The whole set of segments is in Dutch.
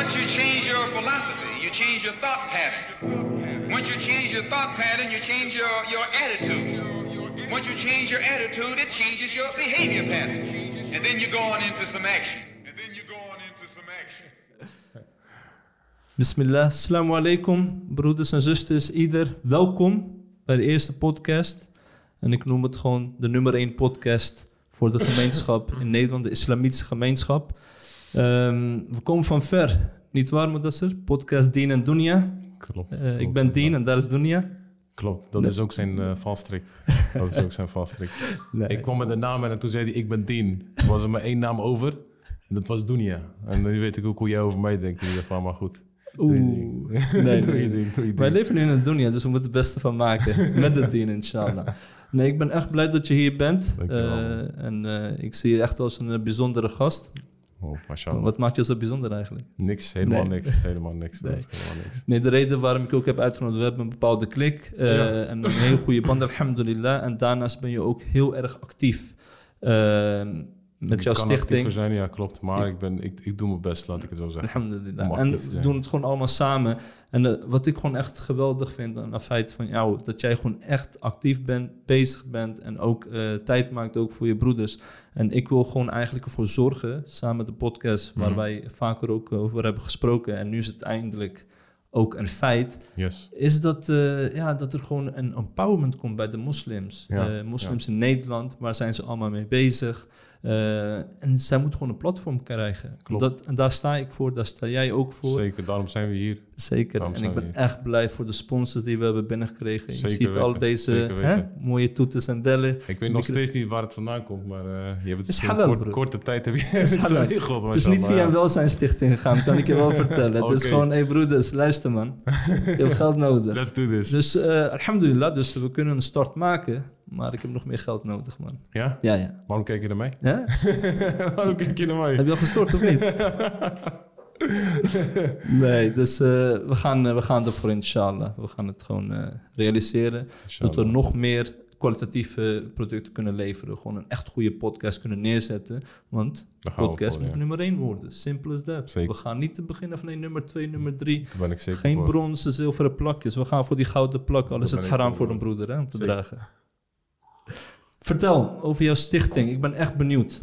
Once you change your philosophy, you change your thought pattern. Once you change your thought pattern, you change your, your attitude. Once you change your attitude, it changes your behavior pattern. And then you go on into some action. And then you go on into some action. Bismillah, assalamu alaikum, broeders en zusters, ieder. Welkom bij de eerste podcast. En ik noem het gewoon de nummer één podcast voor de gemeenschap in Nederland, de islamitische gemeenschap. Ehm, we komen van ver, niet waar Mudassir? Podcast Dien en Dunya. Klopt. Eh, ik ben Dien en daar is Dunya. Klopt, dat is ook zijn eh valstrik. dat is ook zijn valstrik. Nee. Ik kwam met de naam en toen zei hij, ik ben Dien. Toen was er maar één naam over en dat was Dunia. En nu weet ik ook hoe jij over mij denkt ieder geval, maar goed. Oeh. Nee, Doe nee, je nee. ding, doe je Wij leven nu in een dunya, dus we moeten het beste van maken. Met het dien, inshallah. Nee, ik ben echt blij dat je hier bent. Eh, en ik zie je echt als een bijzondere gast. Oh. Wat maakt je zo bijzonder eigenlijk? Niks, helemaal Nee. niks, helemaal niks. Nee. Helemaal niks. Nee, de reden waarom ik ook heb uitgenodigd, we hebben een bepaalde klik eh, Ja. en een heel goede band, alhamdulillah. En daarnaast ben je ook heel erg actief eh, met jouw stichting. zijn, ja klopt. Maar ik, ben, ik, ik doe mijn best, laat ik het zo zeggen. En we doen het gewoon allemaal samen. En eh, wat ik gewoon echt geweldig vind aan het feit van jou, dat jij gewoon echt actief bent, bezig bent en ook eh, tijd maakt ook voor je broeders. En ik wil gewoon eigenlijk ervoor zorgen, samen met de podcast, waar Mhm. wij vaker ook over hebben gesproken. En nu is het eindelijk ook een feit. Yes. Is dat, eh, ja, dat er gewoon een empowerment komt bij de moslims. Ja, moslims in Nederland, waar zijn ze allemaal mee bezig? Eh, en zij moeten gewoon een platform krijgen. Klopt. Dat, en daar sta ik voor, daar sta jij ook voor. Zeker, daarom zijn we hier. Zeker. En ik ben hier. echt blij voor de sponsors die we hebben binnengekregen. je ziet al deze hè, mooie toeters en bellen. Ik weet nog steeds niet waar het vandaan komt, maar eh, je hebt het Is in halal, kort- bro. korte tijd heb je Is het geregeld. Het is niet via een mashallah. welzijnsstichting gegaan, kan ik je wel vertellen. Het is gewoon, hé hey broeders, luister man. Je hebt geld nodig. Let's do this. Dus eh, alhamdulillah, dus we kunnen een start maken. Maar ik heb nog meer geld nodig, man. Ja? Ja, ja. Waarom kijk je naar mij? ja? Waarom kijk je naar mij? Heb je al gestort of niet? nee, dus eh, we, gaan, eh, we gaan ervoor inshallah. We gaan het gewoon eh, realiseren. Dat we nog meer kwalitatieve producten kunnen leveren. Gewoon een echt goede podcast kunnen neerzetten. Want podcast voor, moet ja. nummer 1 worden. Simpel that. Zeker. We gaan niet te beginnen van nee, nummer 2, nummer 3. Daar ben ik zeker Geen voor. bronzen, zilveren plakjes. We gaan voor die gouden plak. Al is het haram voor, voor een broeder hè, om te Zeker. dragen. Vertel over jouw stichting. Ik ben echt benieuwd.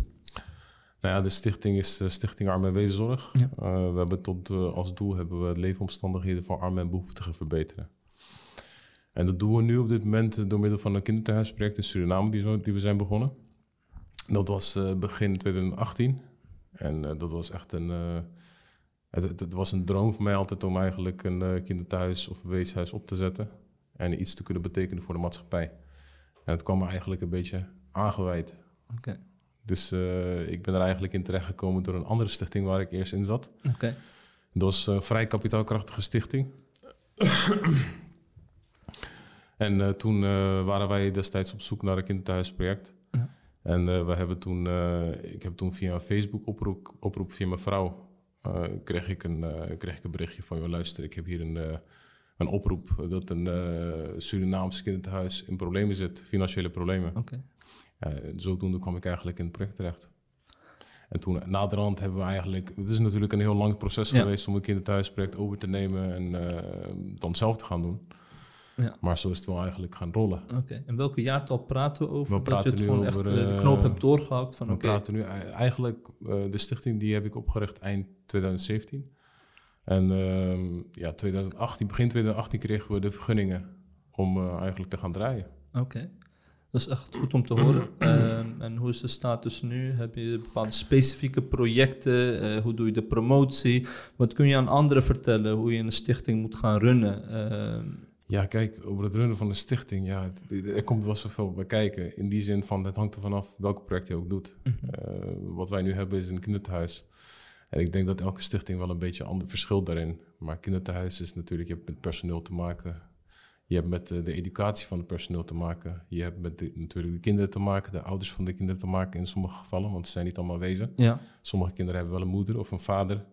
Nou ja, de stichting is eh, Stichting Arm en Weeszorg. Ja. Eh, we hebben tot eh, als doel hebben we leefomstandigheden van armen en behoeftigen verbeteren. En dat doen we nu op dit moment door middel van een kinderthuisproject in Suriname die, zo, die we zijn begonnen. Dat was begin 2018. En dat was echt een... het, het, het was een droom voor mij altijd om eigenlijk een kinderthuis of weeshuis op te zetten. En iets te kunnen betekenen voor de maatschappij. En het kwam me eigenlijk een beetje aangeweid. Oké. Dus eh, ik ben er eigenlijk in terechtgekomen door een andere stichting waar ik eerst in zat. Oké. Dat was een vrij kapitaalkrachtige stichting. en eh, toen eh, waren wij destijds op zoek naar een kinderthuisproject. Ja. En eh, we hebben toen, eh, ik heb toen via een Facebook oproep, oproep via mijn vrouw, eh, kreeg, ik een, eh, kreeg ik een berichtje van, joh, luister, ik heb hier een, eh, een oproep dat een eh Surinaams kinderthuis in problemen zit, financiële problemen. Oké. Zodoende kwam ik eigenlijk in het project terecht. En toen, naderhand hebben we eigenlijk... Het is natuurlijk een heel lang proces Ja. geweest om een kinderthuisproject over te nemen en eh, dan zelf te gaan doen. Ja. Maar zo is het wel eigenlijk gaan rollen. Oké, en welke jaartal praten we over? We dat je het nu gewoon over, echt eh, de eh, knoop hebt doorgehakt van We praten nu ei- eigenlijk... eh, de stichting die heb ik opgericht eind 2017. En ehm, ja, 2018, begin 2018 kregen we de vergunningen om eh, eigenlijk te gaan draaien. Oké. Dat is echt goed om te horen. Ehm, en hoe is de status nu? Heb je bepaalde specifieke projecten? Eh, hoe doe je de promotie? Wat kun je aan anderen vertellen? Hoe je een stichting moet gaan runnen? Ehm, Ja, kijk, over het runnen van een stichting, ja, het- er komt wel zoveel bij kijken. In die zin van, het hangt er vanaf welk project je ook doet. Eh, wat wij nu hebben is een kinderthuis. En ik denk dat elke stichting wel een beetje ander verschilt daarin. Maar kinderthuis is natuurlijk, je hebt met personeel te maken. Je hebt met eh, de educatie van het personeel te maken. Je hebt met de, natuurlijk de kinderen te maken, de ouders van de kinderen te maken in sommige gevallen, want ze zijn niet allemaal wezen. ja, Sommige kinderen hebben wel een moeder of een vader,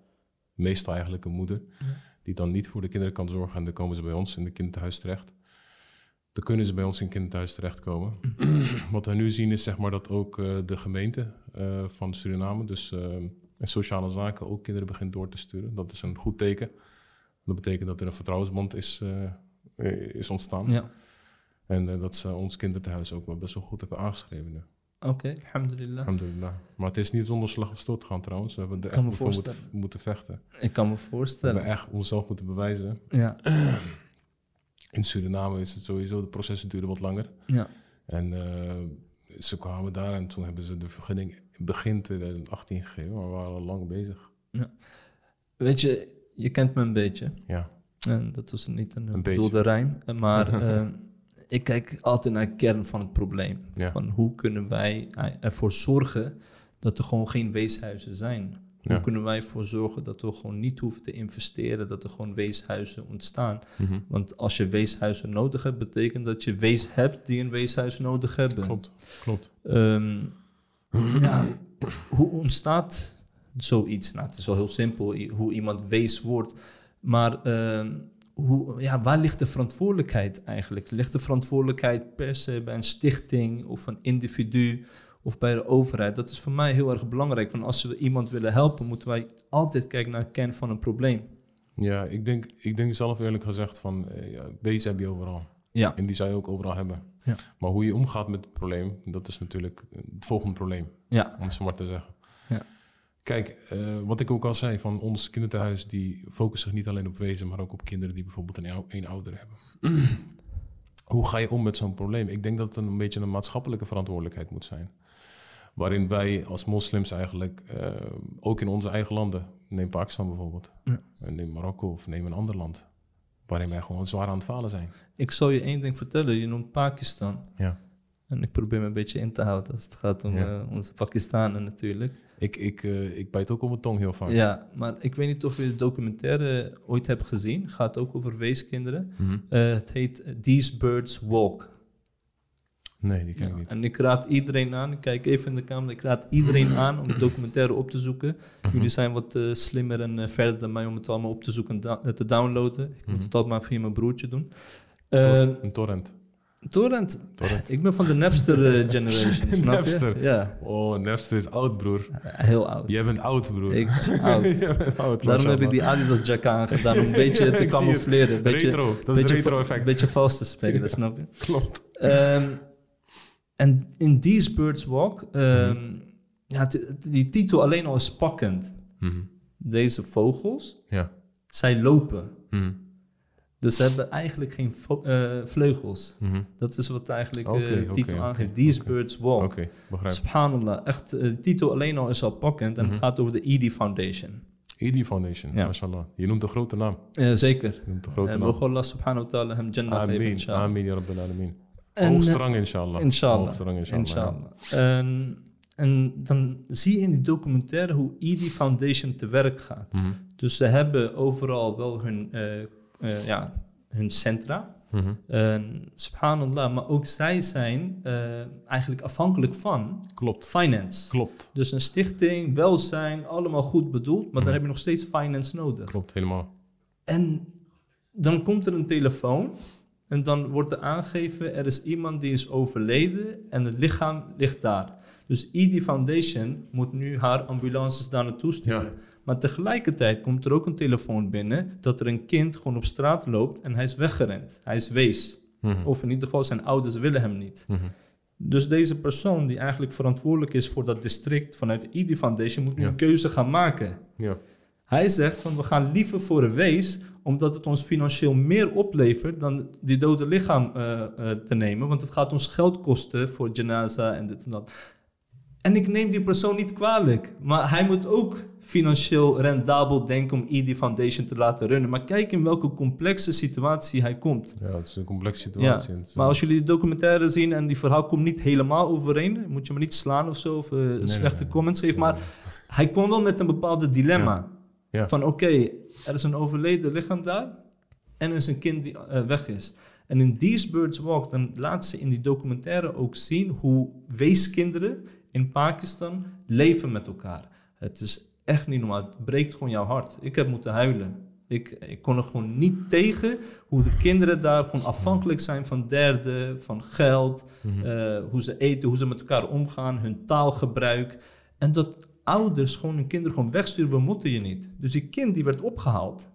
meestal eigenlijk een moeder, die dan niet voor de kinderen kan zorgen en dan komen ze bij ons in de kinderthuis terecht. Dan kunnen ze bij ons in het kinderthuis terechtkomen. Wat we nu zien is zeg maar dat ook eh, de gemeente eh, van Suriname, dus en sociale zaken ook kinderen begint door te sturen. Dat is een goed teken. Dat betekent dat er een vertrouwensband is, is ontstaan. Ja. En eh, dat ze ons kinderthuis ook wel best wel goed hebben aangeschreven nu. Oké, alhamdulillah. Alhamdulillah. Maar het is niet zonder slag of stoot gaan trouwens. We hebben er echt voor moeten, moeten vechten. Ik kan me We voorstellen. hebben echt onszelf moeten bewijzen. Ja, In Suriname is het sowieso, de processen duren wat langer. ja. En eh, ze kwamen daar en toen hebben ze de vergunning begin 2018 gegeven. Maar we waren al lang bezig. Weet je, je kent me een beetje. Ja, En dat was niet een, Een bedoelde rijm. Maar eh, ik kijk altijd naar de kern van het probleem. Ja. Van hoe kunnen wij ervoor zorgen dat er gewoon geen weeshuizen zijn? Hoe kunnen wij ervoor zorgen dat we gewoon niet hoeven te investeren, dat er gewoon weeshuizen ontstaan? Mhm. Want als je weeshuizen nodig hebt, betekent dat je wees hebt die een weeshuis nodig hebben. klopt. Klopt. Ehm, ja, hoe ontstaat zoiets? Nou, het is wel heel simpel hoe iemand wees wordt. Maar ehm, hoe, ja, waar ligt de verantwoordelijkheid eigenlijk? Ligt de verantwoordelijkheid per se bij een stichting of een individu of bij de overheid? Dat is voor mij heel erg belangrijk. Van als we iemand willen helpen, moeten wij altijd kijken naar de kern van een probleem. Ja, ik denk, ik denk zelf eerlijk gezegd van, eh, ja, deze heb je overal. Ja, En die zou je ook overal hebben. Ja. Maar hoe je omgaat met het probleem, dat is natuurlijk het volgende probleem, ja, om het zo maar te zeggen. Ja. Kijk, eh, wat ik ook al zei, van ons kinderthuis, die focussen zich niet alleen op wezen, maar ook op kinderen die bijvoorbeeld een, een ouder hebben. hoe ga je om met zo'n probleem? Ik denk dat het een beetje een maatschappelijke verantwoordelijkheid moet zijn. Waarin wij als moslims eigenlijk, eh, ook in onze eigen landen, neem Pakistan bijvoorbeeld, Ja. neem Marokko of neem een ander land, waarin wij gewoon zwaar aan het falen zijn. ik zal je één ding vertellen. Je noemt Pakistan. Ja. En ik probeer me een beetje in te houden als het gaat om Ja. eh, onze Pakistanen natuurlijk. Ik, ik, eh, ik bijt ook op mijn tong heel vaak. Ja, maar ik weet niet of je de documentaire ooit hebt gezien. Gaat ook over weeskinderen. Eh, het heet These Birds Walk. Nee, die ken ik Ja, niet. en ik raad iedereen aan, ik kijk even in de camera, ik raad iedereen aan om de documentaire op te zoeken. Mhm. Jullie zijn wat eh, slimmer en verder dan mij om het allemaal op te zoeken en te downloaden. Ik moet Mhm. het altijd maar via mijn broertje doen. Een torrent. Torrent. Torrent. Ik ben van de Napster eh, generation, snap je? Napster. Ja, Oh, Napster is oud, broer. heel oud. Jij bent oud, broer. Ik oud. Jij bent oud, Daarom heb ik die. Adidas jack aangedaan om een beetje te camoufleren. Een beetje, Retro, dat is beetje, retro va- effect. beetje vals te spelen, snap je? Klopt. Ehm, en in These Birds Walk, ehm, ja, het- die titel alleen al is pakkend. Mhm. Deze vogels, Ja. zij lopen. Mhm. Dus ze hebben eigenlijk geen eh, vleugels. Mhm. Dat is wat eigenlijk Oké, eh, de oké, titel oké, aangeeft. These. Birds Walk. Oké, begrijp. Subhanallah, echt, eh, de titel alleen al is al pakkend. En het Mhm. gaat over de ED Foundation. ED Foundation, Ja. mashallah. Je noemt een grote naam. Eh, zeker. Je noemt een grote En naam. Allah subhanahu wa ta'ala hem jannah geven, inshallah. amin, ya rabbil alamin. En, Hoogste eh, rang, inshallah. Inshallah. Hoogste rang, inshallah. Inshallah. En, en dan zie je in die documentaire hoe ED Foundation te werk gaat. Mhm. Dus ze hebben overal wel hun, eh, eh, ja, hun centra. Mhm. En subhanallah, maar ook zij zijn eh, eigenlijk afhankelijk van Klopt, finance. klopt, Dus een stichting, welzijn, allemaal goed bedoeld, maar Mhm. dan heb je nog steeds finance nodig. klopt, helemaal. En dan komt er een telefoon en dan wordt er aangegeven, er is iemand die is overleden en het lichaam ligt daar. Dus ED Foundation moet nu haar ambulances daar naartoe sturen. Ja. Maar tegelijkertijd komt er ook een telefoon binnen dat er een kind gewoon op straat loopt en hij is weggerend. Hij is wees. Mhm. Of in ieder geval zijn ouders willen hem niet. Mhm. Dus deze persoon die eigenlijk verantwoordelijk is voor dat district vanuit de ED Foundation moet nu Ja. een keuze gaan maken. Ja, Hij zegt van we gaan liever voor een wees, omdat het ons financieel meer oplevert dan die dode lichaam eh, eh, te nemen. Want het gaat ons geld kosten voor janaza en dit en dat. En ik neem die persoon niet kwalijk, maar hij moet ook financieel rendabel denken om ED Foundation te laten runnen. Maar kijk in welke complexe situatie hij komt. ja, het is een complexe situatie. Maar als jullie de documentaire zien en die verhaal komt niet helemaal overeen, moet je me niet slaan of zo, of eh, nee, slechte nee. comments geven. Nee, Maar hij kwam wel met een bepaalde dilemma. Ja. Van oké, er is een overleden lichaam daar en er is een kind die eh, weg is. En in These Birds Walk, dan laat ze in die documentaire ook zien hoe weeskinderen in Pakistan leven met elkaar. Het is echt niet normaal. Het breekt gewoon jouw hart. Ik heb moeten huilen. Ik, ik kon er gewoon niet tegen hoe de kinderen daar gewoon afhankelijk zijn van derden, van geld, Mhm. eh, hoe ze eten, hoe ze met elkaar omgaan, hun taalgebruik. En dat ouders gewoon hun kinderen gewoon wegsturen, we moeten je niet. Dus die kind die werd opgehaald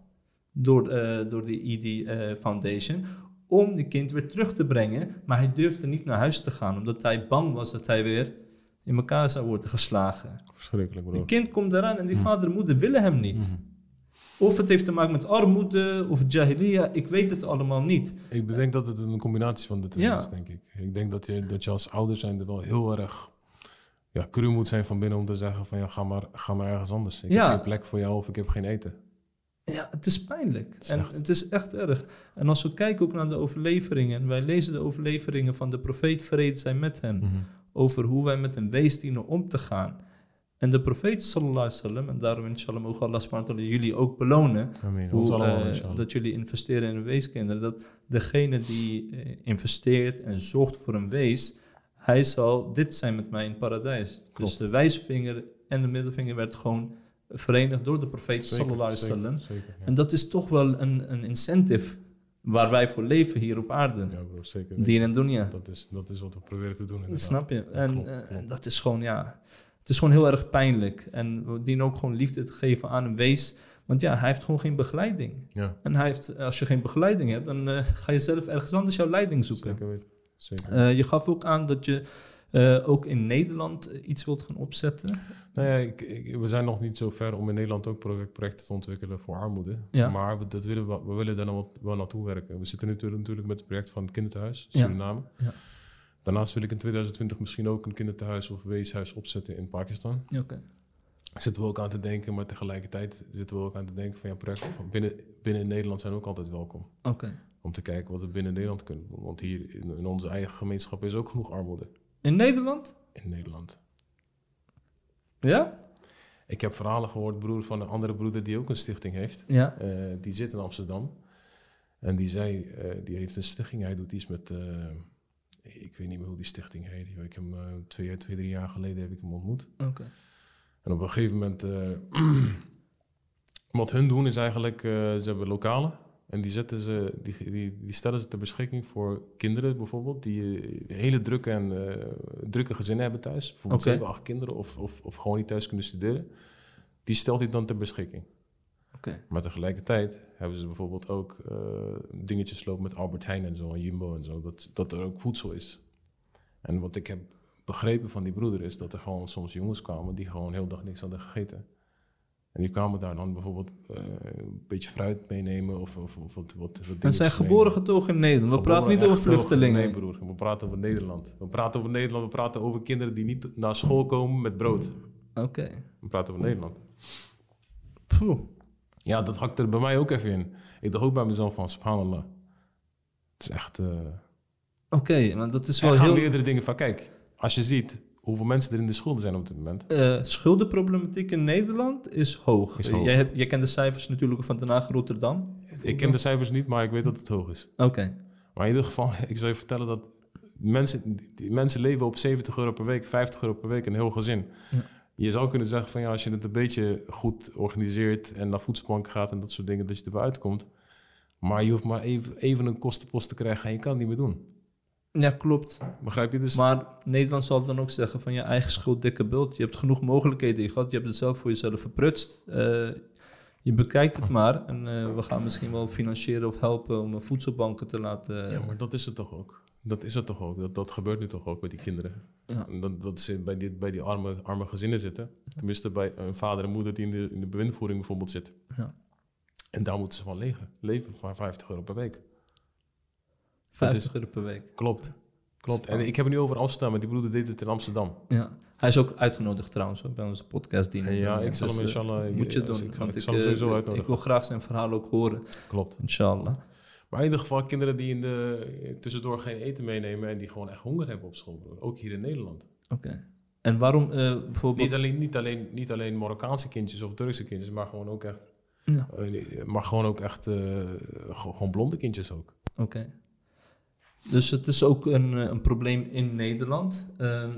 door, eh, door de ED eh, Foundation om die kind weer terug te brengen, maar hij durfde niet naar huis te gaan, omdat hij bang was dat hij weer in elkaar zou worden geslagen. Verschrikkelijk, bro. kind komt eraan en die vader en moeder willen hem niet. Mhm. Of het heeft te maken met armoede of jahiliya, ik weet het allemaal niet. Ik bedenk dat het een combinatie van de twee Ja. is, denk ik. Ik denk dat je, dat je als ouder zijn er wel heel erg ja, cru moet zijn van binnen om te zeggen van ja, ga maar, ga maar ergens anders. Ik Ja. heb geen plek voor jou of ik heb geen eten. Ja, het is pijnlijk. is en echt- het is echt erg. En als we kijken ook naar de overleveringen, en wij lezen de overleveringen van de profeet vrede zijn met hem, Mhm. Over hoe wij met een wees dienen om te gaan. En de profeet sallallahu alaihi wasallam, en daarom inshallah mogen Allah subhanahu wa jullie ook belonen, Amen. Hoe, eh, dat jullie investeren in een weeskinderen. Dat degene die eh, investeert en zorgt voor een wees, hij zal dit zijn met mij in het paradijs. Dus de wijsvinger en de middelvinger werd gewoon verenigd door de profeet Zeker, sallallahu alaihi wasallam. En dat is toch wel een, een incentive waar wij voor leven hier op aarde. Ja, bro, zeker. Dien en dunya. Dat is, dat is wat we proberen te doen. inderdaad. Snap je? En, klopt, eh, dat is gewoon, ja, het is gewoon heel erg pijnlijk. En we dienen ook gewoon liefde te geven aan een wees. Want ja, hij heeft gewoon geen begeleiding. Ja, En hij heeft, als je geen begeleiding hebt, dan eh, ga je zelf ergens anders jouw leiding zoeken. zeker weten. Zeker. Eh, je gaf ook aan dat je eh, ook in Nederland eh, iets wilt gaan opzetten. Nou ja, ik, ik- we zijn nog niet zo ver om in Nederland ook project- projecten te ontwikkelen voor armoede. Ja. Maar we, dat willen we, we willen daar nog wat- wel naartoe werken. We zitten nu natuurlijk- natuurlijk met het project van het kinderthuis. Suriname. Ja. Daarnaast wil ik in 2020 misschien ook een kinderthuis of weeshuis opzetten in Pakistan. Oké. Zitten we ook aan te denken, maar tegelijkertijd zitten we ook aan te denken van ja, projecten van binnen, binnen Nederland zijn ook altijd welkom. Oké. Om te kijken wat we binnen Nederland kunnen doen. Want hier in, in onze eigen gemeenschap is ook genoeg armoede In Nederland? in Nederland. Ja? Ik heb verhalen gehoord, broer van een andere broeder die ook een stichting heeft. Ja. Eh, die zit in Amsterdam. En die zei, eh, die heeft een stichting. Hij doet iets met, eh, ik weet niet meer hoe die stichting heet. Ik heb hem twee, twee, drie jaar geleden heb ik hem ontmoet. Oké. En op een gegeven moment, wat hun doen is eigenlijk, ze hebben lokalen. En die, zetten ze, die, die, die stellen ze ter beschikking voor kinderen bijvoorbeeld, die eh, hele drukke, en, eh, drukke gezinnen hebben thuis. Bijvoorbeeld Oké. zeven, acht kinderen of, of, of gewoon niet thuis kunnen studeren. Die stelt hij dan ter beschikking. Oké. Maar tegelijkertijd hebben ze bijvoorbeeld ook eh, dingetjes lopen met Albert Heijn en zo, en Jumbo en zo, dat, dat er ook voedsel is. En wat ik heb begrepen van die broeder is dat er gewoon soms jongens kwamen die gewoon heel dag niks hadden gegeten. En die kwamen daar dan bijvoorbeeld eh, een beetje fruit meenemen of, of, of wat, wat, wat En zijn meenemen. geboren getogen in Nederland. We Geboren praten niet over toch- vluchtelingen. Nee broer, we praten over Nederland. We praten over Nederland, we praten over kinderen die niet naar school komen met brood. Oké. We praten over Nederland. Poeh. Ja, dat hakt er bij mij ook even in. Ik dacht ook bij mezelf van, subhanallah. Het is echt... eh Oké, maar dat is er wel gaan heel... meerdere dingen van. Kijk, als je ziet hoeveel mensen er in de schulden zijn op dit moment. Eh, schuldenproblematiek in Nederland is hoog. Is hoog. Jij, hebt, jij kent de cijfers natuurlijk van Den Haag Rotterdam. Ik ken de cijfers niet, maar ik weet dat het hoog is. Oké. Maar in ieder geval, ik zou je vertellen dat mensen, die mensen leven op 70 euro per week, 50 euro per week, een heel gezin. Ja. Je zou kunnen zeggen van ja, als je het een beetje goed organiseert en naar voedselbanken gaat en dat soort dingen, dat je erbij uitkomt. Maar je hoeft maar even, even een kostenpost te krijgen en je kan het niet meer doen. Ja, klopt. Begrijp je? Dus Maar Nederland zal dan ook zeggen van je eigen schuld, dikke bult. Je hebt genoeg mogelijkheden gehad. Je hebt het zelf voor jezelf verprutst. Eh, je bekijkt het maar. En eh, we gaan misschien wel financieren of helpen om voedselbanken te laten... Ja, maar dat is het toch ook. Dat is het toch ook. Dat, dat gebeurt nu toch ook met die kinderen. Ja. Dat, dat ze bij die, bij die arme, arme gezinnen zitten. Tenminste bij een vader en moeder die in de, in de bewindvoering bijvoorbeeld zit. Ja. En daar moeten ze van leven. Leven van 50 euro per week. 50 is- euro per week. Klopt. Klopt. En ik heb het nu over Amsterdam, maar die broeder deed het in Amsterdam. Ja. Hij is ook uitgenodigd trouwens hoor, bij onze podcast. Die ja, ik zal hem Dus, eh, inshallah... moet je ik- doen. Ik, want ik ik, zal hem eh, sowieso ik uitnodigen. wil graag zijn verhaal ook horen. Klopt. Inshallah. Maar in ieder geval kinderen die in de, tussendoor geen eten meenemen... en die gewoon echt honger hebben op school. Ook hier in Nederland. Oké. En waarom eh, bijvoorbeeld... Niet alleen, niet, alleen, niet alleen Marokkaanse kindjes of Turkse kindjes, maar gewoon ook echt... Ja. eh, maar gewoon ook echt... eh, gewoon blonde kindjes ook. Oké. Dus het is ook een, eh, een probleem in Nederland. Ehm,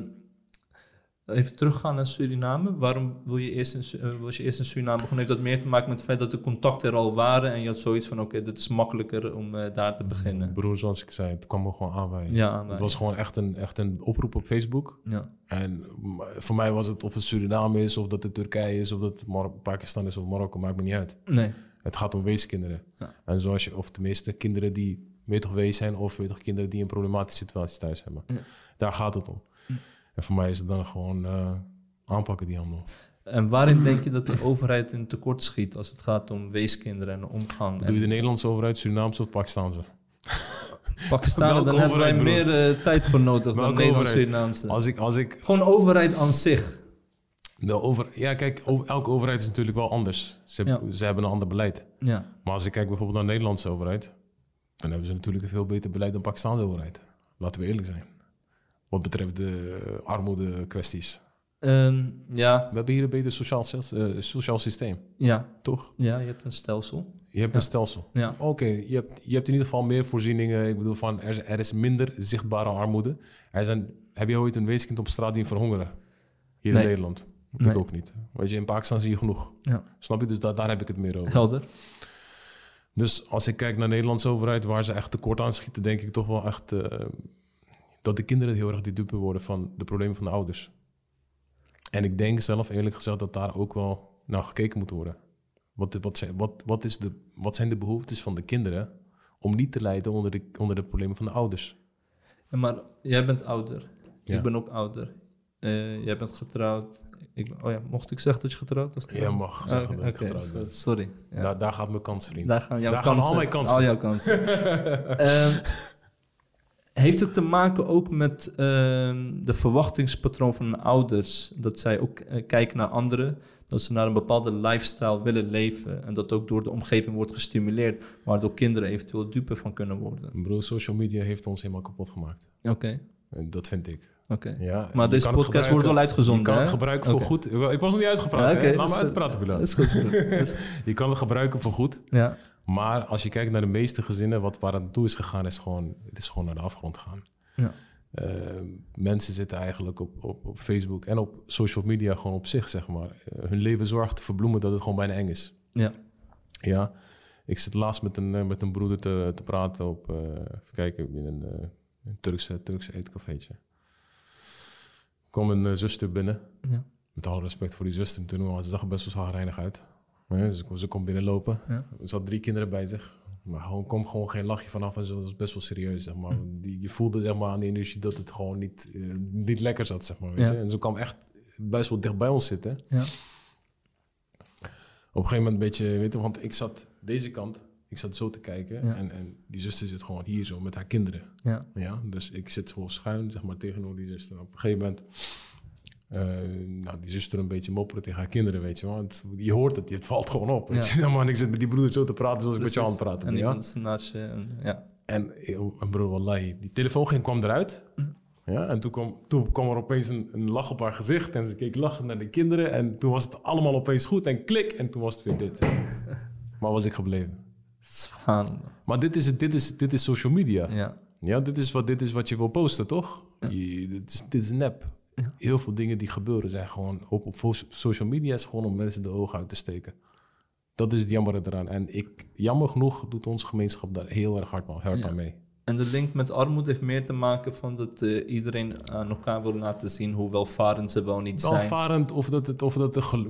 even teruggaan naar Suriname. Waarom wil je eerst in, eh, was je eerst in Suriname begonnen? Heeft dat meer te maken met het feit dat de contacten er al waren en je had zoiets van, oké, dit is makkelijker om eh, daar te beginnen? Broer, zoals ik zei, het kwam er gewoon aan bij. Ja, Het was gewoon echt een, echt een oproep op Facebook. ja. En voor mij was het of het Suriname is, of dat het Turkije is, of dat het Mar- Pakistan is of Marokko, maakt me niet uit. Nee. Het gaat om weeskinderen. Ja. En zoals je, of tenminste kinderen die weet toch wees zijn, of weet toch kinderen die een problematische situatie thuis hebben. Ja. Daar gaat het om. En voor mij is het dan gewoon eh, aanpakken die handel. En waarin denk je dat de overheid in tekort schiet als het gaat om weeskinderen en omgang? Doe je En de Nederlandse overheid, Surinaamse of Pakistanse? Pakistanen, dan hebben wij meer eh, tijd voor nodig dan Welke Nederlands overheid? Surinaamse. Als ik, als ik Gewoon overheid aan zich. de over, ja, kijk, elke overheid is natuurlijk wel anders. Ze, Ja. ze hebben een ander beleid. Ja. Maar als ik kijk bijvoorbeeld naar de Nederlandse overheid, dan hebben ze natuurlijk een veel beter beleid dan de Pakistanse overheid. Laten we eerlijk zijn. Wat betreft de armoede kwesties. Ehm, ja, We hebben hier een beter sociaal, eh, sociaal systeem, ja, toch? ja, je hebt een stelsel. Je hebt een stelsel. Ja, Oké, je, hebt, je hebt in ieder geval meer voorzieningen. Ik bedoel, van, er, is- er is minder zichtbare armoede. Er zijn, heb je ooit een weeskind op straat die verhongeren? Hier Nee. in Nederland? Nee. Ik ook niet. Weet je, in Pakistan zie je genoeg. ja. Snap je? Dus da- daar heb ik het meer over. helder. Dus als ik kijk naar de Nederlandse overheid, waar ze echt tekort aan schieten, denk ik toch wel echt eh, dat de kinderen heel erg die dupe worden van de problemen van de ouders. En ik denk zelf eerlijk gezegd dat daar ook wel naar gekeken moet worden. Wat, wat, zijn, wat, wat, is de, wat zijn de behoeftes van de kinderen om niet te lijden onder de, onder de problemen van de ouders? Ja, maar jij bent ouder. Ja. Ik ben ook ouder. Eh, jij bent getrouwd. Ik oh ja, mocht ik zeggen dat je getrouwd was? Ja, mag Ah, zeggen dat ik getrouwd ben. Sorry. Ja. Daar, daar gaat mijn kans, vriend. Daar gaan jouw Daar gaan kansen. al mijn kansen. Al jouw kansen. Ehm, heeft het te maken ook met ehm, de verwachtingspatroon van ouders? Dat zij ook eh, kijken naar anderen, dat ze naar een bepaalde lifestyle willen leven. En dat ook door de omgeving wordt gestimuleerd, waardoor kinderen eventueel dupe van kunnen worden. Bro, social media heeft ons helemaal kapot gemaakt. Oké, dat vind ik. Oké. Ja, Maar deze podcast wordt wel uitgezonden, Je kan het gebruiken voor goed. Ik was nog niet uitgepraat, hè? Laat me uitpraten, Bilal. Dat is goed. Je kan het gebruiken voor goed. ja, Maar als je kijkt naar de meeste gezinnen, wat waar het naartoe is gegaan, is gewoon, het is gewoon naar de afgrond gegaan. ja, Eh, mensen zitten eigenlijk op, op, op Facebook en op social media gewoon op zich, zeg maar. eh, hun leven zorgt te verbloemen dat het gewoon bijna eng is. ja. Ja, ik zit laatst met een, eh, met een broeder te, te praten op, eh, even kijken, in een, een Turkse, Turkse eetcafeetje. Kwam een eh, zuster binnen, ja. met alle respect voor die zuster, toen was ze zag er best wel zagrijnig uit. Ja, ze, ze komt binnenlopen, Ja. ze had drie kinderen bij zich. Maar gewoon kwam gewoon geen lachje vanaf en ze was best wel serieus, zeg maar. Die, je voelde zeg maar aan de energie dat het gewoon niet, eh, niet lekker zat, zeg maar, weet Ja. je. En ze kwam echt best wel dicht bij ons zitten. ja. Op een gegeven moment een beetje, weet je, want ik zat deze kant, ik zat zo te kijken Ja. en, en die zuster zit gewoon hier zo met haar kinderen. ja. Ja, dus ik zit zo schuin, zeg maar, tegenover die zuster. Op een gegeven moment, eh, nou, die zuster een beetje mopperen tegen haar kinderen, weet je. Want je hoort het, het valt gewoon op, weet Ja. je. Ja, man, ik zit met die broeder zo te praten zoals ik met jou aan het praten En ben, ja. naast je. En, ja. En, eh, en bro, wallahi, die telefoon ging, kwam eruit. Ja, en toen kwam, toen kwam er opeens een, een lach op haar gezicht. En ze keek lachend naar de kinderen. En toen was het allemaal opeens goed. En klik, en toen was het weer dit. maar was ik gebleven. Maar dit is, het- dit is, dit is social media. Ja. Ja, dit is, wat, dit is wat je wil posten, toch? Je, dit, is, dit is nep. Ja. Heel veel dingen die gebeuren zijn gewoon... Op, op social media is gewoon om mensen de ogen uit te steken. Dat is het jammer eraan. En ik, jammer genoeg doet onze gemeenschap daar heel erg hard, hard Ja. aan mee. En de link met armoede heeft meer te maken van dat eh, iedereen aan elkaar wil laten zien hoe welvarend ze wel niet zijn. Welvarend, of dat het, of dat het eh,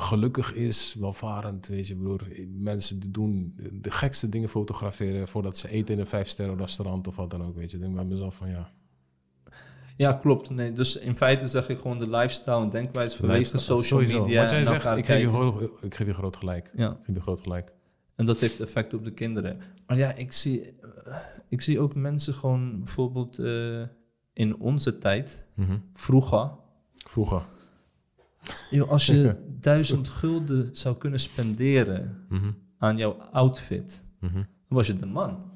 gelukkig is, welvarend, weet je broer. Mensen doen de gekste dingen fotograferen voordat ze eten in een vijfsterren restaurant of wat dan ook, weet je. Ik denk bij mezelf van ja. Ja, klopt. Nee, dus in feite zeg ik gewoon de lifestyle en denkwijze vanwege social Sowieso. media. Wat jij en zegt, ik geef, je, ik geef je groot gelijk. Ja, Ik geef je groot gelijk. en dat heeft effect op de kinderen. Maar ja, ik zie, eh, ik zie ook mensen gewoon bijvoorbeeld eh, in onze tijd, vroeger. Vroeger. Joh, als je duizend gulden zou kunnen spenderen aan jouw outfit, dan was je de man.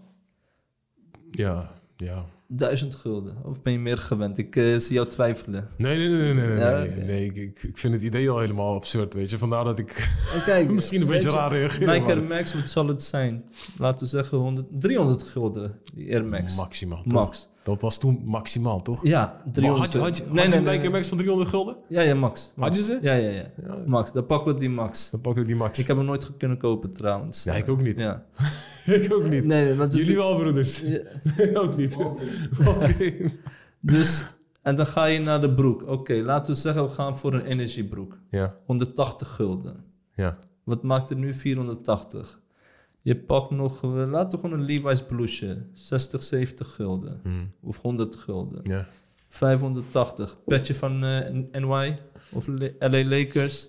Ja, ja. Duizend gulden. Of ben je meer gewend? Ik eh, zie jou twijfelen. Nee, nee, nee, nee, nee. nee, Ja, nee. ik, ik, vind het idee al helemaal absurd, weet je. Vandaar dat ik Kijk, misschien een beetje je, raar reageer. Nike Air Max, wat zal het zijn? Laten we zeggen 100, 300 gulden, die Air Max. Maximaal, toch? Max. Dat was toen maximaal, toch? Ja, 300 Maar had je, had je, Nee, had je nee, een nee. Max van 300 gulden? Ja, ja, Max. Had je ze? Ja, ja, ja. Max, dan pakken we die Max. Dan pakken we die Max. Ik heb hem nooit kunnen kopen trouwens. Ja, ik ook niet. Ja. ik ook niet. Nee, nee, want Jullie wel, broeders. Ja. ook niet. Oké. Dus, en dan ga je naar de broek. Oké, laten we zeggen, we gaan voor een energiebroek. Ja, 180 gulden. ja. Wat maakt er nu 480? Je pakt nog, eh, laten we gewoon een Levi's blouseje. 60, 70 gulden. Hmm. Of 100 gulden. Ja. 580. Petje van eh, NY of Le- LA Lakers.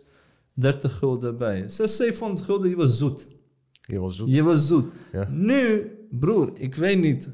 30 gulden erbij. 600, 700 gulden, je was zoet. Je was zoet. Je was zoet. Ja. Nu, broer, ik weet niet.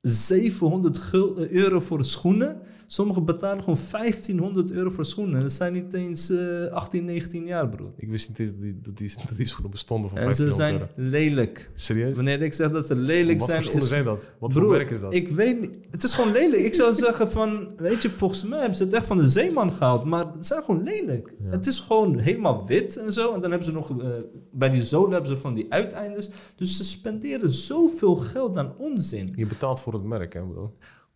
700 gul- eh, euro voor schoenen. Sommigen betalen gewoon 1500 euro voor schoenen. Dat zijn niet eens eh 18, 19 jaar, broer. Ik wist niet eens dat die, dat die, dat die schoenen bestonden van En ze 1500 zijn euro. lelijk. Serieus? Wanneer ik zeg dat ze lelijk Wat zijn, voor schoenen is... zijn dat? Wat voor merk is dat? ik weet niet. Het is gewoon lelijk. Ik zou zeggen van, weet je, volgens mij hebben ze het echt van de zeeman gehaald. Maar het zijn gewoon lelijk. Het is gewoon helemaal wit en zo. En dan hebben ze nog, eh, bij die zolen hebben ze van die uiteindes. Dus ze spenderen zoveel geld aan onzin. Je betaalt voor het merk, hè bro?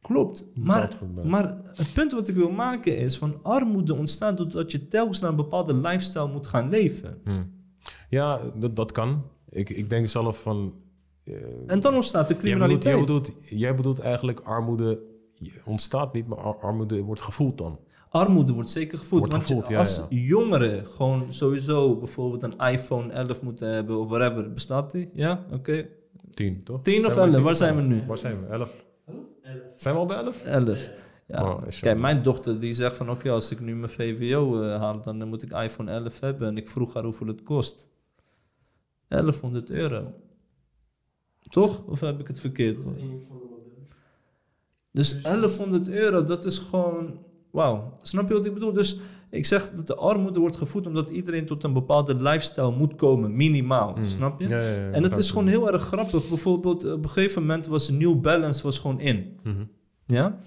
Klopt. Maar, maar het punt wat ik wil maken is van armoede ontstaat doordat je telkens naar een bepaalde lifestyle moet gaan leven. Ja, dat, dat kan. Ik, ik denk zelf van... eh, En dan ontstaat de jij, bedoelt, criminaliteit. jij, bedoelt, jij bedoelt eigenlijk armoede ontstaat niet, maar ar- armoede wordt gevoeld dan. Armoede wordt zeker gevoeld. Wordt want je- gevoeld, ja, als ja. jongeren gewoon sowieso bijvoorbeeld een iPhone 11 moeten hebben of whatever, bestaat die? Ja, oké. Tien, toch? 10 of 11? tien Waar zijn we elf? nu? Waar zijn we? Elf? Zijn we al bij elf? 11. Ja. Oh, is Kijk, mijn dochter die zegt van oké, als ik nu mijn VWO eh, haal, dan moet ik iPhone 11 hebben. En ik vroeg haar hoeveel het kost. 1100 euro. Toch? Of heb ik het verkeerd? Dus 1100 euro, dat is gewoon. Wauw. Snap je wat ik bedoel? Dus ik zeg dat de armoede wordt gevoed omdat iedereen tot een bepaalde lifestyle moet komen, minimaal. Snap je? Ja, ja, ja, en het is gewoon heel erg grappig. Bijvoorbeeld, op een gegeven moment was New Balance was gewoon in. Mhm. Ja?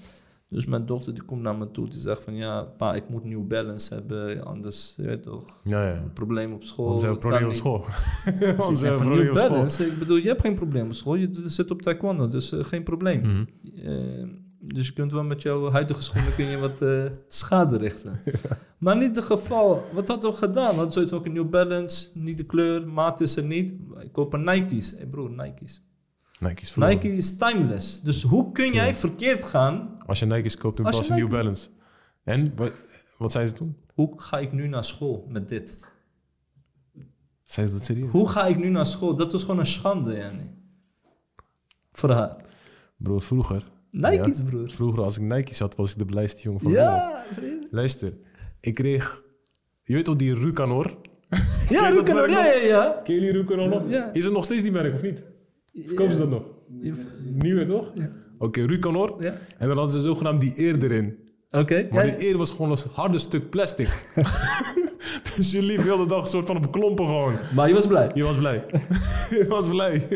Dus mijn dochter die komt naar me toe. Die zegt van ja, pa, ik moet New Balance hebben. Anders, je weet toch, Ja, ja. een probleem op school. Want ze hebben een kan probleem op school. Dus ik Want ze zeg hebben van een probleem New op school. Balance, ik bedoel, je hebt geen probleem op school. Je zit op taekwondo, dus eh, geen probleem. Mhm. Eh, dus je kunt wel met jouw huidige schoenen kun je wat eh, schade richten. Maar in ieder geval, wat hadden we gedaan? We hadden zoiets van een New Balance, niet de kleur, maat is er niet. Ik koop een Nike's. Hey broer, Nike's. Nike is verloren. Nike is timeless. Dus hoe kun jij verkeerd gaan? Als je Nike's koopt plaats je van New Balance. En, wat, wat zei ze toen? Hoe ga ik nu naar school met dit? Zei ze dat serieus? Hoe ga ik nu naar school? Dat was gewoon een schande, Jannie. Voor haar. Bro, vroeger. Nike's, ja, broer. Vroeger, als ik Nike's had, was ik de blijste jongen van. Ja, vriend. Luister, ik kreeg... Je weet toch die Rucanor? Ja, merk ja, ja, ja. Ken je die Rucanor nog? Ja. Is het nog steeds die merk of niet? Verkopen ze dat nog? Nieuwe toch? Oké, Rucanor. Ja. En dan hadden ze zogenaamd die eer erin. Oké. Maar ja, die eer was gewoon een harde stuk plastic. dus je liep heel de dag een soort van op klompen gewoon. Maar je was blij. Je was blij. je was blij.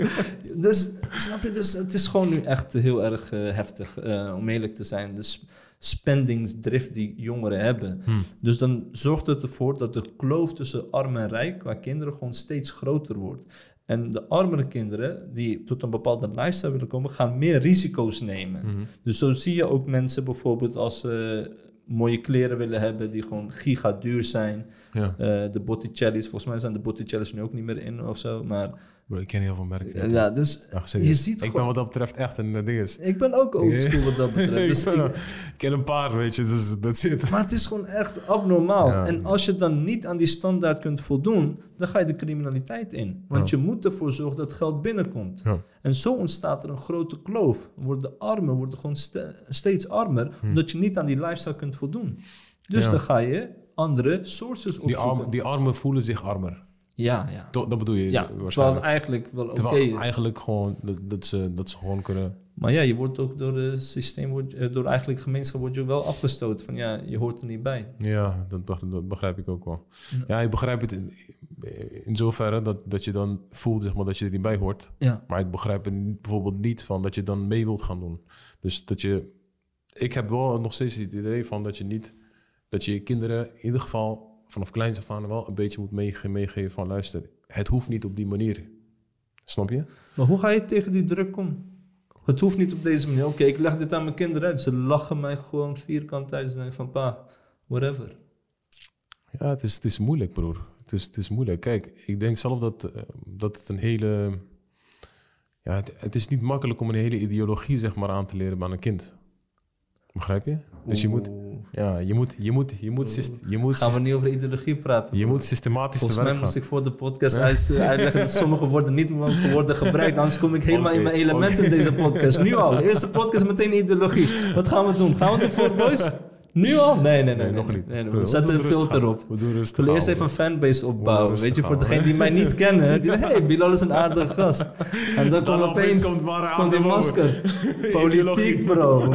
Dus, snap je? Dus het is gewoon nu echt heel erg eh, heftig, eh, om eerlijk te zijn. De sp- spendingsdrift die jongeren hebben. Dus dan zorgt het ervoor dat de kloof tussen arm en rijk, qua kinderen, gewoon steeds groter wordt. En de armere kinderen, die tot een bepaalde lifestyle willen komen, gaan meer risico's nemen. Dus zo zie je ook mensen bijvoorbeeld als ze mooie kleren willen hebben die gewoon giga duur zijn. Ja. Eh, de Botticelli's, volgens mij zijn de Botticelli's nu ook niet meer in of zo. Maar Bro, ik ken heel veel merken. eh, ja, dus Ach, je ziet ik ben wat dat betreft echt een uh, dinges. Ik ben ook oldschool wat dat betreft. Dus ik, ben- ik- ik ken een paar, weet je, dus dat zit. maar het is gewoon echt abnormaal. Ja. En als je dan niet aan die standaard kunt voldoen, dan ga je de criminaliteit in. Want Ja. je moet ervoor zorgen dat geld binnenkomt. Ja. En zo ontstaat er een grote kloof. Worden de armen worden gewoon ste- steeds armer, omdat je niet aan die lifestyle kunt voldoen. Dus Hm. Dan ga je andere sources Die, opzoeken. armen, die armen voelen zich armer. Ja, ja. Dat, dat bedoel je Ja, terwijl het waarschijnlijk. eigenlijk wel oké eigenlijk gewoon dat, dat, ze, dat ze gewoon kunnen... Maar ja, je wordt ook door het systeem, wordt, eh, door eigenlijk gemeenschap word je wel afgestoten. Van ja, je hoort er niet bij. Ja, dat, beg- dat begrijp ik ook wel. Ja, ik begrijp het in, in zoverre dat, dat je dan voelt zeg maar, dat je er niet bij hoort. Ja. Maar ik begrijp er niet- bijvoorbeeld niet van dat je dan mee wilt gaan doen. Dus dat je... Ik heb wel nog steeds het idee van dat je niet... Dat je je kinderen in ieder geval vanaf kleins af aan wel een beetje moet meege- meegeven van... Luister, het hoeft niet op die manier. Snap je? Maar hoe ga je tegen die druk om? Het hoeft niet op deze manier. Oké, ik leg dit aan mijn kinderen uit. Ze lachen mij gewoon vierkant uit. Ze denken van, pa, whatever. Ja, het is, het is moeilijk, broer. Het is, het is moeilijk. Kijk, ik denk zelf dat, eh, dat het een hele... Ja, het, het is niet makkelijk om een hele ideologie zeg maar, aan te leren aan een kind. Begrijp je? Dus je moet, ja, je moet, je moet, je moet, syst- je moet, Gaan we niet over ideologie praten? je moet systematisch te Volgens mij moest ik voor de podcast uit- uitleggen dat sommige woorden niet worden gebruikt. Anders kom ik helemaal in mijn element in deze podcast. Nu al. Eerste podcast meteen ideologie. Wat gaan we doen? Gaan we het voor boys? Nu al? Nee, nee, nee. Nee, nee, nog niet. Nee, we zetten een filter aan. op. We doen rustig eerst even een fanbase opbouwen. Weet je, voor degenen die mij niet kennen. Die hey, Bilal is een aardige gast. En dan komt Dan opeens opeens komt komt die masker. Politiek, bro.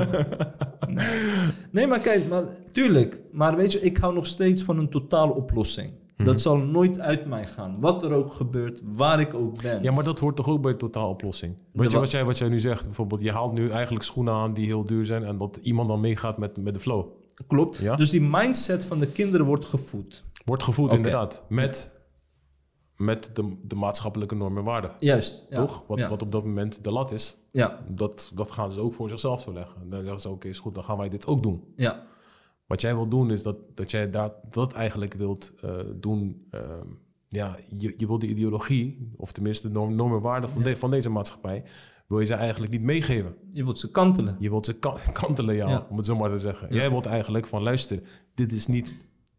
Nee. maar kijk, maar, tuurlijk. Maar weet je, ik hou nog steeds van een totale oplossing. Mhm. Dat zal nooit uit mij gaan. Wat er ook gebeurt, waar ik ook ben. Ja, maar dat hoort toch ook bij de totaaloplossing? Weet je wa- wat jij, wat jij nu zegt? Bijvoorbeeld, je haalt nu eigenlijk schoenen aan die heel duur zijn... en dat iemand dan meegaat met, met de flow. Klopt. Ja? Dus die mindset van de kinderen wordt gevoed. Wordt gevoed, inderdaad. Met, met de, de maatschappelijke normen en waarden. Juist. ja. Toch? Wat, ja. wat op dat moment de lat is. Ja. Dat, dat gaan ze ook voor zichzelf zo leggen. Dan zeggen ze, oké, is goed, dan gaan wij dit ook doen. ja. Wat jij wilt doen, is dat, dat jij dat, dat eigenlijk wilt eh, doen. ehm, ja, je, je wil de ideologie, of tenminste de norm, normen en waarden van, de- van deze maatschappij... wil je ze eigenlijk niet meegeven. Je wilt ze kantelen. Je wilt ze kan- kantelen, ja, Ja. om het zo maar te zeggen. Jij wilt eigenlijk van, luister, dit is niet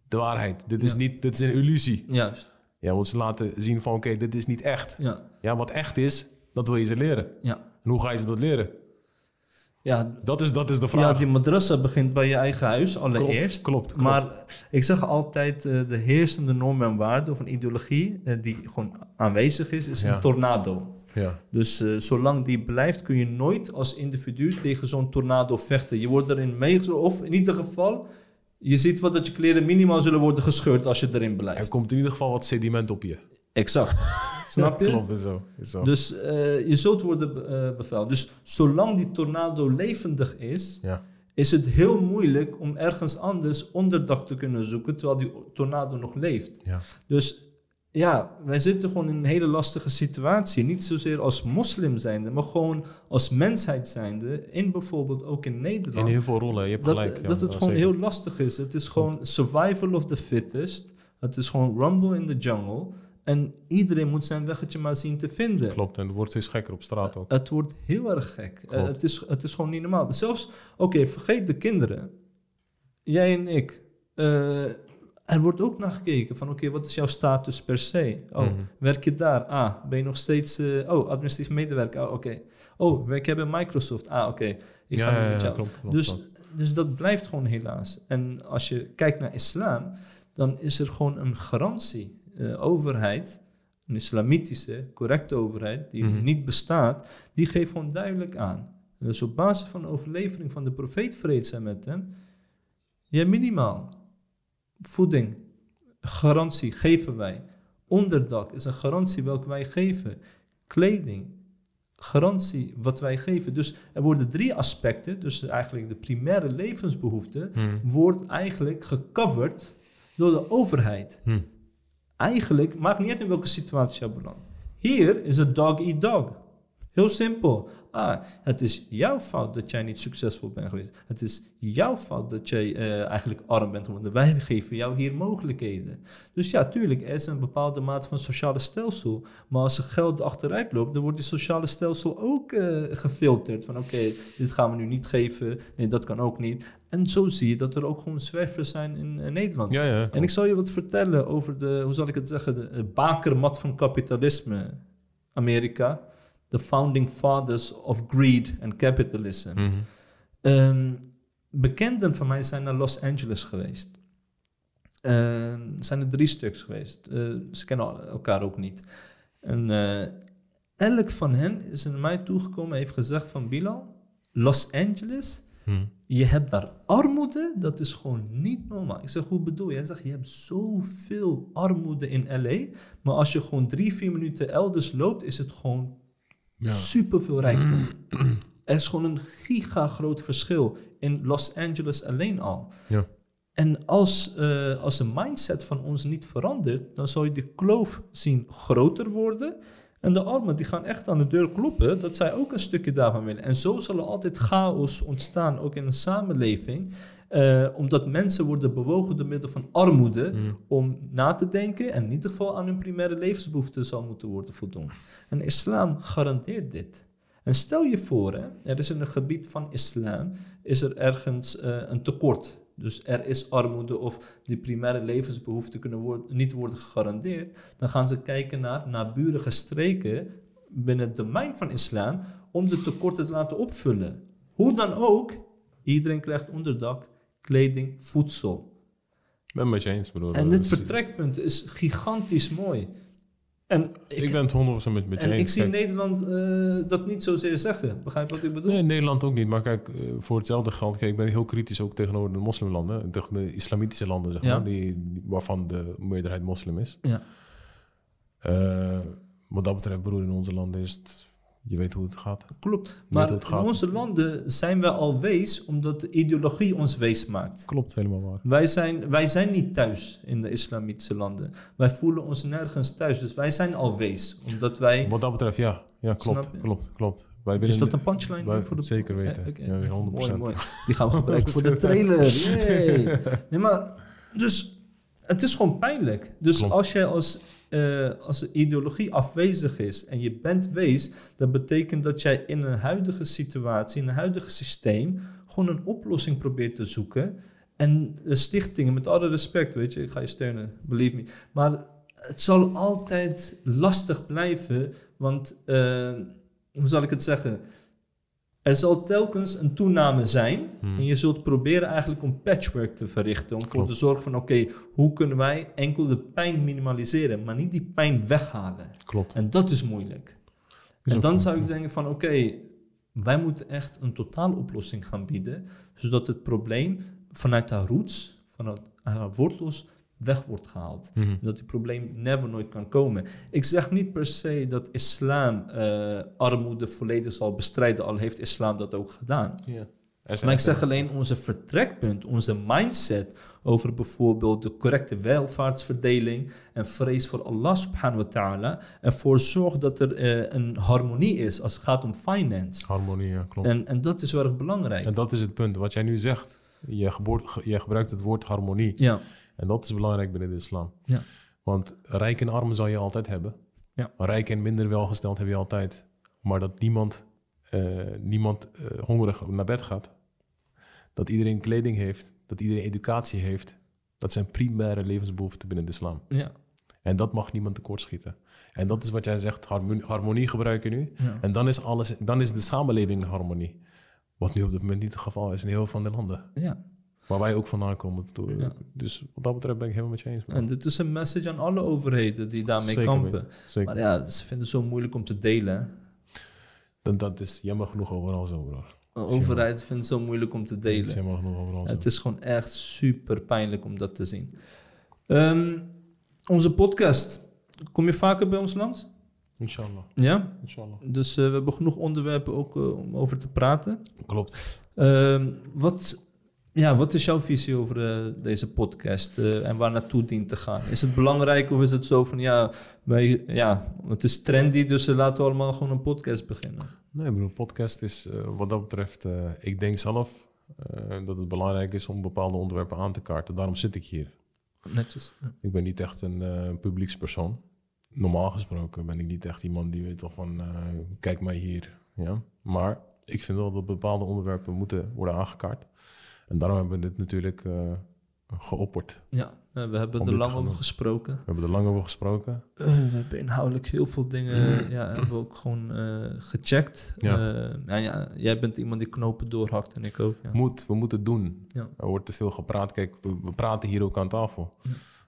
de waarheid. Dit is, niet, dit is een illusie. Juist. Jij wilt ze laten zien van, oké, dit is niet echt. Ja. Ja, wat echt is, dat wil je ze leren. Ja. En hoe ga je ze dat leren? Ja, Dat is, dat is de ja, vraag. die madrassa begint bij je eigen huis allereerst. klopt, klopt. Maar ik zeg altijd, eh, de heersende norm en waarde of een ideologie eh, die gewoon aanwezig is, is Ja. een tornado. Ja. Dus eh, zolang die blijft, kun je nooit als individu tegen zo'n tornado vechten. Je wordt erin meegezogen, of in ieder geval, je ziet wat dat je kleren minimaal zullen worden gescheurd als je erin Er blijft. komt in ieder geval wat sediment op je. Exact. Snap je? Klopt, is zo. Is zo. Dus eh, je zult worden be- eh, bevuild. Dus zolang die tornado levendig is, ja. is het heel moeilijk om ergens anders onderdak te kunnen zoeken terwijl die tornado nog leeft. Ja. Dus ja, wij zitten gewoon in een hele lastige situatie. Niet zozeer als moslim zijnde, maar gewoon als mensheid zijnde. In bijvoorbeeld ook in In Nederland. heel veel rollen, je hebt dat, gelijk. ja, dat het gewoon zeker. heel lastig is. Het is gewoon survival of the fittest. Het is gewoon rumble in the jungle. En iedereen moet zijn weggetje maar zien te vinden. Klopt, en het wordt steeds gekker op straat ook. Het wordt heel erg gek. Eh, het, is, het is gewoon niet normaal. Zelfs, oké, vergeet de kinderen. Jij en ik. Eh, er wordt ook naar gekeken van, oké, wat is jouw status per se? Oh, Mhm. werk je daar? Ah, ben je nog steeds... eh, oh, administratief medewerker? Ah, oké. Oh, werk je bij Microsoft? Ah, oké. Ik ga ja, nu ja, met ja, jou. klopt, klopt, dus, klopt. dus dat blijft gewoon helaas. En als je kijkt naar islam, dan is er gewoon een garantie. Eh, overheid, een islamitische, correcte overheid, die Mhm. niet bestaat, die geeft gewoon duidelijk aan. En dat is op basis van de overlevering van de profeet vrede zij met hem. Ja, minimaal. Voeding, garantie geven wij. Onderdak is een garantie welke wij geven. Kleding, garantie wat wij geven. Dus er worden drie aspecten, dus eigenlijk de primaire levensbehoeften, Hmm. wordt eigenlijk gecoverd door de overheid. Hmm. Eigenlijk maakt niet uit in welke situatie je belandt. Hier is het dog eat dog. Heel simpel. Ah, het is jouw fout dat jij niet succesvol bent geweest. Het is jouw fout dat jij eh, eigenlijk arm bent geworden. Wij geven jou hier mogelijkheden. Dus ja, tuurlijk, er is een bepaalde mate van sociale stelsel. Maar als er geld achteruit loopt, dan wordt die sociale stelsel ook eh, gefilterd. Van oké, dit gaan we nu niet geven. Nee, dat kan ook niet. En zo zie je dat er ook gewoon zwervers zijn in eh, Nederland. Ja, ja. En ik zal je wat vertellen over de, hoe zal ik het zeggen, de eh, bakermat van kapitalisme. Amerika. The founding fathers of greed and capitalism. Mhm. Ehm, bekenden van mij zijn naar Los Angeles geweest. Er zijn er drie stuks geweest. Eh, ze kennen elkaar ook niet. En elk van hen is naar mij toegekomen en heeft gezegd van Bilal, Los Angeles, Mhm. je hebt daar armoede, dat is gewoon niet normaal. Ik zeg, hoe bedoel je? Hij zegt, je hebt zoveel armoede in LA, maar als je gewoon drie, vier minuten elders loopt, is het gewoon Ja. superveel rijkdom. er is gewoon een giga groot verschil in Los Angeles alleen al. Ja. En als, eh, als de mindset van ons niet verandert, dan zal je de kloof zien groter worden. En de armen die gaan echt aan de deur kloppen dat zij ook een stukje daarvan willen. En zo zal er altijd chaos ontstaan, ook in een samenleving. eh, omdat mensen worden bewogen door middel van armoede Mm. om na te denken en in ieder geval aan hun primaire levensbehoeften zal moeten worden voldoen. En islam garandeert dit. En stel je voor, hè, er is in een gebied van islam, is er ergens eh, een tekort. Dus er is armoede of die primaire levensbehoeften kunnen worden, niet worden gegarandeerd. Dan gaan ze kijken naar naburige streken binnen het domein van islam om de tekorten te laten opvullen. Hoe dan ook, iedereen krijgt onderdak, kleding, voedsel. Ik ben met je eens, broer. En dit Dus, vertrekpunt is gigantisch mooi. En ik, Ik ben het 100% met, met je en ik eens. zie Kijk, Nederland eh, dat niet zozeer zeggen. Begrijp wat ik bedoel? Nee, Nederland ook niet. Maar kijk, eh, voor hetzelfde geld... Kijk, ik ben heel kritisch ook tegenover de moslimlanden. Tegen de islamitische landen, zeg Ja. maar. Die, die- waarvan de meerderheid moslim is. Ja. Eh, wat dat betreft, broer, in onze landen is het... Je weet hoe het gaat. Klopt. Maar in onze landen zijn we al wees omdat de ideologie ons wees maakt. Klopt, helemaal waar. Wij zijn, wij zijn niet thuis in de islamitische landen. Wij voelen ons nergens thuis. Dus wij zijn al wees. Omdat wij... Wat dat betreft, ja. Ja, klopt, klopt, klopt. Wij Is dat een punchline wij- voor de... Zeker weten. Eh, oké. Ja, 100%. Mooi, mooi. Die gaan we gebruiken voor de trailer. Yay. Nee, maar... Dus het is gewoon pijnlijk. Dus Klopt. als jij als, eh, als de ideologie afwezig is en je bent wees... dat betekent dat jij in een huidige situatie, in een huidige systeem... gewoon een oplossing probeert te zoeken... En de stichtingen, met alle respect, weet je, ik ga je steunen, believe me. Maar het zal altijd lastig blijven, want, eh, hoe zal ik het zeggen? Er zal telkens een toename zijn Hmm. en je zult proberen eigenlijk om patchwork te verrichten. Om voor te zorgen van, oké, hoe kunnen wij enkel de pijn minimaliseren, maar niet die pijn weghalen. Klopt. En dat is moeilijk. Is en dan zo. zou ik denken van oké, wij moeten echt een totaaloplossing gaan bieden, zodat het probleem vanuit haar roots, vanuit haar wortels, weg wordt gehaald. Mhm. Dat die probleem never nooit kan komen. Ik zeg niet per se dat islam eh, armoede volledig zal bestrijden, al heeft islam dat ook gedaan. Maar ik zeg alleen onze vertrekpunt, onze mindset over bijvoorbeeld de correcte welvaartsverdeling en vrees voor Allah subhanahu wa ta'ala. En voor zorg dat er eh, een harmonie is als het gaat om finance. Harmonie, ja, klopt. En, en dat is wel erg belangrijk. En dat is het punt. Wat jij nu zegt. Je, geboort, je gebruikt het woord harmonie. ja, En dat is belangrijk binnen de islam. Ja. Want rijk en arm zal je altijd hebben. Ja. Rijk en minder welgesteld heb je altijd. Maar dat niemand, eh, niemand eh, hongerig naar bed gaat. Dat iedereen kleding heeft. Dat iedereen educatie heeft. Dat zijn primaire levensbehoeften binnen de islam. ja, En dat mag niemand tekortschieten. En dat is wat jij zegt, harmonie, harmonie gebruiken nu. ja. En dan is, alles, dan is de samenleving in harmonie. Wat nu op dit moment niet het geval is in heel veel van de landen. ja. Waar wij ook vandaan komen. Ja. Dus wat dat betreft ben ik helemaal met je eens. man. En dit is een message aan alle overheden die daarmee Zeker kampen. Zeker. Maar ja, ze vinden het zo moeilijk om te delen. Dan, dat is jammer genoeg overal zo, overheid vindt het zo moeilijk om te Het is delen. jammer genoeg overal zo. Het is gewoon echt super pijnlijk om dat te zien. Ehm, onze podcast. Kom je vaker bij ons langs? Inshallah. Ja? Inshallah. Dus eh, we hebben genoeg onderwerpen ook eh, om over te praten. Klopt. Ehm, wat, ja, wat is jouw visie over eh, deze podcast eh, en waar naartoe dient te gaan? Is het belangrijk of is het zo van ja, wij, ja het is trendy, dus eh, laten we allemaal gewoon een podcast beginnen? Nee, bro, podcast is wat dat betreft... ik denk zelf dat het belangrijk is om bepaalde onderwerpen aan te kaarten. Daarom zit ik hier. Netjes. Ja. Ik ben niet echt een publiekspersoon. Normaal gesproken ben ik niet echt iemand die weet al van... kijk mij hier. Ja? Maar ik vind wel dat bepaalde onderwerpen moeten worden aangekaart. En daarom hebben we dit natuurlijk eh, geopperd. Ja, eh, we hebben er lang over gesproken. We hebben er lang over gesproken. Eh, we hebben inhoudelijk heel veel dingen ja, hebben we ook gewoon gecheckt. Ja. Ja, ja, jij bent iemand die knopen doorhakt en ik ook. Ja. Moet, we moeten het doen. Ja. Er wordt te veel gepraat. Kijk, we, we praten hier ook aan tafel.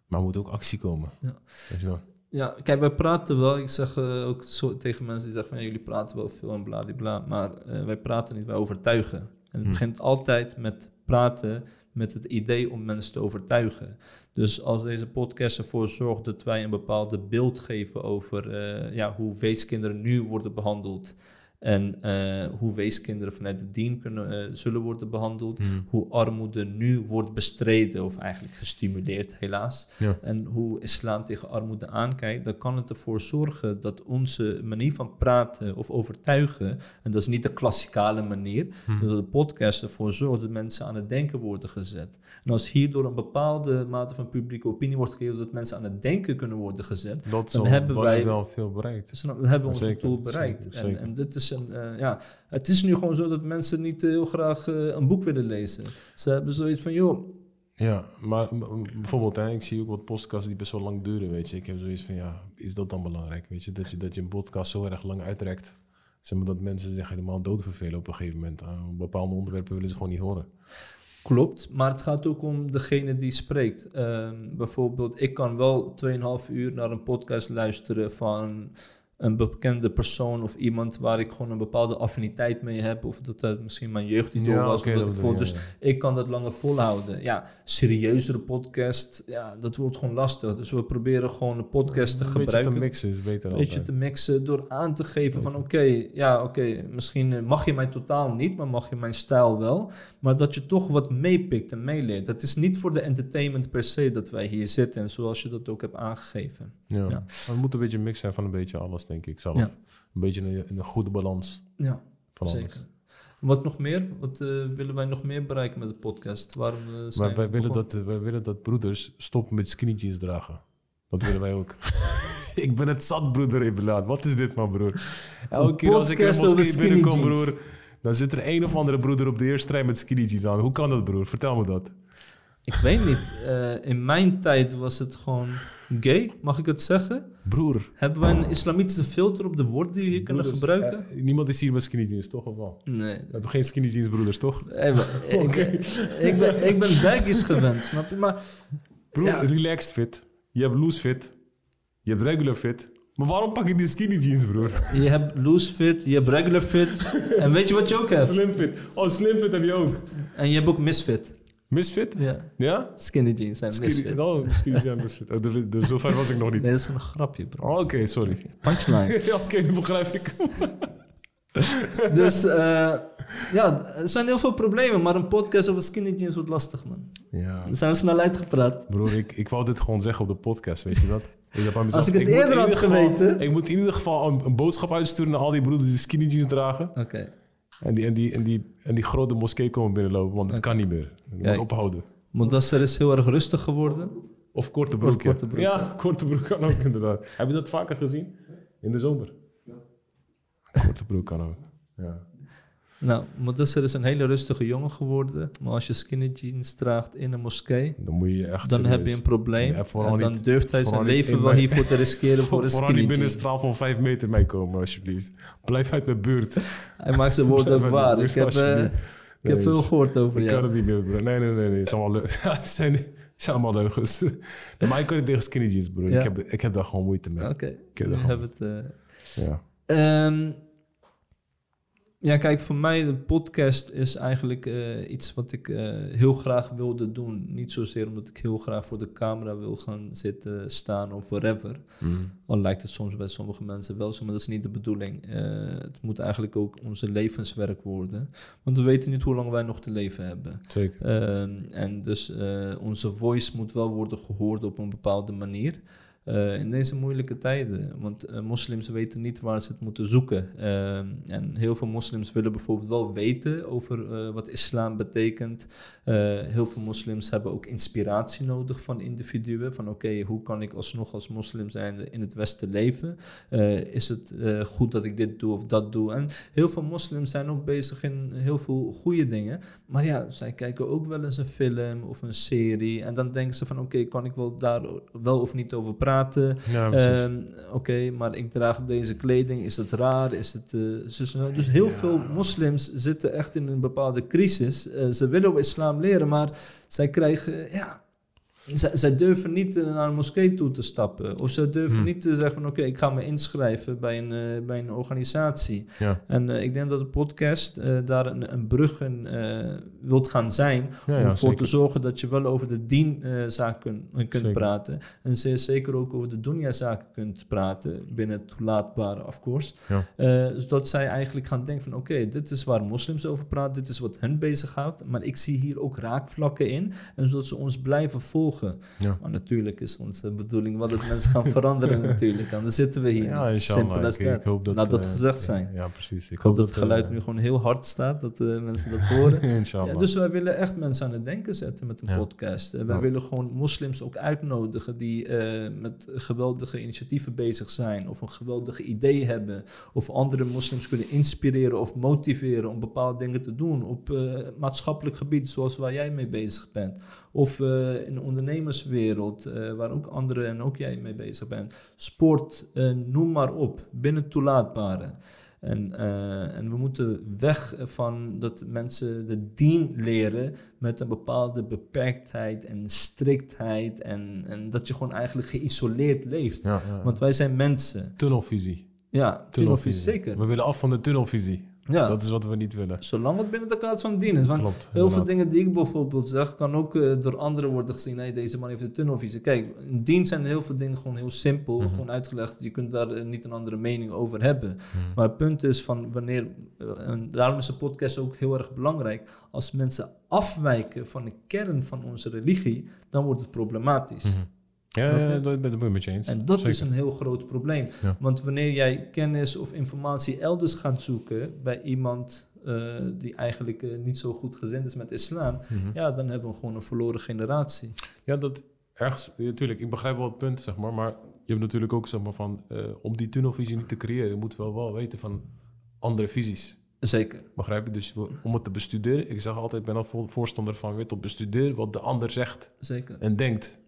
Maar er moet ook actie komen. Ja. Weet je wel? Ja, kijk, wij praten wel. Ik zeg ook zo tegen mensen die zeggen van ja, jullie praten wel veel en bladibla. Maar wij praten niet, wij overtuigen. En het Hm. begint altijd met praten met het idee om mensen te overtuigen. Dus als deze podcast ervoor zorgt dat wij een bepaalde beeld geven over eh, ja, hoe weeskinderen nu worden behandeld. En eh, hoe weeskinderen vanuit de dien kunnen, eh, zullen worden behandeld. Mhm. Hoe armoede nu wordt bestreden of eigenlijk gestimuleerd, helaas. Ja. En hoe islam tegen armoede aankijkt, dan kan het ervoor zorgen dat onze manier van praten of overtuigen, en dat is niet de klassikale manier, Mhm. dat de podcast ervoor zorgt dat mensen aan het denken worden gezet. En als hierdoor een bepaalde mate van publieke opinie wordt gegeven dat mensen aan het denken kunnen worden gezet, Dat dan hebben wij wel veel bereikt. dan hebben we onze Zeker, doel bereikt. zeker, en, zeker. en dit is een, eh, ja, het is nu gewoon zo dat mensen niet heel graag eh, een boek willen lezen. Ze hebben zoiets van, joh, Ja, maar bijvoorbeeld, hè, ik zie ook wat podcasts die best wel lang duren, weet je. Ik heb zoiets van, ja, is dat dan belangrijk, weet je? Dat je, dat je een podcast zo erg lang uitrekt. Zeg maar dat mensen zich helemaal doodvervelen op een gegeven moment. Aan bepaalde onderwerpen willen ze gewoon niet horen. Klopt, maar het gaat ook om degene die spreekt. Ehm, bijvoorbeeld, ik kan wel 2,5 uur naar een podcast luisteren van een bekende persoon of iemand waar ik gewoon een bepaalde affiniteit mee heb. Of dat het misschien mijn jeugdidool was. oké, of dat dat ik je, dus ja. ik kan dat langer volhouden. Ja, serieuzere podcast, ja, dat wordt gewoon lastig. Dus we proberen gewoon een podcast te Een beetje gebruiken. te mixen is beter Een beetje te mixen door aan te geven van oké, ja oké, misschien eh, mag je mij totaal niet, maar mag je mijn stijl wel. Maar dat je toch wat meepikt en meeleert. Het is niet voor de entertainment per se dat wij hier zitten en zoals je dat ook hebt aangegeven. Ja. Ja. Het moet een beetje een mix zijn van een beetje alles, denk ik zelf. Ja. Een beetje een, een goede balans Ja, van alles. zeker. Wat nog meer? Wat eh, willen wij nog meer bereiken met de podcast? Waarom eh, zijn Maar wij willen, dat, wij willen dat broeders stoppen met skinny jeans dragen. Dat willen wij ook. ik ben het zat, broeder Ibelaat. Wat is dit, man, broer? Elke keer als ik in moskee binnenkom, jeans. broer... dan zit er een of andere broeder op de eerste rij met skinny jeans aan. Hoe kan dat, broer? Vertel me dat. Ik weet niet. eh, in mijn tijd was het gewoon gay, mag ik het zeggen? Broer. Hebben wij een islamitische filter op de woorden die we hier kunnen gebruiken? eh, niemand is hier met skinny jeans, toch? Of wel? nee. We hebben geen skinny jeans broeders, toch? Hey, maar ik, ben, ik, ben, ik ben baggies gewend, snap je? Maar Broer, Ja. relaxed fit. Je hebt loose fit. Je hebt regular fit. Maar waarom pak je die skinny jeans, broer? je hebt loose fit, je hebt regular fit. En weet je wat je ook hebt? Slim fit. Oh, slim fit heb je ook. En je hebt ook misfit. Misfit? Ja. Ja? Skinny jeans zijn Skinny, misfit. oh, skinny jeans misfit. Oh, de, de, zo ver was ik nog niet. Nee, dat is een grapje, bro. Oh, Oké, sorry. Punchline. Ja, Oké, nu begrijp ik. dus eh, ja, er zijn heel veel problemen, maar een podcast over skinny jeans wordt lastig, man. Ja. Dan zijn we snel uitgepraat. Broer, ik, ik wou dit gewoon zeggen op de podcast, weet je dat? Ik mezelf- Als ik het eerder had geval- geweten. Ik moet in ieder geval een, een boodschap uitsturen naar al die broeders die skinny jeans dragen. Oké. En die, en, die, en, die, en die grote moskee komen binnenlopen, want het kan niet meer. Het moet ophouden. Modassar is heel erg rustig geworden. Of korte broek. ja. korte broek, Ja, korte broek kan ook inderdaad. Heb je dat vaker gezien? In de zomer? Korte broek kan ook. Ja. Nou, Modassar is een hele rustige jongen geworden. Maar als je skinny jeans draagt in een moskee, Dan moet je echt dan heb je een probleem. Ja, en dan niet- durft hij zijn leven wel hiervoor te riskeren voor een Vooral skinny niet binnen een jeans. straal van vijf meter mij komen, alsjeblieft. Blijf uit mijn buurt. Hij maakt zijn woorden waar. Ik heb, eh, ik heb veel gehoord over Ik kan jou. het niet meer, bro. Nee, nee, nee. nee. Het zijn allemaal, het zijn, het zijn allemaal leugens. Ja, maar ik kan niet tegen skinny jeans, bro. Ja. Ik, heb, ik heb daar gewoon moeite mee. Oké, heb we hebben het... eh, Ja. Ehm, ja, kijk, voor mij de podcast is eigenlijk eh, iets wat ik eh, heel graag wilde doen. Niet zozeer omdat ik heel graag voor de camera wil gaan zitten, staan of whatever. Mm. Al lijkt het soms bij sommige mensen wel zo, maar dat is niet de bedoeling. Eh, het moet eigenlijk ook onze levenswerk worden. Want we weten niet hoe lang wij nog te leven hebben. Zeker. Ehm, en dus onze voice moet wel worden gehoord op een bepaalde manier. Eh, in deze moeilijke tijden. Want eh, moslims weten niet waar ze het moeten zoeken. Ehm, en heel veel moslims willen bijvoorbeeld wel weten over eh, wat islam betekent. Heel veel moslims hebben ook inspiratie nodig van individuen. Van oké, hoe kan ik alsnog als moslim zijn in het Westen leven? Is het goed dat ik dit doe of dat doe? En heel veel moslims zijn ook bezig in heel veel goede dingen. Maar ja, zij kijken ook wel eens een film of een serie. En dan denken ze van oké, kan ik wel daar wel of niet over praten? Ja. Ehm, oké, maar ik draag deze kleding. Is het raar? Is het, eh? Dus heel veel moslims zitten echt in een bepaalde crisis. Eh, ze willen over islam leren, maar zij krijgen, ja, zij, zij durven niet eh, naar een moskee toe te stappen. Of zij durven Hmm. niet te zeggen van oké, ik ga me inschrijven bij een, eh, bij een organisatie. Ja, En eh, ik denk dat de podcast daar een, een brug in wilt gaan zijn. ja, om ervoor te zorgen dat je wel over de dienzaak kun, kunt Zeker. praten. En zeer zeker ook over de dunya-zaken kunt praten. Binnen het toelaatbare, of course. Ja. Zodat zij eigenlijk gaan denken van oké, dit is waar moslims over praten. Dit is wat hen bezighoudt. Maar ik zie hier ook raakvlakken in. En zodat ze ons blijven volgen. Ja. Maar natuurlijk is onze bedoeling wel dat mensen gaan veranderen natuurlijk. Anders zitten we hier. Ja. Simpel als dat. Laat dat eh, gezegd zijn. Ja, precies. Ik hoop dat het geluid eh, nu gewoon heel hard staat, dat eh, mensen dat horen. Ja, dus wij willen echt mensen aan het denken zetten met een Ja. podcast. Eh, wij willen gewoon moslims ook uitnodigen die eh, met geweldige initiatieven bezig zijn. Of een geweldige idee hebben. Of andere moslims kunnen inspireren of motiveren om bepaalde dingen te doen. Op eh, maatschappelijk gebied zoals waar jij mee bezig bent. Of eh, in de ondernemerswereld eh, waar ook anderen en ook jij mee bezig bent. Sport, eh, noem maar op. Binnen toelaatbare. En, en we moeten weg van dat mensen de dien leren met een bepaalde beperktheid en striktheid. En, en dat je gewoon eigenlijk geïsoleerd leeft. ja, ja. Want wij zijn mensen. Tunnelvisie. Ja, tunnelvisie, zeker. We willen af van de tunnelvisie. Ja, Dat is wat we niet willen. zolang het binnen de kaart van dien is. Want Klopt. Heel veel dingen die ik bijvoorbeeld zeg, kan ook eh, door anderen worden gezien. Nee, deze man heeft een tunnelvisie. Kijk, in dienst zijn heel veel dingen gewoon heel simpel, Mhm. gewoon uitgelegd. Je kunt daar eh, niet een andere mening over hebben. Mhm. Maar het punt is van wanneer, eh, en daarom is de podcast ook heel erg belangrijk. Als mensen afwijken van de kern van onze religie, dan wordt het problematisch. Mhm. Ja, dat ben ik met je eens. En dat is een heel groot probleem. Ja. Want wanneer jij kennis of informatie elders gaat zoeken bij iemand eh, die eigenlijk eh, niet zo goed gezind is met islam, Mhm. ja, dan hebben we gewoon een verloren generatie. Ja, dat ergens, natuurlijk, ik begrijp wel het punt, zeg maar, maar je hebt natuurlijk ook, zeg maar, van, eh, om die tunnelvisie niet te creëren, moeten we wel weten van andere visies. Zeker. Begrijp je? Dus om het te bestuderen, ik zeg altijd, ik ben al voor- voorstander van, weet, op bestudeer wat de ander zegt Zeker. en denkt.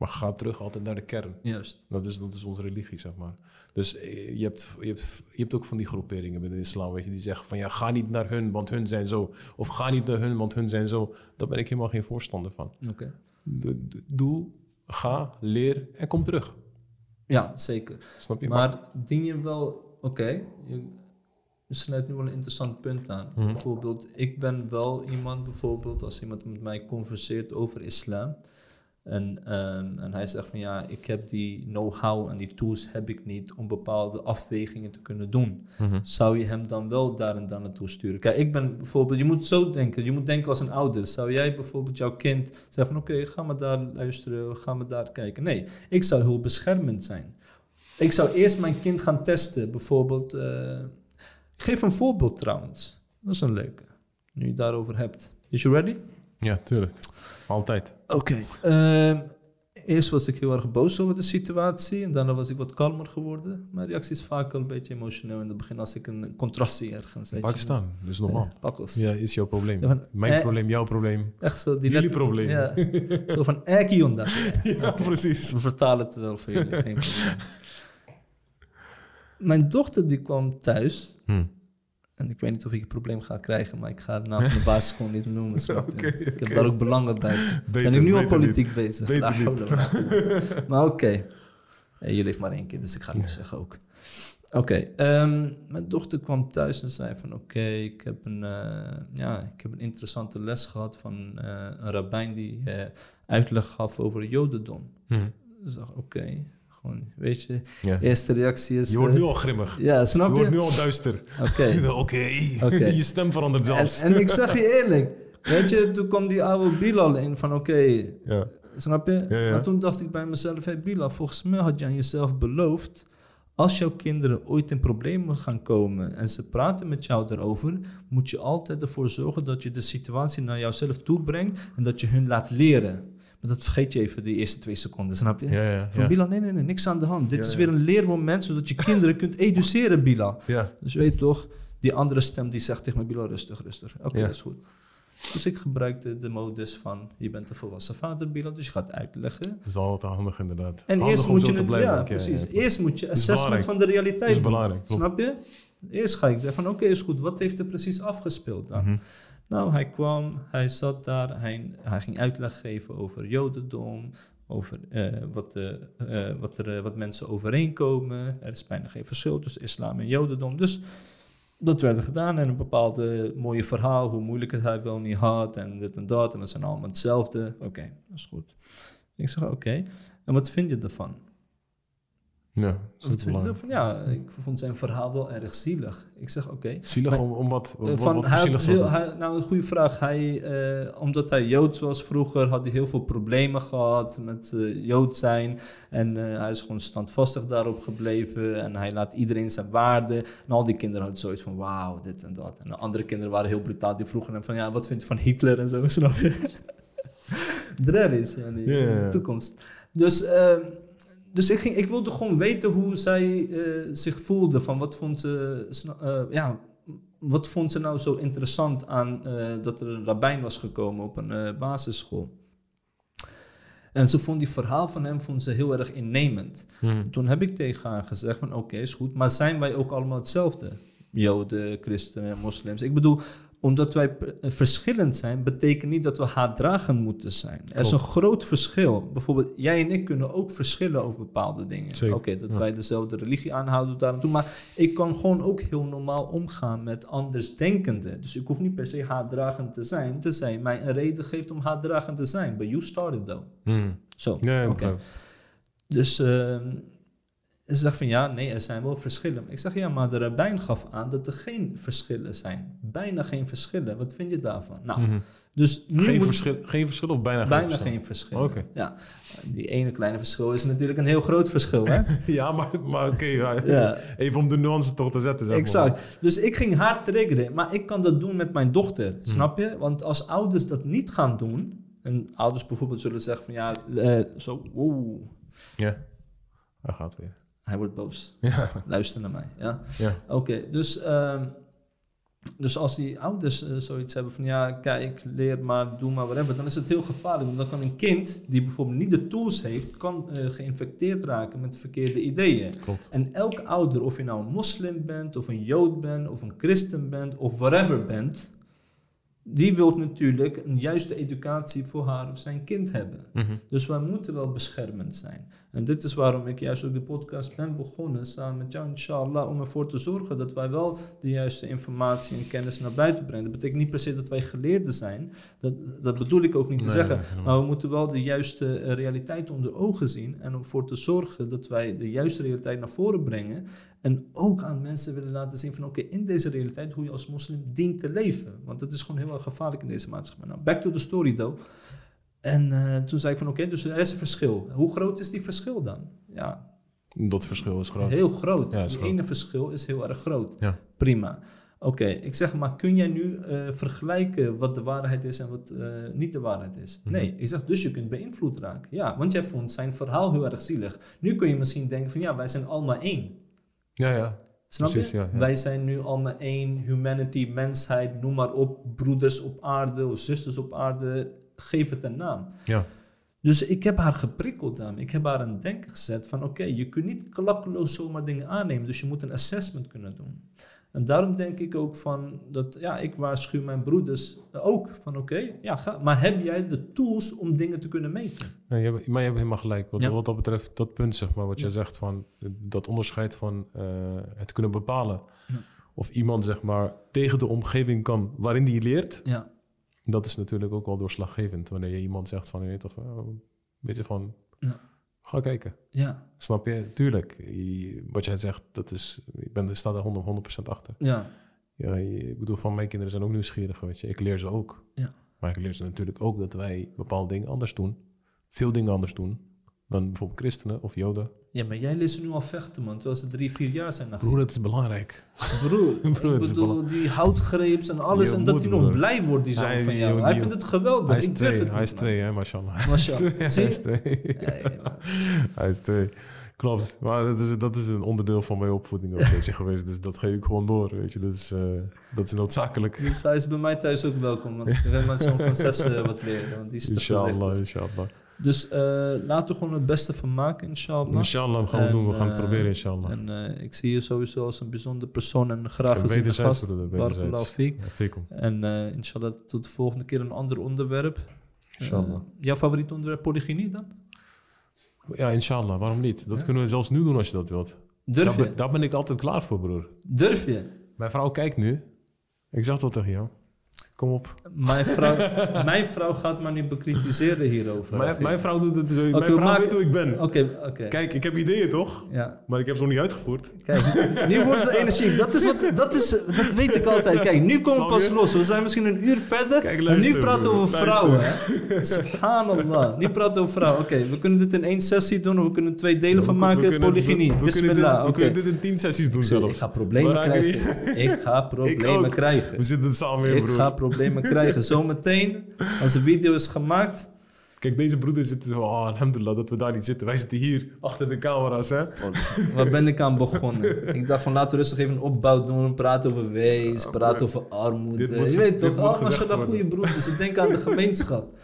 Maar ga terug altijd naar de kern. Juist. Dat is, dat is onze religie, zeg maar. Dus eh, je hebt, je, hebt, je hebt ook van die groeperingen binnen de islam, weet je, die zeggen van ja, ga niet naar hun, want hun zijn zo. Of ga niet naar hun, want hun zijn zo. Daar ben ik helemaal geen voorstander van. Oké. Do- do- Doe, ga, leer en kom terug. Ja, zeker. Snap je? Maar dien je wel, oké, je, je snijdt nu wel een interessant punt aan. Mhm. Bijvoorbeeld, ik ben wel iemand, bijvoorbeeld, als iemand met mij converseert over islam. En, ehm, en hij zegt van ja, ik heb die know-how en die tools heb ik niet om bepaalde afwegingen te kunnen doen. Mhm. Zou je hem dan wel daar en daar naartoe sturen? Kijk, ik ben bijvoorbeeld, je moet zo denken, je moet denken als een ouder. Zou jij bijvoorbeeld jouw kind zeggen van oké, ga maar daar luisteren, ga maar daar kijken. Nee, ik zou heel beschermend zijn. Ik zou eerst mijn kind gaan testen, bijvoorbeeld. eh, ik geef een voorbeeld trouwens. Dat is een leuke. Nu je het daarover hebt. Is you ready? Ja, tuurlijk. Altijd. Oké. ehm, eerst was ik heel erg boos over de situatie en daarna was ik wat kalmer geworden. Mijn reactie is vaak al een beetje emotioneel in het begin als ik een contrast zie ergens. weet je. Pakistan, dat is normaal. Pakkels. Ja, is jouw probleem. Ja, van, Mijn eh, probleem, jouw probleem. Echt zo. Die Jullie probleem. Ja. Zo van Ekionda. Ja, precies. We vertalen het wel voor jullie, geen probleem. Mijn dochter die kwam thuis. Hm. En ik weet niet of ik een probleem ga krijgen, maar ik ga de naam van de baas gewoon niet noemen. snap je? Ik heb daar ook belangen bij. ben Beter, ik nu al politiek bezig. Beter niet. maar oké. Eh, jullie heeft maar één kind, dus ik ga het nu zeggen ook. Oké, ehm, mijn dochter kwam thuis en zei van oké, ik, heb een, eh, ja, ik heb een interessante les gehad van eh, een rabbijn die uitleg gaf over jodendom. Hm. Dus ik dacht oké, gewoon, weet je, Ja. eerste reactie is... Je wordt eh, nu al grimmig. Ja, Je snap je? wordt nu al duister. Oké. Oké. Je stem verandert En, zelfs. en ik zeg je eerlijk, weet je, toen kwam die oude Bilal in van oké, ja. snap je? Ja, ja. Maar toen dacht ik bij mezelf, hey Bilal, volgens mij had je aan jezelf beloofd, als jouw kinderen ooit in problemen gaan komen en ze praten met jou daarover, moet je altijd ervoor zorgen dat je de situatie naar jouzelf toe brengt en dat je hun laat leren. Maar dat vergeet je even die eerste twee seconden, snap je? Ja, ja, Van ja. Bilal, nee, nee, nee, niks aan de hand. Dit is weer een leermoment, zodat je kinderen kunt educeren, Bilal. Ja. Dus je weet toch, die andere stem die zegt tegen me, Bilal, rustig, rustig. Oké, dat is goed. Dus ik gebruikte de modus van, je bent een volwassen vader, Bilal, dus je gaat uitleggen. Dat is altijd handig inderdaad. En handig eerst moet je, het- blijven. ja, precies. Eerst moet je assessment van de realiteit Dat is belangrijk. Snap je? Eerst ga ik zeggen van oké, is goed. Wat heeft er precies afgespeeld dan? Mhm. Nou, hij kwam, hij zat daar, hij, hij ging uitleg geven over jodendom, over eh, wat, eh, eh, wat, er, wat mensen overeenkomen. Er is bijna geen verschil tussen islam en jodendom. Dus dat werd gedaan en een bepaald mooie verhaal, hoe moeilijk het hij wel niet had en dit en dat. En we zijn allemaal hetzelfde. Oké, dat is goed. Ik zeg, oké, en wat vind je ervan? Ja, dat is ervan? Ja, ik vond zijn verhaal wel erg zielig. Ik zeg, oké. Zielig Maar- om, om wat? Eh, van, wat hij zielig heel, hij, nou, een goede vraag. Hij, eh, omdat hij Joods was vroeger, had hij heel veel problemen gehad met eh, Jood zijn. En hij is gewoon standvastig daarop gebleven. En hij laat iedereen zijn waarde. En al die kinderen hadden zoiets van, wauw, dit en dat. En de andere kinderen waren heel brutaal. Die vroegen hem van, ja, wat vind je van Hitler en zo, snap je? Is, ja, die, de toekomst. Dus... dus ik, ging, ik wilde gewoon weten hoe zij eh, zich voelde. Van wat vond ze, sna- eh, ja, wat vond ze nou zo interessant aan eh, dat er een rabbijn was gekomen op een basisschool? En ze vond die verhaal van hem vond ze heel erg innemend. Mhm. Toen heb ik tegen haar gezegd van oké, is goed, maar zijn wij ook allemaal hetzelfde? Joden, christenen, moslims. Ik bedoel, omdat wij verschillend zijn, betekent niet dat we haatdragend moeten zijn. Er is een groot verschil. Bijvoorbeeld, jij en ik kunnen ook verschillen over bepaalde dingen. Oké, dat ja. wij dezelfde religie aanhouden daar en toe. Maar ik kan gewoon ook heel normaal omgaan met andersdenkenden. Dus ik hoef niet per se haatdragend te zijn, tenzij mij een reden geeft om haatdragend te zijn. But you started though. Mhm. Zo, Ja, ja, oké. Dus ehm, ze zegt van ja, nee, er zijn wel verschillen. Ik zeg ja, maar de rabbijn gaf aan dat er geen verschillen zijn. Bijna geen verschillen. Wat vind je daarvan? Nou, Mhm. dus nu geen, verschil, geen verschil of bijna, bijna geen verschil? geen verschillen. Oké. Ja, die ene kleine verschil is natuurlijk een heel groot verschil, hè? Ja, maar, maar oké, ja. Ja. even om de nuance toch te zetten. Zeg maar. Exact. Dus ik ging haar triggeren, maar ik kan dat doen met mijn dochter, Hmm. snap je? Want als ouders dat niet gaan doen, en ouders bijvoorbeeld zullen zeggen van ja, eh, zo, Ja, hij gaat weer. Hij wordt boos. Ja, Luister naar mij, ja. ja. Oké, dus, ehm, dus als die ouders eh, zoiets hebben van ja, kijk, leer maar, doe maar, whatever, dan is het heel gevaarlijk. Want dan kan een kind die bijvoorbeeld niet de tools heeft, kan eh, geïnfecteerd raken met verkeerde ideeën. klopt. En elke ouder, of je nou een moslim bent, of een jood bent, of een christen bent, of whatever bent, die wil natuurlijk een juiste educatie voor haar of zijn kind hebben. Mhm. Dus wij moeten wel beschermend zijn. En dit is waarom ik juist ook de podcast ben begonnen, samen met jou, inshallah, om ervoor te zorgen dat wij wel de juiste informatie en kennis naar buiten brengen. Dat betekent niet per se dat wij geleerden zijn. Dat, dat bedoel ik ook niet te zeggen. nee, maar we moeten wel de juiste eh, realiteit onder ogen zien en om ervoor te zorgen dat wij de juiste realiteit naar voren brengen. En ook aan mensen willen laten zien van oké, in deze realiteit hoe je als moslim dient te leven. Want dat is gewoon heel erg gevaarlijk in deze maatschappij. Nou, back to the story though. En eh, toen zei ik van oké, dus er is een verschil. Hoe groot is die verschil dan? Ja, Dat verschil is groot. heel groot. Ja, is die groot. ene verschil is heel erg groot. Ja. Prima. Oké, ik zeg maar, kun jij nu eh, vergelijken wat de waarheid is en wat eh, niet de waarheid is? Mhm. Nee, ik zeg dus je kunt beïnvloed raken. Ja, want jij vond zijn verhaal heel erg zielig. Nu kun je misschien denken van ja, wij zijn allemaal één. Ja, ja. Snap Precies, je? ja, ja. Wij zijn nu allemaal één, humanity, mensheid, noem maar op, broeders op aarde of zusters op aarde, geef het een naam. Ja. Dus ik heb haar geprikkeld daarmee. Ik heb haar aan het denken gezet van oké, je kunt niet klakkeloos zomaar dingen aannemen, dus je moet een assessment kunnen doen. En daarom denk ik ook van dat, ja, ik waarschuw mijn broeders ook van oké, ja, ga, maar heb jij de tools om dingen te kunnen meten? Ja, je hebt, maar je hebt helemaal gelijk. Wat, Ja. wat dat betreft, dat punt, zeg maar, wat Ja. je zegt van dat onderscheid van eh, het kunnen bepalen. Ja. Of iemand, zeg maar, tegen de omgeving kan waarin die leert. Ja, Dat is natuurlijk ook wel doorslaggevend. Wanneer je iemand zegt van, je weet of, eh, weet je van, Ja. ga kijken. ja, Snap je? Tuurlijk. Je- wat jij zegt, dat is, ik ben, sta er 100%, 100% achter. ja, Ja, ik bedoel, van mijn kinderen zijn ook nieuwsgierig, weet je. Ik leer ze ook. Ja. Maar ik leer ze natuurlijk ook dat wij bepaalde dingen anders doen. Veel dingen anders doen dan bijvoorbeeld christenen of joden. ja, maar jij leest ze nu al vechten man, terwijl ze drie, vier jaar zijn. Broer, dat is belangrijk. Broer, Broer, ik bedoel, die houtgreeps en alles. Je en dat hij nog blij wordt, die zoon Hij- van jou. hij vindt het geweldig. Hij is ik twee, het hij is twee, hè, mashallah. Hij is Mashallah. Hij is twee. Hij is twee. Klopt. Maar dat is, dat is een onderdeel van mijn opvoeding ook weet je, geweest. Dus dat geef ik gewoon door, weet je. Dat is, eh, dat is noodzakelijk. Dus hij is bij mij thuis ook welkom. Want ik wil mijn zoon van zes eh, wat leren. Want die is Inshallah, inshallah. Dus eh, laten we gewoon het beste van maken, inshallah. Inshallah, gaan we doen. We gaan het eh, proberen, inshallah. En eh, ik zie je sowieso als een bijzondere persoon en graag En gezien wederzijds, gast. Barakallahu fiek. Fikum. En inshallah tot de volgende keer een ander onderwerp. Inshallah. Jouw favoriet onderwerp polygynie dan? Ja, inshallah. Waarom niet? Dat kunnen we zelfs nu doen als je dat wilt. Durf Daar, je? ben- daar ben ik altijd klaar voor, broer. Durf je? Mijn vrouw kijkt nu. Ik zeg dat tegen jou. Kom op. Mijn vrouw, mijn vrouw gaat me nu bekritiseren hierover. Mijn, mijn vrouw doet het zo. Oké, mijn vrouw maak- weet hoe ik ben. Oké, oké. Kijk, ik heb ideeën toch? Ja. Maar ik heb ze nog niet uitgevoerd. Kijk, nu wordt ze energiek. Dat, is wat, dat, is, dat weet ik altijd. Kijk, nu komen we Snap pas los. We zijn misschien een uur verder. Kijk, en luister, nu praten we over vrouwen. Subhanallah. Nu praten we over vrouwen. Oké, we kunnen dit in één sessie doen of we kunnen twee delen van maken. we kunnen- Polygynie. We, we, kunnen dit, we Oké. kunnen dit in tien sessies doen zelfs. Ik ga problemen Maar krijgen. Ik ga problemen krijgen. We zitten samen in, Ik broer. Problemen krijgen. Zometeen, als de video is gemaakt. Kijk, deze broeder zitten zo... Oh, alhamdulillah dat we daar niet zitten. Wij zitten hier, achter de camera's, hè. Waar ben ik aan begonnen? Ik dacht van laten we rustig even een opbouw doen. Praten over wees, praten over armoede. Moet- je weet toch, allemaal zijn dat goede broeders. Ik denk aan de gemeenschap.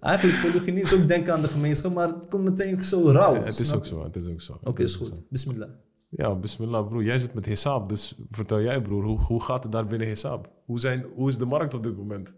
Eigenlijk polygynie is ook denken aan de gemeenschap, maar het komt meteen zo rauw. Ja, het is ook zo, het is ook zo. Oké, is goed. zo. Bismillah. Ja, bismillah, broer. Jij zit met Hesab, dus vertel jij, broer. Hoe, hoe gaat het daar binnen Hesab? Hoe, zijn, hoe is de markt op dit moment?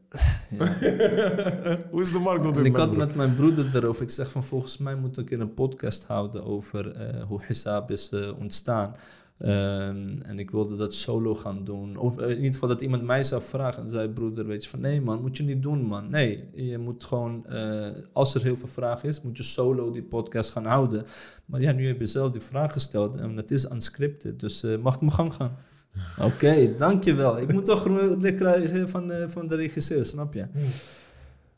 hoe is de markt op dit En ik moment, had met mijn broeder erover. Ik zeg van volgens mij moet ik keer een podcast houden over eh, hoe Hisab is eh, ontstaan. Ehm, en ik wilde dat solo gaan doen. Of eh, in ieder geval dat iemand mij zou vragen. En zei broeder, weet je van nee man, moet je niet doen man. Nee, je moet gewoon, eh, als er heel veel vraag is, moet je solo die podcast gaan houden. Maar ja, nu heb je zelf die vraag gesteld en het is unscripted. Dus eh, mag ik mijn gang gaan? Oké, dankjewel. Ik moet toch groen krijgen van, van de regisseur, snap je?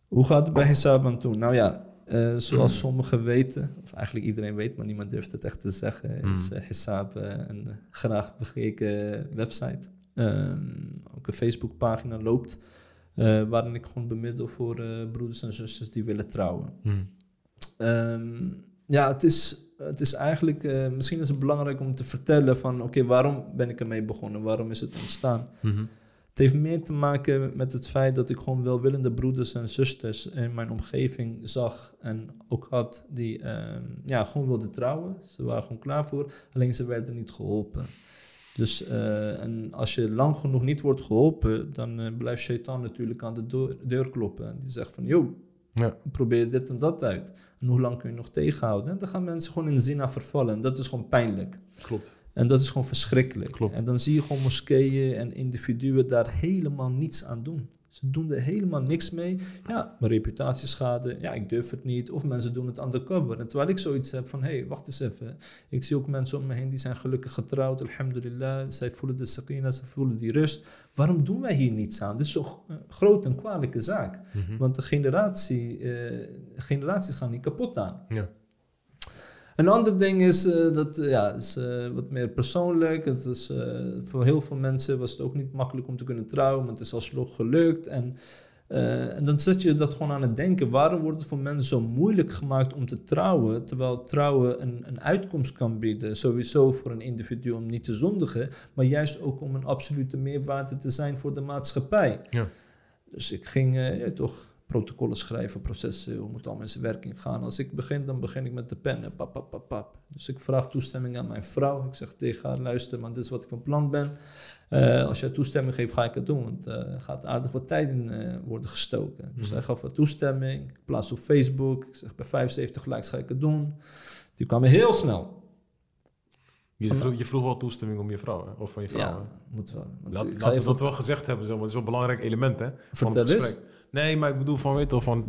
Hoe gaat het bij Hisab aan toe? Nou ja, eh, zoals sommigen weten, of eigenlijk iedereen weet, maar niemand durft het echt te zeggen, is eh, Hisab eh, een graag bekeken website. Ehm, ook een Facebookpagina loopt, waarin ik gewoon bemiddel voor broeders en zusters die willen trouwen. Hmm. Ehm, ja, het is, het is eigenlijk, misschien is het belangrijk om te vertellen van, oké, waarom ben ik ermee begonnen? Waarom is het ontstaan? Mhm. Het heeft meer te maken met het feit dat ik gewoon welwillende broeders en zusters in mijn omgeving zag en ook had die ehm, ja, gewoon wilden trouwen. Ze waren gewoon klaar voor, alleen ze werden niet geholpen. Dus eh, en als je lang genoeg niet wordt geholpen, dan eh, blijft Shaitan natuurlijk aan de deur, deur kloppen. En die zegt van, joh, Ja. probeer dit en dat uit. En hoe lang kun je nog tegenhouden? En dan gaan mensen gewoon in zina vervallen. En dat is gewoon pijnlijk. Klopt. En dat is gewoon verschrikkelijk. Klopt. En dan zie je gewoon moskeeën en individuen daar helemaal niets aan doen. Ze doen er helemaal niks mee. Ja, mijn reputatieschade. Ja, ik durf het niet. Of mensen doen het undercover. En terwijl ik zoiets heb van, hé, hey, wacht eens even. Ik zie ook mensen om me heen die zijn gelukkig getrouwd. Alhamdulillah. Zij voelen de sakina, ze voelen die rust. Waarom doen wij hier niets aan? Dit is zo'n eh, grote en kwalijke zaak. Mhm. Want de generatie, eh, generaties gaan niet kapot aan. Ja. Een ander ding is, eh, dat eh, ja, is eh, wat meer persoonlijk. Het is, voor heel veel mensen was het ook niet makkelijk om te kunnen trouwen, maar het is alsnog gelukt. En, en dan zet je dat gewoon aan het denken. Waarom wordt het voor mensen zo moeilijk gemaakt om te trouwen, terwijl trouwen een, een uitkomst kan bieden? Sowieso voor een individu om niet te zondigen, maar juist ook om een absolute meerwaarde te zijn voor de maatschappij. Ja. Dus ik ging ja, toch protocollen schrijven, processen, hoe moet allemaal in zijn werking gaan. Als ik begin, dan begin ik met de pen. en Pap, pap, pap, pap. Dus ik vraag toestemming aan mijn vrouw. Ik zeg tegen haar, luister, maar dit is wat ik van plan ben. Eh, als jij toestemming geeft, ga ik het doen. Want er gaat aardig wat tijd in eh, worden gestoken. Dus Mhm. hij gaf wat toestemming. Ik plaats op Facebook. Ik zeg, bij 75 likes ga ik het doen. Die kwamen heel snel. Je, vroeg, je vroeg wel toestemming om je vrouw, hè? of van je vrouw. Ja, hè? moet wel. Want Laat, ik laten we dat wel gezegd hebben, zeg maar. dat is wel een belangrijk element hè, van het eens. Nee, maar ik bedoel van, weet wel, van,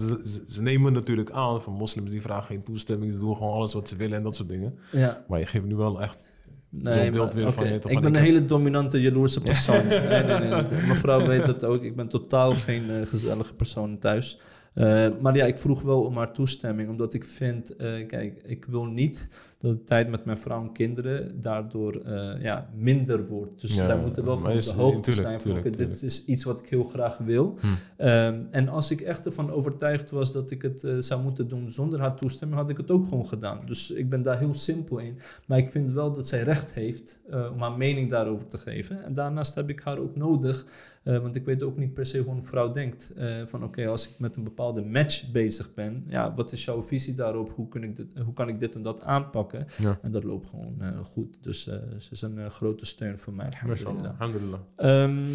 ze, nemen natuurlijk aan van moslims die vragen geen toestemming, ze doen gewoon alles wat ze willen en dat soort dingen. Ja, Maar je geeft nu wel echt Nee, zo'n beeld weer van toch, Ik ben een heb- hele dominante, jaloerse persoon. nee, nee, nee, nee. Mevrouw weet dat ook. Ik ben totaal geen eh, gezellige persoon thuis. Eh, maar ja, ik vroeg wel om haar toestemming, omdat ik vind, eh, kijk, ik wil niet dat de tijd met mijn vrouw en kinderen daardoor eh, ja, minder wordt. Dus Ja, wij moeten wel van op de hoogte tuurlijk, zijn van tuurlijk, oké, dit is iets wat ik heel graag wil. Hm. Ehm, en als ik echt ervan overtuigd was dat ik het zou moeten doen zonder haar toestemming, had ik het ook gewoon gedaan. Dus ik ben daar heel simpel in. Maar ik vind wel dat zij recht heeft om haar mening daarover te geven. En daarnaast heb ik haar ook nodig, eh, want ik weet ook niet per se hoe een vrouw denkt. eh, van oké, als ik met een bepaalde match bezig ben, ja, wat is jouw visie daarop? Hoe, kun ik dit, hoe kan ik dit en dat aanpakken? Ja. En dat loopt gewoon eh, goed. Dus ze is een grote steun voor mij. Alhamdulillah. alhamdulillah. Ehm,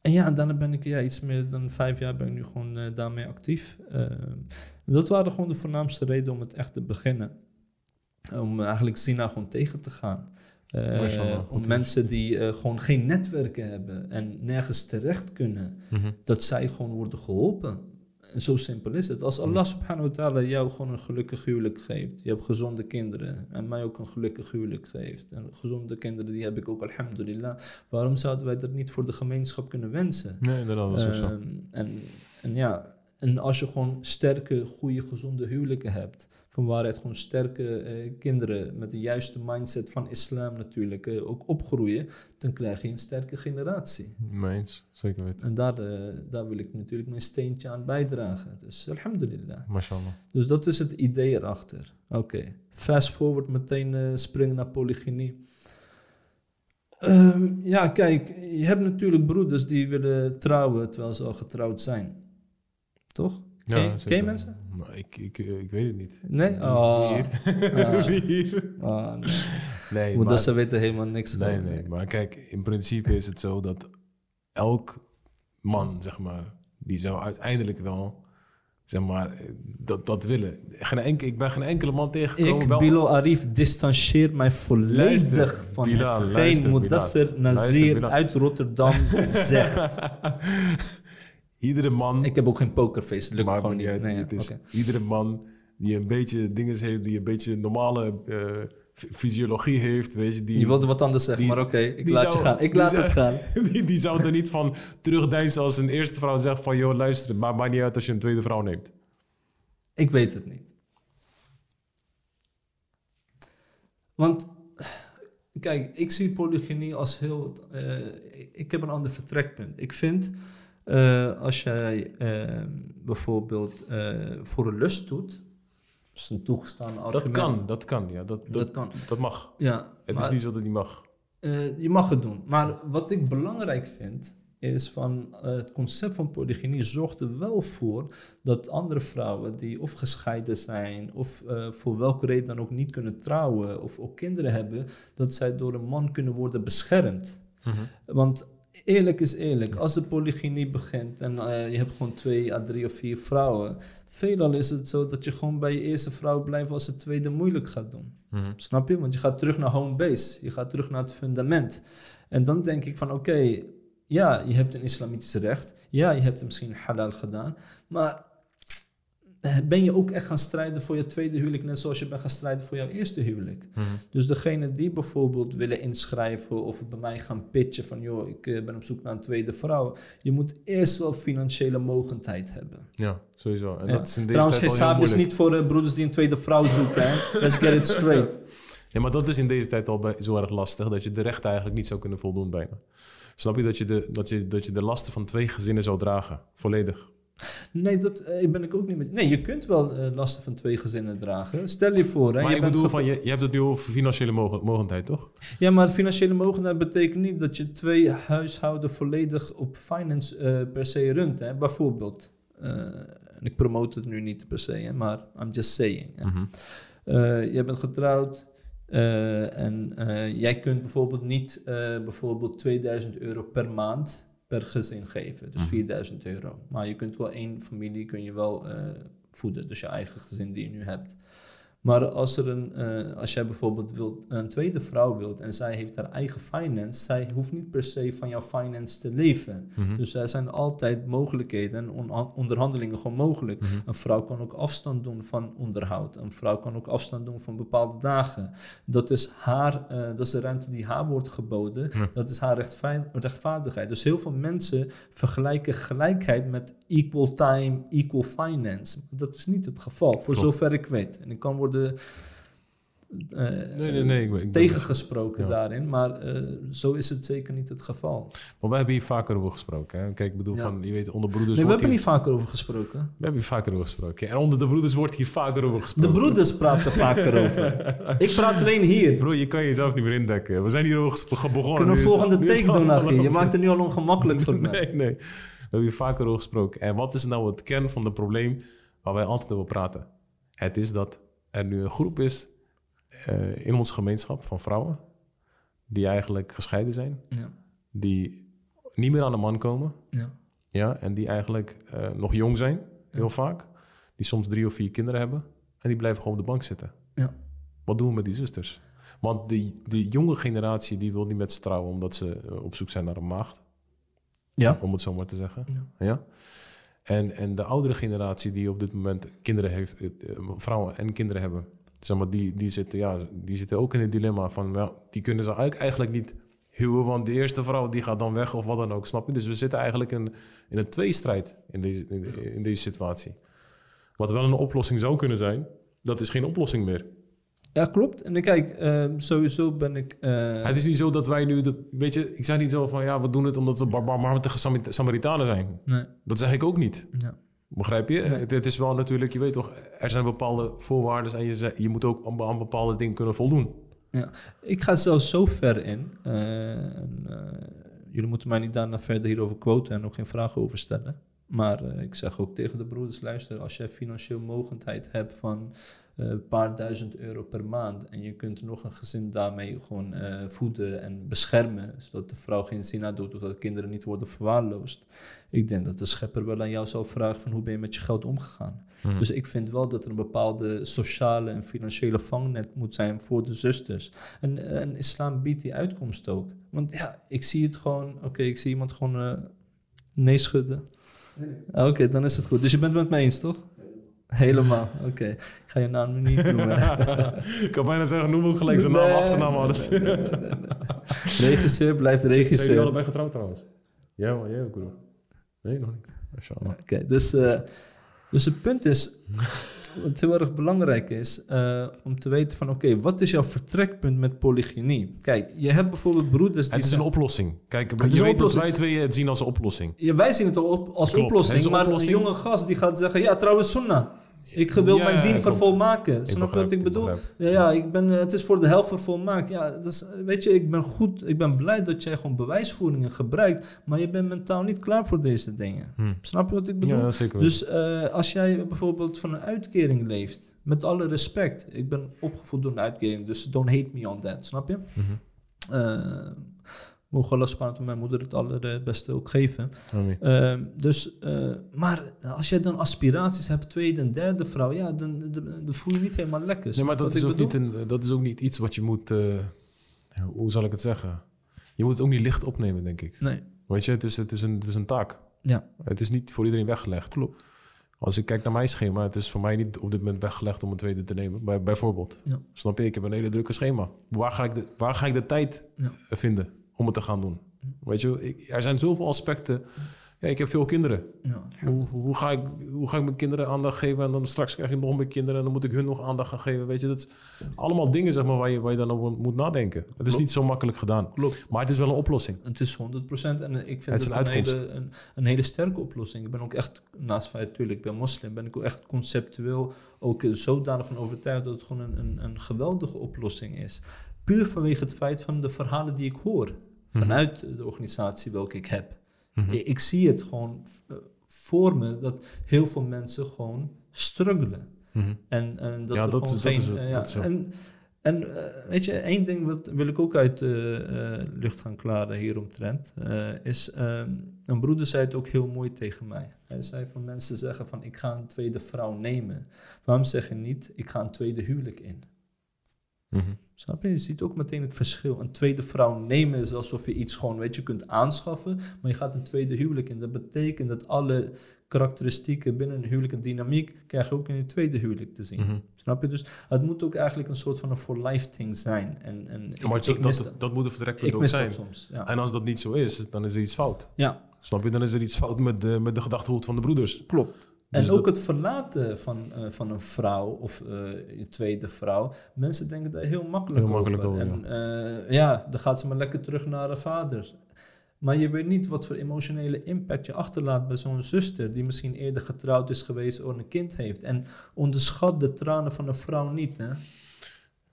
en ja, daarna ben ik ja, iets meer dan vijf jaar ben ik nu gewoon daarmee actief. Ehm, dat waren gewoon de voornaamste redenen om het echt te beginnen. Om eigenlijk Sina gewoon tegen te gaan. Goed om mensen die eh, gewoon geen netwerken hebben en nergens terecht kunnen, Mhm. dat zij gewoon worden geholpen. En zo simpel is het. Als Allah subhanahu wa ta'ala jou gewoon een gelukkig huwelijk geeft, je hebt gezonde kinderen en mij ook een gelukkig huwelijk geeft. En gezonde kinderen, die heb ik ook, alhamdulillah. Waarom zouden wij dat niet voor de gemeenschap kunnen wensen? Nee, dat is ook zo. Ehm, en, en ja, en als je gewoon sterke, goede, gezonde huwelijken hebt, van waaruit gewoon sterke eh, kinderen met de juiste mindset van islam natuurlijk eh, ook opgroeien, dan krijg je een sterke generatie. Mee eens, zeker weten. En daar, eh, daar wil ik natuurlijk mijn steentje aan bijdragen. Dus alhamdulillah. Mashallah. Dus dat is het idee erachter. Oké, fast forward meteen springen naar polygynie. Ehm, ja, kijk, je hebt natuurlijk broeders die willen trouwen terwijl ze al getrouwd zijn. Toch? Ken, je- ken je mensen? Maar ik, ik, ik weet het niet. Nee? Oh. hier? Ah. Hier? Ah, nee. Nee, Want maar, ze weten helemaal niks nee, van. nee, maar kijk, in principe is het zo dat elk man, zeg maar, die zou uiteindelijk wel, zeg maar, eh, dat, dat willen. Geen enkel, ik ben geen enkele man tegengekomen. Ik, wel- Bilo Arif, distancieer mij volledig Luister, van Bilal, hetgeen Mudassir. Luister, Nazir uit Rotterdam zegt. Iedere man, Ik heb ook geen pokerface, lukt maakt gewoon niet. uit, Nee, ja, het is iedere man die een beetje dingen heeft, die een beetje normale eh, fysiologie heeft, weet je, die, Je wilde wat anders zeggen, die- maar oké, ik laat zou- je gaan. Ik laat zou- het gaan. die, die zou er niet van terugdeinzen als een eerste vrouw zegt van... joh, luister, maar maakt niet uit als je een tweede vrouw neemt. Ik weet het niet. Want, kijk, ik zie polygynie als heel... eh, ik heb een ander vertrekpunt. Ik vind, eh, als jij eh, bijvoorbeeld eh, voor een lust doet... Dat is een toegestaan argument. Dat kan, dat kan, ja. Dat, dat, Dat kan. Dat mag. Ja, Het maar- is niet zo dat het niet mag. Eh, je mag het doen. Maar wat ik belangrijk vind, is van het concept van polygynie zorgt er wel voor dat andere vrouwen die of gescheiden zijn of voor welke reden dan ook niet kunnen trouwen of ook kinderen hebben, dat zij door een man kunnen worden beschermd. Want eerlijk is eerlijk, als de polygynie begint en eh, je hebt gewoon twee à drie of vier vrouwen, veelal is het zo dat je gewoon bij je eerste vrouw blijft als de tweede moeilijk gaat doen. Snap je? Want je gaat terug naar home base. Je gaat terug naar het fundament. En dan denk ik van oké, ja, je hebt een islamitisch recht. Ja, je hebt misschien halal gedaan. Maar ben je ook echt gaan strijden voor je tweede huwelijk, net zoals je bent gaan strijden voor jouw eerste huwelijk. Dus degene die bijvoorbeeld willen inschrijven of bij mij gaan pitchen van joh, ik eh, ben op zoek naar een tweede vrouw. Je moet eerst wel financiële mogendheid hebben. Ja, sowieso. En Ja. dat is in deze Trouwens, Hesab is niet voor eh, broeders die een tweede vrouw zoeken. Hè? Let's get it straight. Ja, maar dat is in deze tijd al bij, zo erg lastig... dat je de rechten eigenlijk niet zou kunnen voldoen bijna. Snap je dat je de, dat je, dat je de lasten van twee gezinnen zou dragen? Volledig. Nee, dat eh, ben ik ook niet met. Nee, je kunt wel eh, lasten van twee gezinnen dragen. Stel je voor. Hè, maar je ik bedoel, van, je, je hebt het nu over financiële mogen, mogendheid, toch? Ja, maar financiële mogendheid betekent niet dat je twee huishouden volledig op finance eh, per se runt. Hè. Bijvoorbeeld, en ik promote het nu niet per se, hè, maar I'm just saying. Hè. Mhm. Jij bent getrouwd en jij kunt bijvoorbeeld niet bijvoorbeeld 2000 euro per maand per gezin geven. Dus 4000 euro. Maar je kunt wel één familie kun je wel eh, voeden. Dus je eigen gezin die je nu hebt. Maar als, er een, eh, als jij bijvoorbeeld wilt, een tweede vrouw wilt en zij heeft haar eigen finance, zij hoeft niet per se van jouw finance te leven. Dus er zijn altijd mogelijkheden en on- onderhandelingen gewoon mogelijk. Een vrouw kan ook afstand doen van onderhoud. Een vrouw kan ook afstand doen van bepaalde dagen. Dat is, haar, eh, dat is de ruimte die haar wordt geboden. Dat is haar rechtvaar- rechtvaardigheid. Dus heel veel mensen vergelijken gelijkheid met equal time, equal finance. Dat is niet het geval, voor Klopt. zover ik weet. En ik kan worden eh, Nee, nee, nee. Ik, ben- tegengesproken Ja. daarin. Maar eh, zo is het zeker niet het geval. Maar wij hebben hier vaker over gesproken. Hè? Kijk, ik bedoel, Ja. van, je weet, onder broeders nee, we hebben hier... niet vaker over gesproken. We hebben hier vaker over gesproken. En onder de broeders wordt hier vaker over De gesproken. broeders praten vaker over. Ik praat alleen hier. Bro, je kan jezelf niet meer indekken. We zijn hier over begonnen. Kunnen we volgende take doen? Je maakt het nu al ongemakkelijk voor mij. Nee, nee. We hebben hier vaker over gesproken. En wat is nou het kern van het probleem waar wij altijd over praten? Het is dat er nu een groep is eh, in onze gemeenschap van vrouwen die eigenlijk gescheiden zijn, Ja, die niet meer aan de man komen, ja, ja, en die eigenlijk eh, nog jong zijn, heel vaak, die soms drie of vier kinderen hebben en die blijven gewoon op de bank zitten. ja. Wat doen we met die zusters? Want die, die jonge generatie die wil niet met ze trouwen omdat ze eh, op zoek zijn naar een maagd Ja, om het zo maar te zeggen. Ja. Ja. En, en de oudere generatie die op dit moment kinderen heeft, eh, eh, vrouwen en kinderen hebben, zeg maar, die, die, zitten, ja, die zitten ook in het dilemma van, die kunnen ze eigenlijk, niet huwen, want de eerste vrouw die gaat dan weg of wat dan ook, snap je? Dus we zitten eigenlijk in, in een tweestrijd in deze, in deze situatie. Wat wel een oplossing zou kunnen zijn, dat is geen oplossing meer. Ja klopt. En kijk, eh, sowieso ben ik... eh, Het is niet zo dat wij nu, de, weet je, ik zeg niet zo van, ja, we doen het omdat we bar- barmhartige Samari- Samaritanen zijn. nee, Dat zeg ik ook niet. ja. Begrijp je? Het, het is wel natuurlijk, je weet toch, er zijn bepaalde voorwaarden en je, je moet ook aan, bepaalde dingen kunnen voldoen. Ja, ik ga zelfs zo ver in. eh, en, eh, jullie moeten mij niet daarna verder hierover quoten en ook geen vragen over stellen. Maar ik zeg ook tegen de broeders, luister, als jij financieel mogendheid hebt van een paar duizend euro per maand en je kunt nog een gezin daarmee gewoon eh, voeden en beschermen, zodat de vrouw geen zin doet of dat de kinderen niet worden verwaarloosd. Ik denk dat de schepper wel aan jou zal vragen van hoe ben je met je geld omgegaan. Dus ik vind wel dat er een bepaalde sociale en financiële vangnet moet zijn voor de zusters. En, en islam biedt die uitkomst ook. Want ja, ik zie het gewoon, oké, ik zie iemand gewoon eh, nee schudden. Ah, Oké, dan is het goed. Dus je bent het met me eens, toch? Helemaal, oké. Ik ga je naam nu niet noemen. ik kan bijna zeggen, noem ook gelijk zijn naam, achternaam, alles. nee, nee, nee, nee. Regisseur blijft Zijn jullie regisseur. allebei getrouwd trouwens? Ja, maar jij ook, broer. Nee, nog niet. Oké, dus, eh, dus het punt is, wat heel erg belangrijk is, eh, om te weten van oké, wat is jouw vertrekpunt met polygynie? Kijk, je hebt bijvoorbeeld broeders die Het is een oplossing. Kijk, je weet dat wij twee het zien als een oplossing. Ja, wij zien het op, als Klopt, oplossing, het is een maar oplossing. een jonge gast die gaat zeggen, ja, trouwens sunnah. Ik wil Ja, mijn ja, dien klopt. vervolmaken. Snap je wat ik bedoel? Ja, ja ik ben, het is voor de helft vervolmaakt. Ja, dat is, weet je, ik ben goed, ik ben blij dat jij gewoon bewijsvoeringen gebruikt, maar je bent mentaal niet klaar voor deze dingen. Hm. Snap je wat ik bedoel? Ja, zeker. Dus eh, als jij bijvoorbeeld van een uitkering leeft, met alle respect, ik ben opgevoed door een uitkering, dus don't hate me on that, snap je? Eh, mogen Allah subhanahu mijn moeder het allerbeste ook geven. Amen. Eh, dus, eh, maar als jij dan aspiraties hebt, tweede en derde vrouw, ja, dan, dan, dan voel je niet helemaal lekker. Nee, maar dat is, ook bedoel? niet een, dat is ook niet iets wat je moet... eh, hoe zal ik het zeggen? Je moet het ook niet licht opnemen, denk ik. Nee, Weet je, het is, het is, een, het is een taak. ja, Het is niet voor iedereen weggelegd. klopt. Als ik kijk naar mijn schema, het is voor mij niet op dit moment weggelegd om een tweede te nemen. Bij, bijvoorbeeld. Ja. Snap je? Ik heb een hele drukke schema. Waar ga ik de, waar ga ik de tijd Ja. vinden om het te gaan doen? Weet je, ik, er zijn zoveel aspecten. Ja, ik heb veel kinderen. Ja, Hoe, hoe, ga ik, hoe ga ik mijn kinderen aandacht geven? En dan straks krijg ik nog meer kinderen en dan moet ik hun nog aandacht gaan geven. Weet je, dat is allemaal dingen zeg maar, waar, je, waar je dan over moet nadenken. Het is Klopt. niet zo makkelijk gedaan. klopt. Maar het is wel een oplossing. Het is 100% en ik vind Het een hele, een, een hele sterke oplossing. Ik ben ook echt, naast feit natuurlijk, ik ben moslim, ben ik ook echt conceptueel ook zodanig van overtuigd dat het gewoon een, een, een geweldige oplossing is. Puur vanwege het feit van de verhalen die ik hoor vanuit de organisatie welke ik heb. Mhm. Ik, ik zie het gewoon eh, voor me dat heel veel mensen gewoon struggelen. Mhm. En, en dat Ja, er dat gewoon is- dat geen... is het, eh, ja, dat is zo. en en eh, weet je, één ding wat, wil ik ook uit de lucht gaan klaren hieromtrent. is, ehm, een broeder zei het ook heel mooi tegen mij. Hij zei van mensen zeggen van ik ga een tweede vrouw nemen. Waarom zeg je niet ik ga een tweede huwelijk in? Mhm. Snap je? Je ziet ook meteen het verschil. Een tweede vrouw nemen is alsof je iets gewoon, weet je, kunt aanschaffen. Maar je gaat een tweede huwelijk in. Dat betekent dat alle karakteristieken binnen een huwelijk en dynamiek krijg je ook in een tweede huwelijk te zien. Mhm. Snap je? Dus het moet ook eigenlijk een soort van een for life thing zijn. En, en Ja, maar dat, dat moet een vertrekpunt ik ook mis zijn. soms. Ja. En als dat niet zo is, dan is er iets fout. ja, Snap je? Dan is er iets fout met de, met de gedachtegoed van de broeders. klopt. En Dus ook dat- het verlaten van, eh, van een vrouw of eh, je tweede vrouw. Mensen denken daar heel makkelijk, Heel makkelijk over. over, en eh, ja, dan gaat ze maar lekker terug naar haar vader. Maar je weet niet wat voor emotionele impact je achterlaat bij zo'n zuster... die misschien eerder getrouwd is geweest of een kind heeft. En onderschat de tranen van een vrouw niet, hè.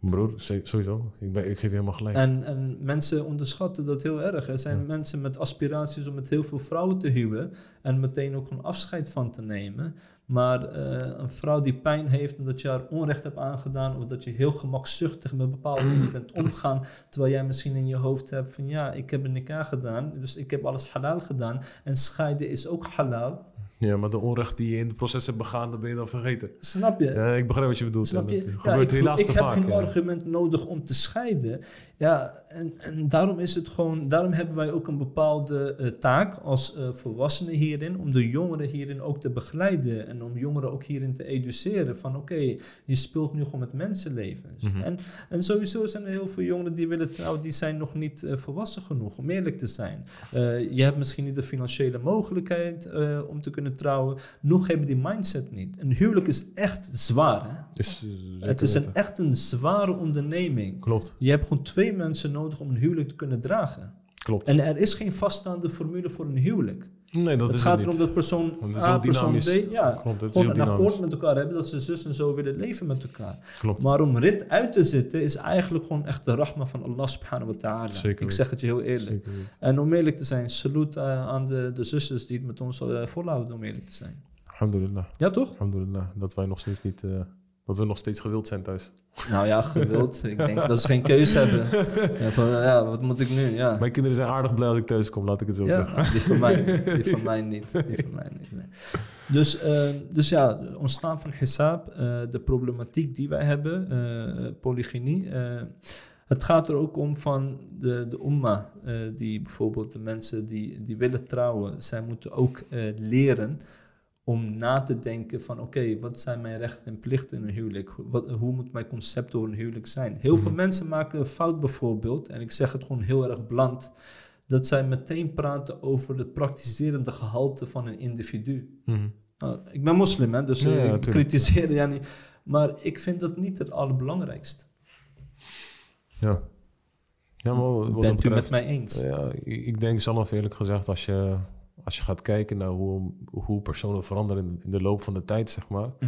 Broer, sowieso. Ik, ben, ik geef je helemaal gelijk. En, en mensen onderschatten dat heel erg. Er zijn mensen met aspiraties om met heel veel vrouwen te huwen en meteen ook een afscheid van te nemen. Maar eh, een vrouw die pijn heeft en dat je haar onrecht hebt aangedaan, of dat je heel gemakzuchtig met bepaalde dingen bent omgaan, terwijl jij misschien in je hoofd hebt van ja, ik heb een nikah gedaan, dus ik heb alles halal gedaan. En scheiden is ook halal. Ja, maar de onrecht die je in het proces hebt begaan, dat ben je dan vergeten. Snap je? Ja, ik begrijp wat je bedoelt. Snap je? Dat Ja, gebeurt ik, helaas ik te heb vaak. geen ja. argument nodig om te scheiden. Ja, en, en daarom is het gewoon, daarom hebben wij ook een bepaalde eh, taak als eh, volwassenen hierin, om de jongeren hierin ook te begeleiden en om jongeren ook hierin te educeren van oké, je speelt nu gewoon met mensenlevens. Mhm. en, en sowieso zijn er heel veel jongeren die willen trouwen, die zijn nog niet eh, volwassen genoeg om eerlijk te zijn. Je hebt misschien niet de financiële mogelijkheid om te kunnen trouwen, nog hebben die mindset niet. Een huwelijk is echt zwaar hè. Is, eh, Het is een, echt een zware onderneming. Klopt, Je hebt gewoon twee mensen nodig om een huwelijk te kunnen dragen. klopt. En er is geen vaststaande formule voor een huwelijk. Nee, dat het is gaat erom dat persoon A, persoon. B, ja, Klopt, het is gewoon een akkoord dynamisch. met elkaar hebben dat ze zus en zo willen leven met elkaar. Klopt. Maar om rit uit te zitten is eigenlijk gewoon echt de rahma van Allah subhanahu wa ta'ala. Zeker Ik zeg het je heel eerlijk. En om eerlijk te zijn, salut eh, aan de, de zusters die het met ons eh, volhouden, om eerlijk te zijn. Alhamdulillah. Ja, toch? Alhamdulillah. Dat wij nog steeds niet... eh, dat we nog steeds gewild zijn thuis. Nou ja, gewild. Ik denk dat ze geen keuze hebben. Ja, van, ja, wat moet ik nu? Ja. Mijn kinderen zijn aardig blij als ik thuis kom, laat ik het zo zeggen. Die van mij niet. Die van mij niet. Die van mij niet nee. dus, eh, dus ja, ontstaan van hisab, eh, de problematiek die wij hebben, eh, polygynie. eh, het gaat er ook om van de, de umma, die bijvoorbeeld de mensen die, die willen trouwen, zij moeten ook leren om na te denken van oké, wat zijn mijn rechten en plichten in een huwelijk? Wat, hoe moet mijn concept over een huwelijk zijn? Heel veel mensen maken een fout bijvoorbeeld, en ik zeg het gewoon heel erg bland, dat zij meteen praten over het praktiserende gehalte van een individu. Mhm. Nou, ik ben moslim, hè, dus Ja, eh, ja, ik kritiseer ja niet. Maar ik vind dat niet het allerbelangrijkste. Ja. Ja, maar wat Bent u met mij eens? Ja, ik, ik denk zelf eerlijk gezegd, als je, als je gaat kijken naar hoe, hoe personen veranderen in, de loop van de tijd, zeg maar. Ja.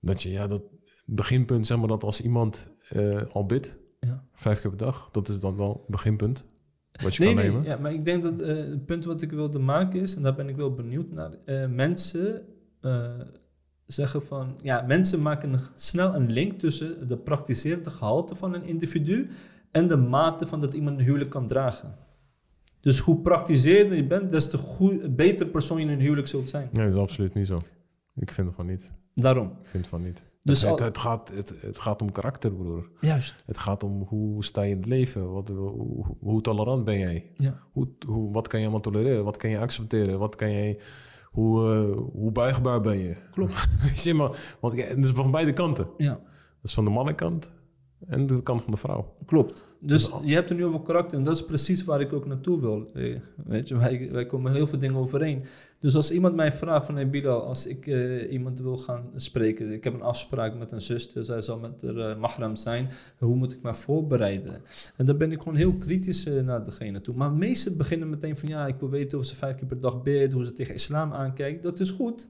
Dat je, ja, dat beginpunt, zeg maar, dat als iemand eh, al bidt, Ja. vijf keer per dag, dat is dan wel het beginpunt wat je Nee, kan nee, nemen. ja, maar ik denk dat eh, het punt wat ik wilde maken is, en daar ben ik wel benieuwd naar, eh, mensen zeggen van, ja, mensen maken een, snel een link tussen de praktiserende gehalte van een individu en de mate van dat iemand een huwelijk kan dragen. Dus hoe praktiserender je bent, des te goed, beter persoon je in een huwelijk zult zijn. Nee, dat is absoluut niet zo. Ik vind het van niet. Daarom. Ik vind het van niet. Dus het, al- het, gaat, het, het gaat om karakter, broer. Juist. Het gaat om hoe sta je in het leven? Wat, hoe, hoe tolerant ben jij? Ja. Hoe, hoe, wat kan je allemaal tolereren? Wat kan je accepteren? Wat kan jij, hoe, eh, hoe buigbaar ben je? Klopt. Weet je, maar, want het is van beide kanten. Ja. Dat is van de mannenkant en de kant van de vrouw. Klopt. Dus je hebt het nu over karakter en dat is precies waar ik ook naartoe wil. Eh, Weet je, wij, wij komen heel veel dingen overeen. Dus als iemand mij vraagt van, hey Bilal, als ik eh, iemand wil gaan spreken, ik heb een afspraak met een zuster, zij zal met haar eh, mahram zijn, hoe moet ik mij voorbereiden? En dan ben ik gewoon heel kritisch naar degene toe. Maar meesten beginnen meteen van, ja, ik wil weten of ze vijf keer per dag bidt, hoe ze tegen islam aankijkt. Dat is goed.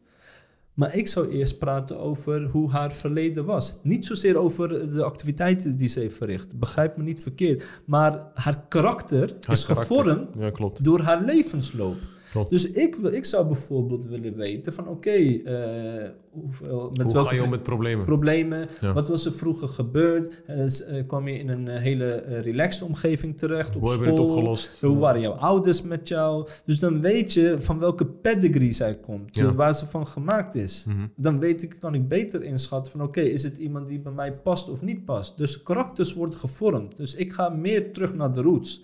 Maar ik zou eerst praten over hoe haar verleden was. Niet zozeer over de activiteiten die ze heeft verricht. Begrijp me niet verkeerd. Maar haar karakter Haar is karakter. gevormd Ja, door haar levensloop. Klopt. Dus ik, wil, ik zou bijvoorbeeld willen weten van oké, eh, hoeveel- met hoe welke ga je om met problemen? problemen, Ja. wat was er vroeger gebeurd? Eh, kwam je in een hele relaxed omgeving terecht op hoe school? het opgelost? Hoe waren jouw ouders met jou? Dus dan weet je van welke pedigree zij komt, Ja. waar ze van gemaakt is. Mhm. Dan weet ik, kan ik beter inschatten van oké, is het iemand die bij mij past of niet past? Dus karakters worden gevormd. Dus ik ga meer terug naar de roots.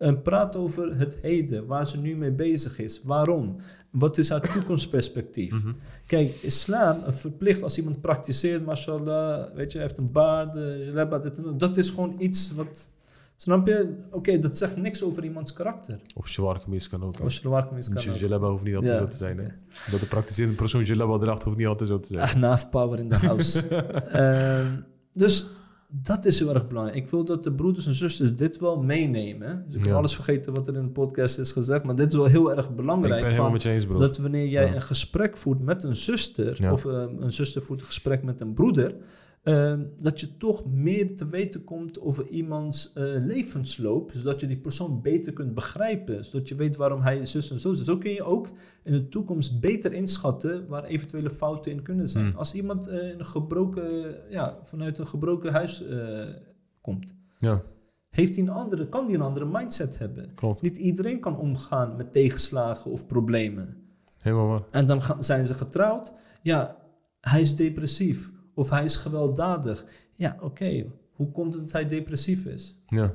En praat over het heden, waar ze nu mee bezig is. Waarom? Wat is haar toekomstperspectief? Mhm. Kijk, islam verplicht als iemand praktiseert, mashallah, weet je, heeft een baard, eh, jalaba, dit en dat. Dat is gewoon iets wat Snap je? Oké, dat zegt niks over iemands karakter. Of shawarma mis kan ook. hè. Je er waar kan Dus je jalaba hoeft niet altijd Ja. zo te zijn. Hè? Dat de praktiserende persoon jalaba draagt hoeft niet altijd zo te zijn. Ahnaf power in the house. Ehm, dus dat is heel erg belangrijk. Ik wil dat de broeders en zusters dit wel meenemen. Dus ik kan Ja. alles vergeten wat er in de podcast is gezegd. Maar dit is wel heel erg Ik belangrijk. ben helemaal van- met je eens, dat wanneer jij Ja. een gesprek voert met een zuster, Ja. of eh, een zuster voert een gesprek met een broeder, eh, dat je toch meer te weten komt over iemands eh, levensloop, zodat je die persoon beter kunt begrijpen, zodat je weet waarom hij zus en zo is. Zo kun je ook in de toekomst beter inschatten waar eventuele fouten in kunnen zijn. Hmm. Als iemand in een gebroken, ja, vanuit een gebroken huis eh, komt, Ja, heeft hij een andere, kan hij een andere mindset hebben. klopt. Niet iedereen kan omgaan met tegenslagen of problemen. Helemaal waar. En dan gaan- zijn ze getrouwd. Ja, hij is depressief. Of hij is gewelddadig. Ja, oké. Hoe komt het dat hij depressief is? Ja,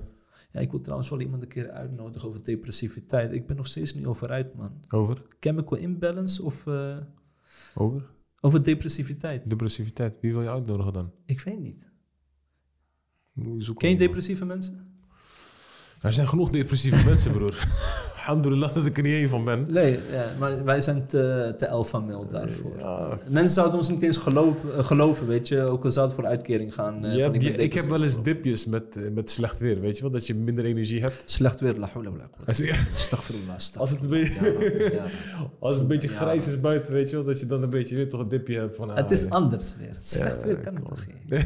Ja, ik wil trouwens wel iemand een keer uitnodigen over depressiviteit. Ik ben nog steeds niet over uit, man. over? Chemical imbalance of eh, Over? over depressiviteit? Depressiviteit. Wie wil je uitnodigen dan? Ik weet niet. Zoeken. Ken je depressieve mensen? Er zijn genoeg depressieve mensen, broer. Alhamdulillah dat ik er niet één van ben. Nee, ja, maar wij zijn te, te alpha male daarvoor. Ja, Mensen zouden ons niet eens geloven, eh, geloven weet je. Ook al zou het voor uitkering gaan. eh, Ja, van die- iemand ik heb wel eens dipjes met, eh, met slecht weer, weet je wel? Dat je minder energie hebt. Slecht weer, la hawla wa la quwwata. Als, Astaghfirullah, als het een beetje, als het een beetje grijs is buiten, weet je wel? Dat je dan een beetje weer toch een dipje hebt van... ah, Het is ja. anders weer. Slecht weer kan het toch.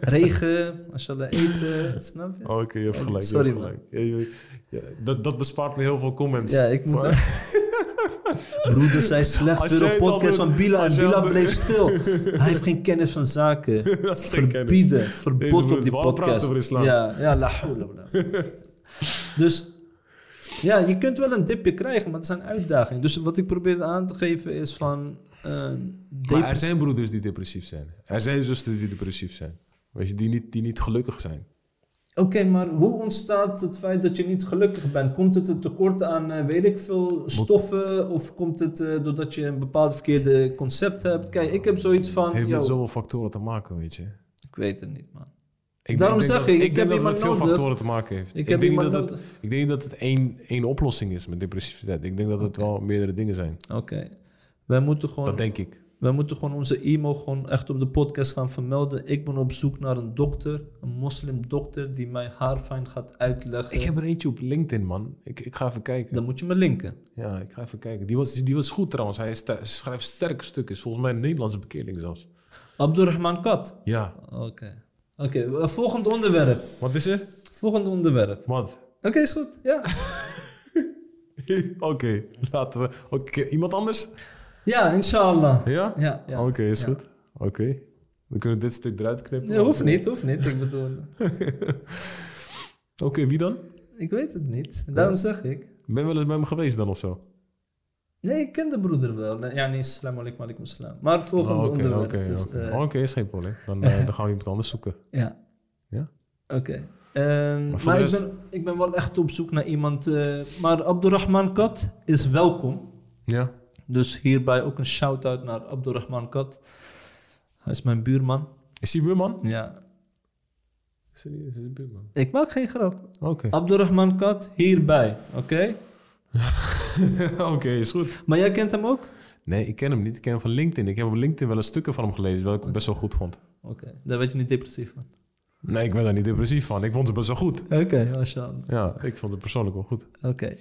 Regen, mashallah, eten, snap je? Oké, je hebt gelijk. je Sorry, je- ja, dat, dat bespaart heel veel comments. Ja, ik moet... Maar- Broeder zei slecht podcast van Bila en Bila bleef stil. Hij heeft geen kennis van zaken. Verbieden, verbod op die podcast. over islam. Ja, ja, la. Dus ja, je kunt wel een dipje krijgen, maar het zijn uitdagingen. Dus wat ik probeer aan te geven is van... eh, Maar er zijn broeders die depressief zijn. Er zijn zusters die depressief zijn. Weet je, die niet, die niet gelukkig zijn. Oké, maar hoe ontstaat het feit dat je niet gelukkig bent? Komt het een tekort aan, eh, weet ik veel, stoffen? Of komt het eh, doordat je een bepaald verkeerde concept hebt? Kijk, ik heb zoiets Het van, heeft yo, met zoveel factoren te maken, weet je. ik weet het niet, man. Ik Daarom denk zeg dat- ik, ik denk heb dat het met veel nodig. factoren te maken heeft. Ik Ik, heb denk, dat het, ik denk niet dat het één, één oplossing is met depressiviteit. Ik denk dat het wel meerdere dingen zijn. Oké, wij moeten gewoon... Dat denk ik. Wij moeten gewoon onze emo gewoon echt op de podcast gaan vermelden. Ik ben op zoek naar een dokter, een moslimdokter, die mij haarfijn gaat uitleggen. Ik heb er eentje op LinkedIn, man. Ik, ik ga even kijken. Dan moet je me linken. Ja, ik ga even kijken. Die was, die was goed trouwens. Hij schrijft sterke stukken. Is volgens mij een Nederlandse bekeerling zelfs. Abdurrahman Kat. Ja. Oké. Oké, eh, volgend onderwerp. Wat is er? Volgend onderwerp. Wat? Oké, is goed. Ja. Oké, laten we... Oké, iemand anders? Ja, inshallah. Ja? Ja, ja. Oké, is Ja. goed. Oké. Dan kunnen we dit stuk eruit knippen. Nee, hoeft niet, hoeft niet. Ik bedoel, Oké, wie dan? ik weet het niet. Daarom zeg ik. Ben je wel eens bij hem geweest dan of zo? Nee, ik ken de broeder wel. Ja, nee, salam alaikum, alaikum salam. Maar volgende Oh, Oké, onderwerp. oké, eh, Oké, is geen probleem. Dan, eh, dan gaan we iemand anders zoeken. Ja. Ja? Oké. Ehm, Maar ik, ben, ik ben wel echt op zoek naar iemand. eh, maar Abdurrahman Kat is welkom. Ja? Dus hierbij ook een shout-out naar Abdurrahman Kat. Hij is mijn buurman. Is die buurman? Ja. Serieus, is die buurman? Ik maak geen grap. Oké. Abdurrahman Kat hierbij, oké? Oké, is goed. Maar jij kent hem ook? Nee, ik ken hem niet. Ik ken hem van LinkedIn. Ik heb op LinkedIn wel een stukken van hem gelezen, wat ik best wel goed vond. Oké, daar werd je niet depressief van. Nee, ik ben daar niet depressief van. Ik vond ze best wel goed. Oké, mashallah. Ja, ik vond het persoonlijk wel goed. Oké.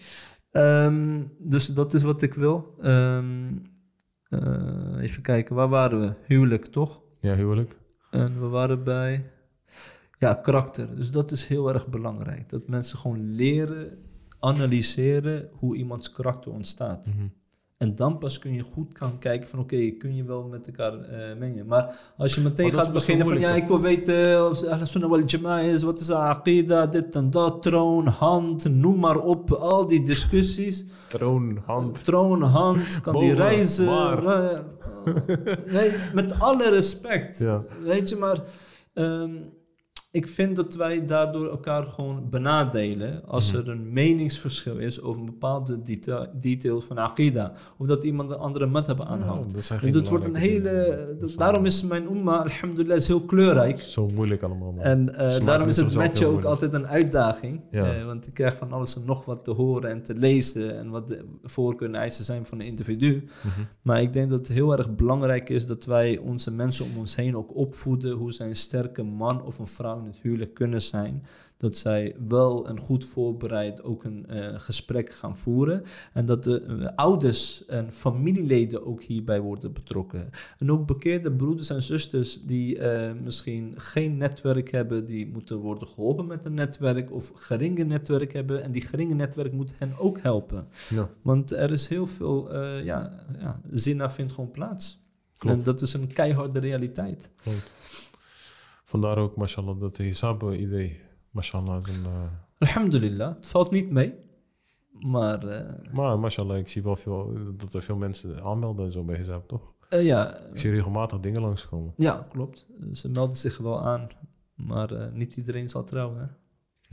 Ehm, dus dat is wat ik wil. Ehm, eh, even kijken, waar waren we? Huwelijk, toch? Ja, huwelijk. En we waren bij... Ja, karakter. Dus dat is heel erg belangrijk. Dat mensen gewoon leren, analyseren hoe iemands karakter ontstaat. Mhm. En dan pas kun je goed gaan kijken van oké, kun je wel met elkaar eh, mengen. Maar als je meteen gaat wel beginnen van ja, ik wil weten of Ahl Sunnah wal Jama'a is, wat is aqida, dit en dat, troon, hand, noem maar op, al die discussies. Troon, hand. Troon, hand, kan die reizen. eh, nee, met alle respect. Ja. Weet je, maar ehm, ik vind dat wij daardoor elkaar gewoon benadelen als Mhm. er een meningsverschil is over een bepaalde deta detail van Aqida. Of dat iemand een andere madhab aanhoudt. dat zijn En geen dat wordt een hele... dat- daarom is mijn umma, alhamdulillah, is heel kleurrijk. Zo moeilijk allemaal, man. En eh, daarom is het heel ook moeilijk. altijd een uitdaging. Ja. Eh, want ik krijg van alles en nog wat te horen en te lezen. En wat de voorkeur en eisen zijn van een individu. Mhm. Maar ik denk dat het heel erg belangrijk is dat wij onze mensen om ons heen ook opvoeden. Hoe zij een sterke man of een vrouw in het huwelijk kunnen zijn. Dat zij wel en goed voorbereid ook een eh, gesprek gaan voeren. En dat de eh, ouders en familieleden ook hierbij worden betrokken. En ook bekeerde broeders en zusters die eh, misschien geen netwerk hebben, die moeten worden geholpen met een netwerk of geringe netwerk hebben. En die geringe netwerk moet hen ook helpen. Ja, Want er is heel veel, ja, ja, zina vindt gewoon plaats. Klopt. En dat is een keiharde realiteit. klopt. Vandaar ook, mashallah, dat Hisab-idee, mashallah, is een... eh, Alhamdulillah, het valt niet mee. Maar eh, maar mashallah, ik zie wel veel, dat er veel mensen aanmelden en zo bij Hisab, toch? eh, ja, Ik zie regelmatig dingen langskomen. ja, klopt. Ze melden zich wel aan. Maar niet iedereen zal trouwen. Hè?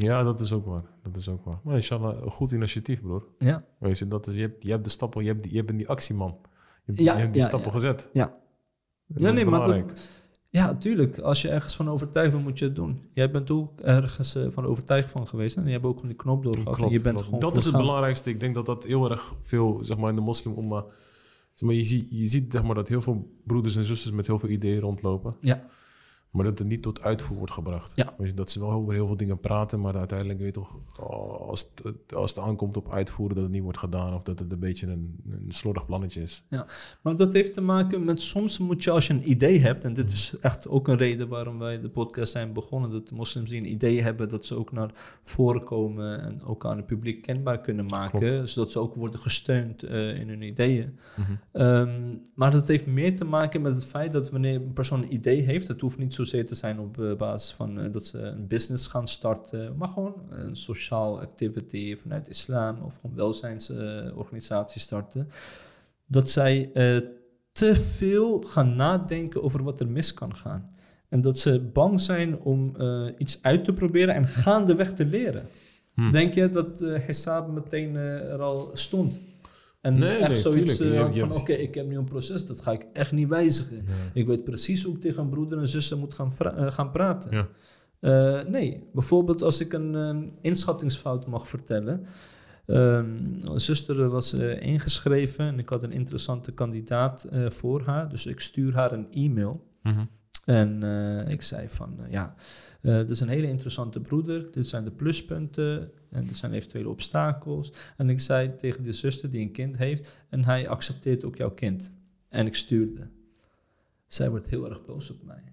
Ja, dat is ook waar. Dat is ook waar. Maar inshallah, een goed initiatief, broer. Ja, Weet je, dat is, je, hebt, je hebt de stappen, je, hebt die, je bent die actieman. Je, hebt- Ja, je hebt die ja, stappen ja. gezet. ja. En Ja, nee, maar dat. Ja, tuurlijk. Als je ergens van overtuigd bent, moet je het doen. Jij bent ook ergens eh, van overtuigd van geweest. En je hebt ook gewoon die knop doorgehad. en je bent klopt. gewoon dat is het belangrijkste. Ik denk dat dat heel erg veel, zeg maar, in de moslim omma. Zeg maar, je, ziet, je ziet zeg maar, dat heel veel broeders en zusters met heel veel ideeën rondlopen. Ja, Maar dat het niet tot uitvoer wordt gebracht. Ja. Dat ze wel over heel veel dingen praten, maar uiteindelijk weet je toch, als het, als het aankomt op uitvoeren, dat het niet wordt gedaan. Of dat het een beetje een, een slordig plannetje is. Maar dat heeft te maken met soms moet je als je een idee hebt, en dit is echt ook een reden waarom wij de podcast zijn begonnen, dat de moslims die een idee hebben, dat ze ook naar voren komen en ook aan het publiek kenbaar kunnen maken, Klopt. zodat ze ook worden gesteund eh, in hun ideeën. Mhm. Ehm, maar dat heeft meer te maken met het feit dat wanneer een persoon een idee heeft, het hoeft niet zozeer te zijn op eh, basis van eh, dat ze een business gaan starten, maar gewoon een sociaal activity vanuit islam of gewoon welzijnsorganisatie starten, dat zij eh, te veel gaan nadenken over wat er mis kan gaan. En dat ze bang zijn om iets uit te proberen en gaandeweg te leren. Hm. Denk je dat eh Hesab meteen er al stond? En Nee, echt nee, zoiets tuurlijk. eh, van, oké, ik heb nu een proces, dat ga ik echt niet wijzigen. Ik weet precies hoe ik tegen een broeder en zuster moet gaan, eh, gaan praten. Ja. Eh, nee, bijvoorbeeld als ik een, een inschattingsfout mag vertellen. Ehm, een zuster was ingeschreven en ik had een interessante kandidaat voor haar. Dus ik stuur haar een e-mail. Mhm. En ik zei van, ja, dit is een hele interessante broeder. Dit zijn de pluspunten en dit zijn eventuele obstakels. En ik zei tegen die zuster die een kind heeft... en hij accepteert ook jouw kind. En ik stuurde. Zij wordt heel erg boos op mij.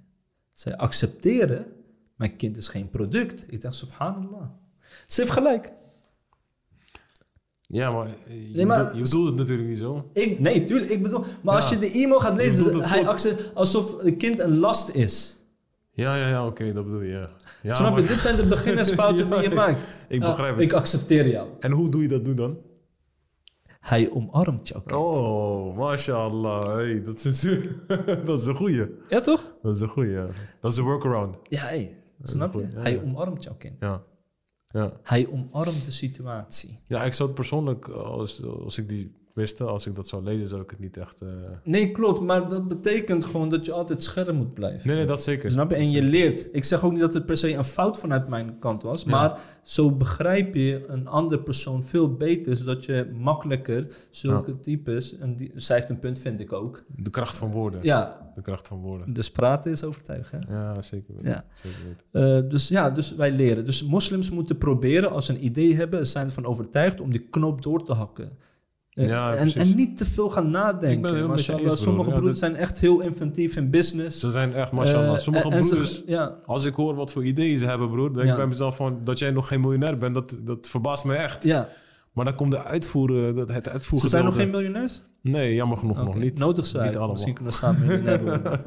Zij accepteren, mijn kind is geen product. Ik dacht, subhanallah. Ze heeft gelijk. Ja, maar, eh, je, Nee, maar- bedoelt- je bedoelt het natuurlijk niet zo. Ik, nee, tuurlijk, ik bedoel... Maar als je de e-mail gaat lezen, het hij accepteert alsof een kind een last is. Ja, ja, ja, oké, dat bedoel je. Ja. Ja, Snap je? Dit zijn de beginnersfouten Ja, die je maakt. ik Ah, begrijp het. Ik accepteer jou. En hoe doe je dat nu dan? Hij omarmt jou. kind. Oh, mashallah. Hey, dat, is een, dat is een goeie. Ja, toch? Dat is een goeie, ja. Dat is een workaround. Ja, hey, snap je? ja, Hij omarmt jouw kind. Ja. Ja. Hij omarmt de situatie. ja, ik zou het persoonlijk, als, als ik die als ik dat zou lezen, zou ik het niet echt... eh, Nee, klopt. Maar dat betekent gewoon dat je altijd scherp moet blijven. Nee, nee, dat zeker. Snap je? En je leert. Ik zeg ook niet dat het per se een fout vanuit mijn kant was. Ja. Maar zo begrijp je een andere persoon veel beter. Zodat je makkelijker zulke types... En die, zij heeft een punt, vind ik ook. De kracht van woorden. Ja, De kracht van woorden. dus praten is overtuigen. hè? Ja, zeker weten. Ja. Zeker weten. Eh, dus ja, dus wij leren. Dus moslims moeten proberen, als ze een idee hebben, zijn ervan overtuigd om die knoop door te hakken. Eh, Ja, en, en niet te veel gaan nadenken. broer. sommige Ja, dat- zijn echt heel inventief in business. Ze zijn echt, mashallah. Eh, Sommige en- en ze- broeders, ja, als ik hoor wat voor ideeën ze hebben, broer, denk ik bij mezelf van, dat jij nog geen miljonair bent, dat, dat verbaast me echt. ja. Maar dan komt de uitvoeren, dat, het uitvoeren. Ze zijn nog geen miljonairs? Nee, jammer genoeg nog niet. Nodig ze Niet allemaal. Misschien kunnen we samen miljonair worden.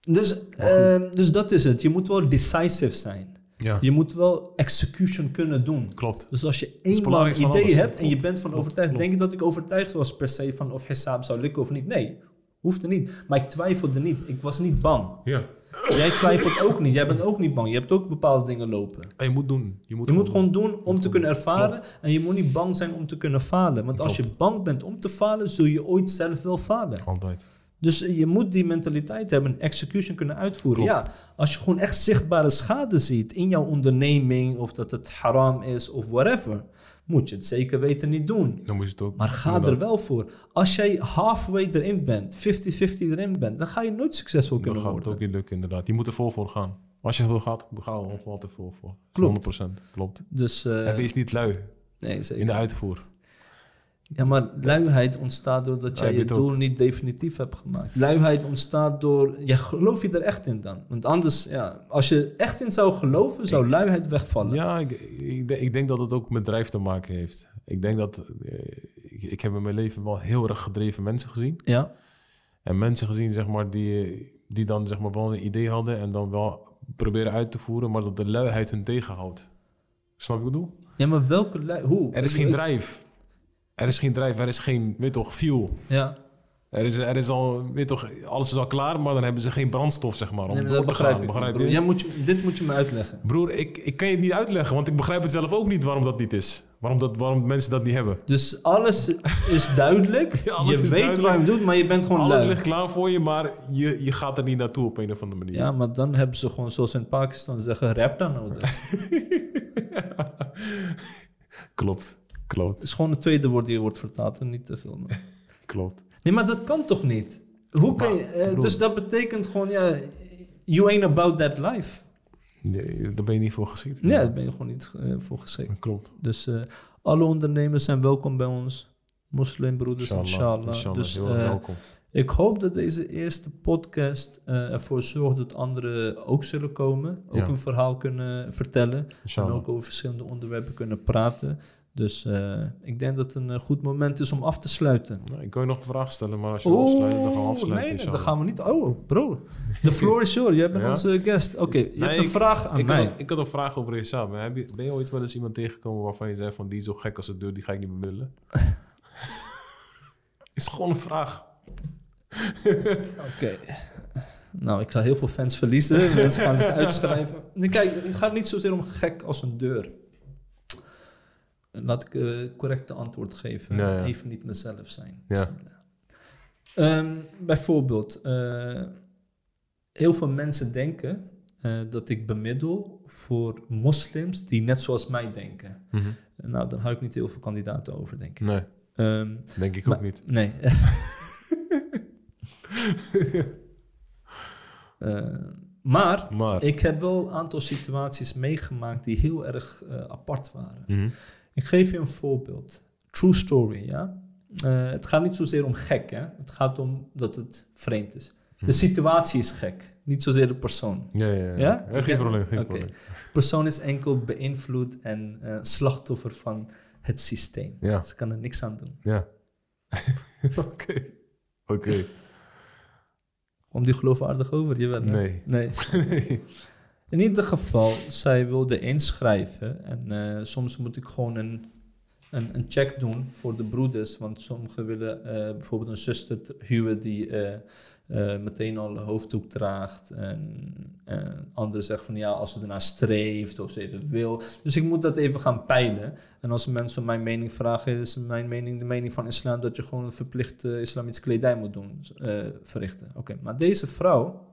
dus, ehm, dus dat is het. Je moet wel decisive zijn. Ja, Je moet wel execution kunnen doen. klopt. Dus als je van idee alles. hebt en je bent van klopt, overtuigd, klopt. denk je dat ik overtuigd was per se van of Hesab zou lukken of niet? Nee. Hoefde niet. Maar ik twijfelde niet. Ik was niet bang. Ja. Jij twijfelt ook niet. Jij bent ook niet bang. Je hebt ook bepaalde dingen lopen. En je moet doen. Je moet, Je moet gewoon doen om te doen. kunnen ervaren. En je moet niet bang zijn om te kunnen falen. Want als je bang bent om te falen, zul je ooit zelf wel falen. Altijd. Dus je moet die mentaliteit hebben, execution kunnen uitvoeren. Klopt. Ja, als je gewoon echt zichtbare schade ziet in jouw onderneming, of dat het haram is of whatever, moet je het zeker weten niet doen. Dan moet je het ook. Maar ga er wel voor. Als jij halfway erin bent, 50-50 erin bent, dan ga je nooit succesvol Dan kunnen gaat het worden. ook niet lukken, inderdaad. Je moet er vol voor gaan. Als je veel gaat, ga er vol voor. Klopt. 100%. Klopt. Dus, eh, en wees niet lui nee, zeker. in de uitvoer. Ja, maar luiheid ontstaat doordat jij je doel niet definitief hebt gemaakt. Luiheid ontstaat door... Ja, geloof je er echt in dan? Want anders, ja, als je echt in zou geloven, zou luiheid wegvallen. Ja, ik, ik, denk- ik denk dat het ook met drijf te maken heeft. Ik denk dat... eh, ik, ik heb in mijn leven wel heel erg gedreven mensen gezien. Ja, En mensen gezien, zeg maar, die, die dan zeg maar wel een idee hadden... en dan wel proberen uit te voeren... maar dat de luiheid hun tegenhoudt. Snap je wat ik bedoel? ja maar welke. Hoe? Er is geen drijf. Er is geen drijf, er is geen, weet toch, fuel. Ja, Er is, er is al, weet toch, alles is al klaar, maar dan hebben ze geen brandstof, zeg maar, om nee, maar door dat te begrijp gaan. ik. Begrijp broer. je? Jij moet je, dit moet je me uitleggen. Broer, ik, ik kan je het niet uitleggen, want ik begrijp het zelf ook niet waarom dat niet is. Waarom, dat, waarom mensen dat niet hebben. Dus alles is duidelijk. Ja, alles je is weet duidelijk. wat je doet, maar je bent gewoon Alles lui. ligt klaar voor je, maar je, je gaat er niet naartoe op een of andere manier. Ja, maar dan hebben ze gewoon, zoals in Pakistan zeggen, rap dan nodig. Klopt, klopt, Het is gewoon het tweede woord die wordt vertaald en niet te veel. klopt. Nee, maar dat kan toch niet? Hoe kan je, eh, dus dat betekent gewoon, ja, you ain't about that life. Nee, daar ben je niet voor geschikt. Nee, daar ben je gewoon niet eh, voor geschikt. Klopt. Dus eh, alle ondernemers zijn welkom bij ons. Moslimbroeders, inshallah. inshallah. Dus Heel welkom. ik hoop dat deze eerste podcast ervoor zorgt dat anderen ook zullen komen. Ook Ja. een verhaal kunnen vertellen. En ook over verschillende onderwerpen kunnen praten. Dus eh, ik denk dat het een eh, goed moment is om af te sluiten. Nou, ik kan je nog een vraag stellen, maar als je wil afsluiten, dan gaan we afsluiten. nee, nee, dan gaan we niet. Oh, bro. The floor is yours. Jij bent Ja? onze guest. Oké, je Nee, hebt een ik- vraag aan ik mij. Had, ik had een vraag over je, ben je ooit wel eens iemand tegengekomen waarvan je zei van die is zo gek als het deur, die ga ik niet bemiddelen? is gewoon een vraag. Oké. Nou, ik ga heel veel fans verliezen. Mensen gaan zich uitschrijven. Nee, kijk, het gaat niet zozeer om gek als een deur. Laat ik een correcte antwoord geven. Ja. Even niet mezelf zijn. Ja. Ehm, bijvoorbeeld, eh, heel veel mensen denken eh, dat ik bemiddel voor moslims die net zoals mij denken. Nou, daar hou ik niet heel veel kandidaten over, denk ik. Nee, Ehm, denk ik ook niet. Nee. Eh, maar Maar, ik heb wel een aantal situaties meegemaakt die heel erg eh, apart waren. Mhm. Ik geef je een voorbeeld. True story, ja. Eh, het gaat niet zozeer om gek, hè. Het gaat om dat het vreemd is. De situatie is gek, niet zozeer de persoon. ja, ja, ja. Ja? Ja, geen probleem, geen probleem. De persoon is enkel beïnvloed en eh, slachtoffer van het systeem. Ja. Ze kan er niks aan doen. Ja. Oké. Oké. Om die geloofwaardig over, jawel. hè? Nee. Nee. Nee. In ieder geval, zij wilde inschrijven. En eh, soms moet ik gewoon een, een, een check doen voor de broeders. Want sommigen willen eh, bijvoorbeeld een zuster huwen die eh, meteen al een hoofddoek draagt. En eh, anderen zeggen van ja, als ze ernaar streeft of ze even wil. Dus ik moet dat even gaan peilen. En als mensen mijn mening vragen, is mijn mening de mening van islam dat je gewoon een verplicht eh, islamitische kledij moet doen, verrichten. Oké, maar deze vrouw,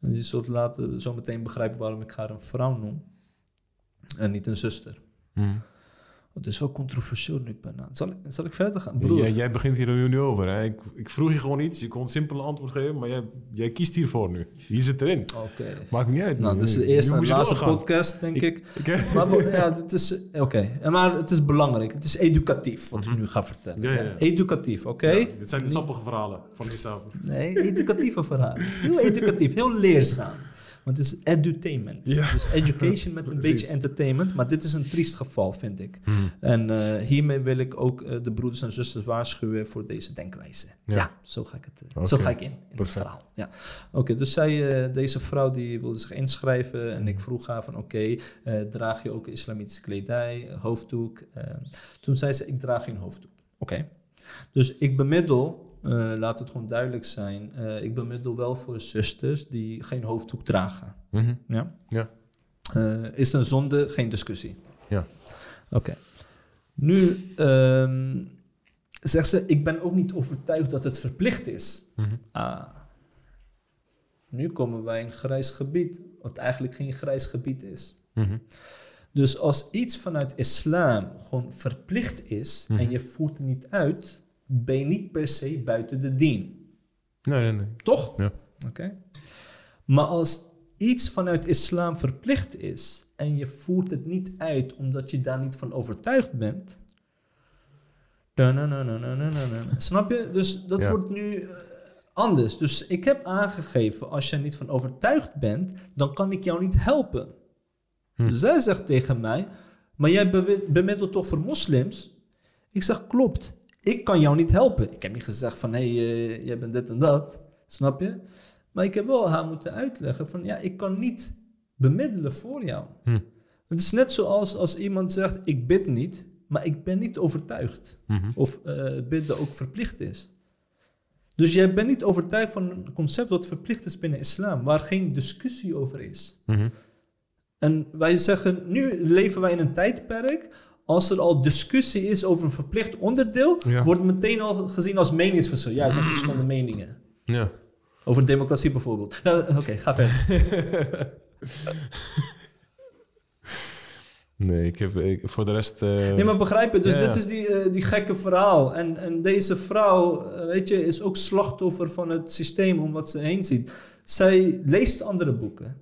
en je zult later zo meteen begrijpen waarom ik haar een vrouw noem. En niet een zuster. Mhm. Het is wel controversieel nu ik ben. Zal ik, zal ik verder gaan? Broer, Jij, jij begint hier nu nu over. Hè? Ik, ik vroeg je gewoon iets. Je kon een simpele antwoord geven, maar jij, jij kiest hiervoor nu. Hier zit erin. Oké. Maakt niet uit. Nou, dit is de eerste en laatste doorgaan. podcast, denk ik. Ik- Maar ja, het is... Oké, En maar het is belangrijk. Het is educatief, wat ik nu ga vertellen. Mhm. Ja, ja, ja. Educatief, oké? Dit zijn de sappige verhalen van jezelf. Nee, educatieve verhalen. Heel educatief, heel leerzaam. Want het is edutainment. Ja. Dus education met een beetje entertainment. Maar dit is een triest geval, vind ik. Hmm. En eh, hiermee wil ik ook eh, de broeders en zusters waarschuwen voor deze denkwijze. Ja, Ja. zo, ga ik het, eh, zo ga ik in, in het Perfect. verhaal. Ja. Oké, dus zij, eh, deze vrouw die wilde zich inschrijven. En Hmm. ik vroeg haar van, oké, eh, draag je ook islamitische kledij, hoofddoek? Toen zei ze, ik draag geen hoofddoek. Oké. Dus ik bemiddel eh, laat het gewoon duidelijk zijn. Eh, ik bemiddel wel voor zusters die geen hoofddoek dragen. Mhm. Ja? Ja. Eh, is een zonde, geen discussie. Ja. Oké. Nu ehm, zegt ze, ik ben ook niet overtuigd dat het verplicht is. Mhm. Ah. Nu komen wij in een grijs gebied, wat eigenlijk geen grijs gebied is. Mhm. Dus als iets vanuit islam gewoon verplicht is en je voert het niet uit, ben je niet per se buiten de dien. Nee, nee, nee. Toch? Ja. Oké. Maar als iets vanuit islam verplicht is en je voert het niet uit omdat je daar niet van overtuigd bent. Da-na-na-na-na-na-na. Snap je? Dus dat Ja. wordt nu eh, anders. Dus ik heb aangegeven, als je er niet van overtuigd bent, dan kan ik jou niet helpen. Hm. Dus zij zegt tegen mij, maar jij bemiddelt toch voor moslims? Ik zeg, klopt. Ik kan jou niet helpen. Ik heb niet gezegd van, hé, hey, eh, jij bent dit en dat. Snap je? Maar ik heb wel haar moeten uitleggen van, ja, ik kan niet bemiddelen voor jou. Hm. Het is net zoals als iemand zegt, ik bid niet, maar ik ben niet overtuigd. Mhm. Of eh bidden ook verplicht is. Dus jij bent niet overtuigd van een concept dat verplicht is binnen islam, waar geen discussie over is. Mhm. En wij zeggen, nu leven wij in een tijdperk. Als er al discussie is over een verplicht onderdeel, Ja. wordt het meteen al gezien als meningsverschil. Ja, er zijn verschillende meningen. Ja. Over democratie bijvoorbeeld. Nou, Oké, ga verder. Nee, ik heb ik, voor de rest... eh, Nee, maar begrijp je? Dus Ja, dit is die, eh, die gekke verhaal. En, en deze vrouw, eh, weet je, is ook slachtoffer van het systeem om wat ze heen ziet. Zij leest andere boeken.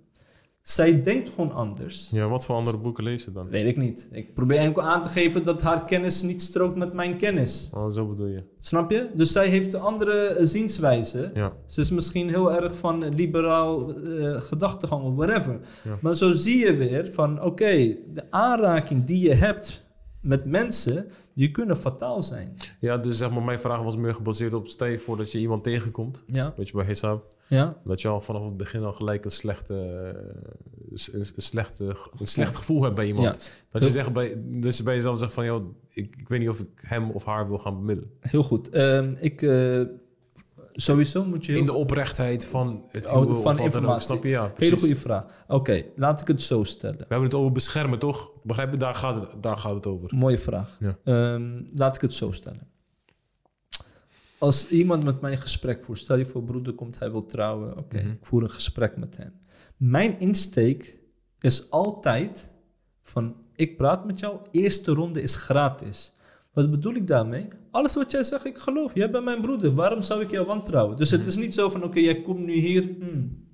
Zij denkt gewoon anders. Ja, wat voor andere boeken lees je dan? Weet ik niet. Ik probeer enkel aan te geven dat haar kennis niet strookt met mijn kennis. Oh, zo bedoel je. Snap je? Dus zij heeft een andere eh, zienswijze. Ja. Ze is misschien heel erg van liberaal eh gedachtegang of whatever. Ja. Maar zo zie je weer van, oké, de aanraking die je hebt met mensen, die kunnen fataal zijn. Ja, dus zeg maar, mijn vraag was meer gebaseerd op... Stel je voor dat je iemand tegenkomt, Ja, weet je, bij Hishab... ja, Dat je al vanaf het begin al gelijk een, slechte, eh, een, slechte, een slecht gevoel hebt bij iemand. ja. Dat je zegt bij, dus bij jezelf zegt van, joh, ik, ik weet niet of ik hem of haar wil gaan bemiddelen. heel goed. Ehm, ik, eh, sowieso moet je heel In de oprechtheid van het Oh, van informatie. Snap je? Ja, Hele goede vraag. Oké, laat ik het zo stellen. We hebben het over beschermen, toch? Begrijp je? Daar gaat het, daar gaat het over. Mooie vraag. Ja. Ehm, laat ik het zo stellen. Als iemand met mij een gesprek voert, stel je voor broeder komt, hij wil trouwen. Oké, Mhm. ik voer een gesprek met hem. Mijn insteek is altijd van, ik praat met jou, eerste ronde is gratis. Wat bedoel ik daarmee? Alles wat jij zegt, ik geloof. Jij bent mijn broeder. Waarom zou ik jou wantrouwen? Dus het is niet zo van, oké, jij komt nu hier. hmm,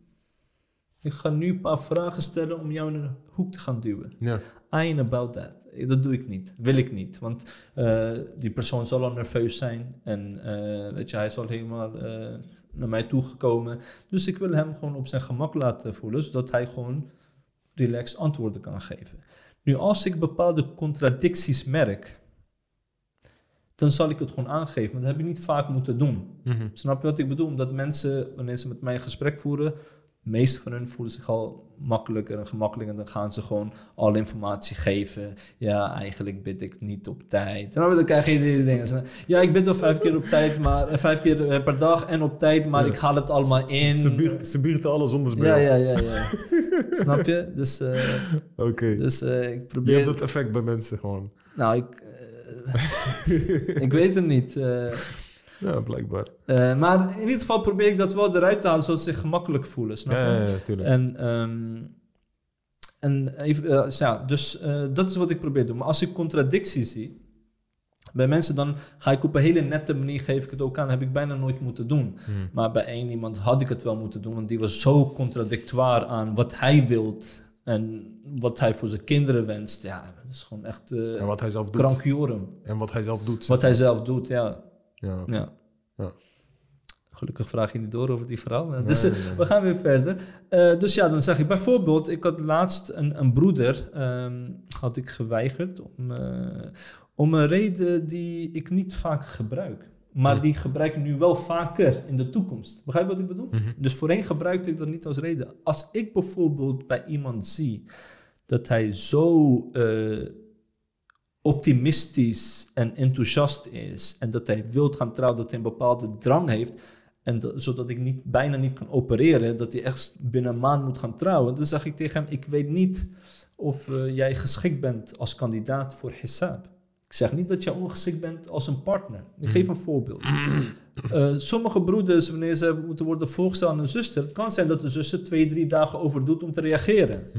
ik ga nu een paar vragen stellen om jou in een hoek te gaan duwen. I ain't about that. Dat doe ik niet. Wil ik niet. Want eh, die persoon zal al nerveus zijn. En eh, weet je, hij zal helemaal eh, naar mij toegekomen. Dus ik wil hem gewoon op zijn gemak laten voelen. Zodat hij gewoon relaxed antwoorden kan geven. Nu, als ik bepaalde contradicties merk. Dan zal ik het gewoon aangeven. Maar dat heb ik niet vaak moeten doen. Mhm. Snap je wat ik bedoel? Omdat mensen, wanneer ze met mij een gesprek voeren, de meeste van hen voelen zich al makkelijker en gemakkelijker. En dan gaan ze gewoon alle informatie geven. Ja, eigenlijk bid ik niet op tijd. En dan krijg je die dingen. Ja, ik bid wel vijf keer op tijd, maar eh, vijf keer eh, per dag en op tijd, maar Ja. ik haal het allemaal in. Ze biedt alles zonder ja, ja, ja, ja. Snap je? Dus, eh, Oké. dus ik Je probeer... hebt dat effect bij mensen gewoon. Nou, ik... ik weet het niet. Ja, blijkbaar. Eh, maar in ieder geval probeer ik dat wel eruit te halen, zodat ze zich gemakkelijk voelen. Snap je? Ja, ja, tuurlijk. En, ehm, en even, eh, dus ja, dus eh, dat is wat ik probeer te doen. Maar als ik contradictie zie bij mensen, dan ga ik op een hele nette manier geef ik het ook aan. heb ik bijna nooit moeten doen. Hmm. Maar bij één iemand had ik het wel moeten doen, want die was zo contradictoir aan wat hij wilt en wat hij voor zijn kinderen wenst. Ja, dat is gewoon echt eh En wat hij zelf doet. krankjorum. En wat hij zelf doet. Wat hij zelf doet, ja. Ja. Ja. Ja. Gelukkig vraag je niet door over die vrouw. Nee, dus eh, nee, nee. we gaan weer verder. Eh, dus ja, dan zeg ik bijvoorbeeld, ik had laatst een, een broeder, ehm, had ik geweigerd om, eh, om een reden die ik niet vaak gebruik. Maar die gebruik ik nu wel vaker in de toekomst. Begrijp je wat ik bedoel? Mhm. Dus voorheen gebruikte ik dat niet als reden. Als ik bijvoorbeeld bij iemand zie dat hij zo optimistisch en enthousiast is en dat hij wilt gaan trouwen, dat hij een bepaalde drang heeft, en dat- zodat ik niet, bijna niet kan opereren, dat hij echt binnen een maand moet gaan trouwen, dan zeg ik tegen hem, ik weet niet of eh, jij geschikt bent als kandidaat voor Hisab. Ik zeg niet dat jij ongeschikt bent als een partner. Ik geef een voorbeeld. Eh, sommige broeders, wanneer ze moeten worden voorgesteld aan een zuster, het kan zijn dat de zuster twee, drie dagen over doet om te reageren.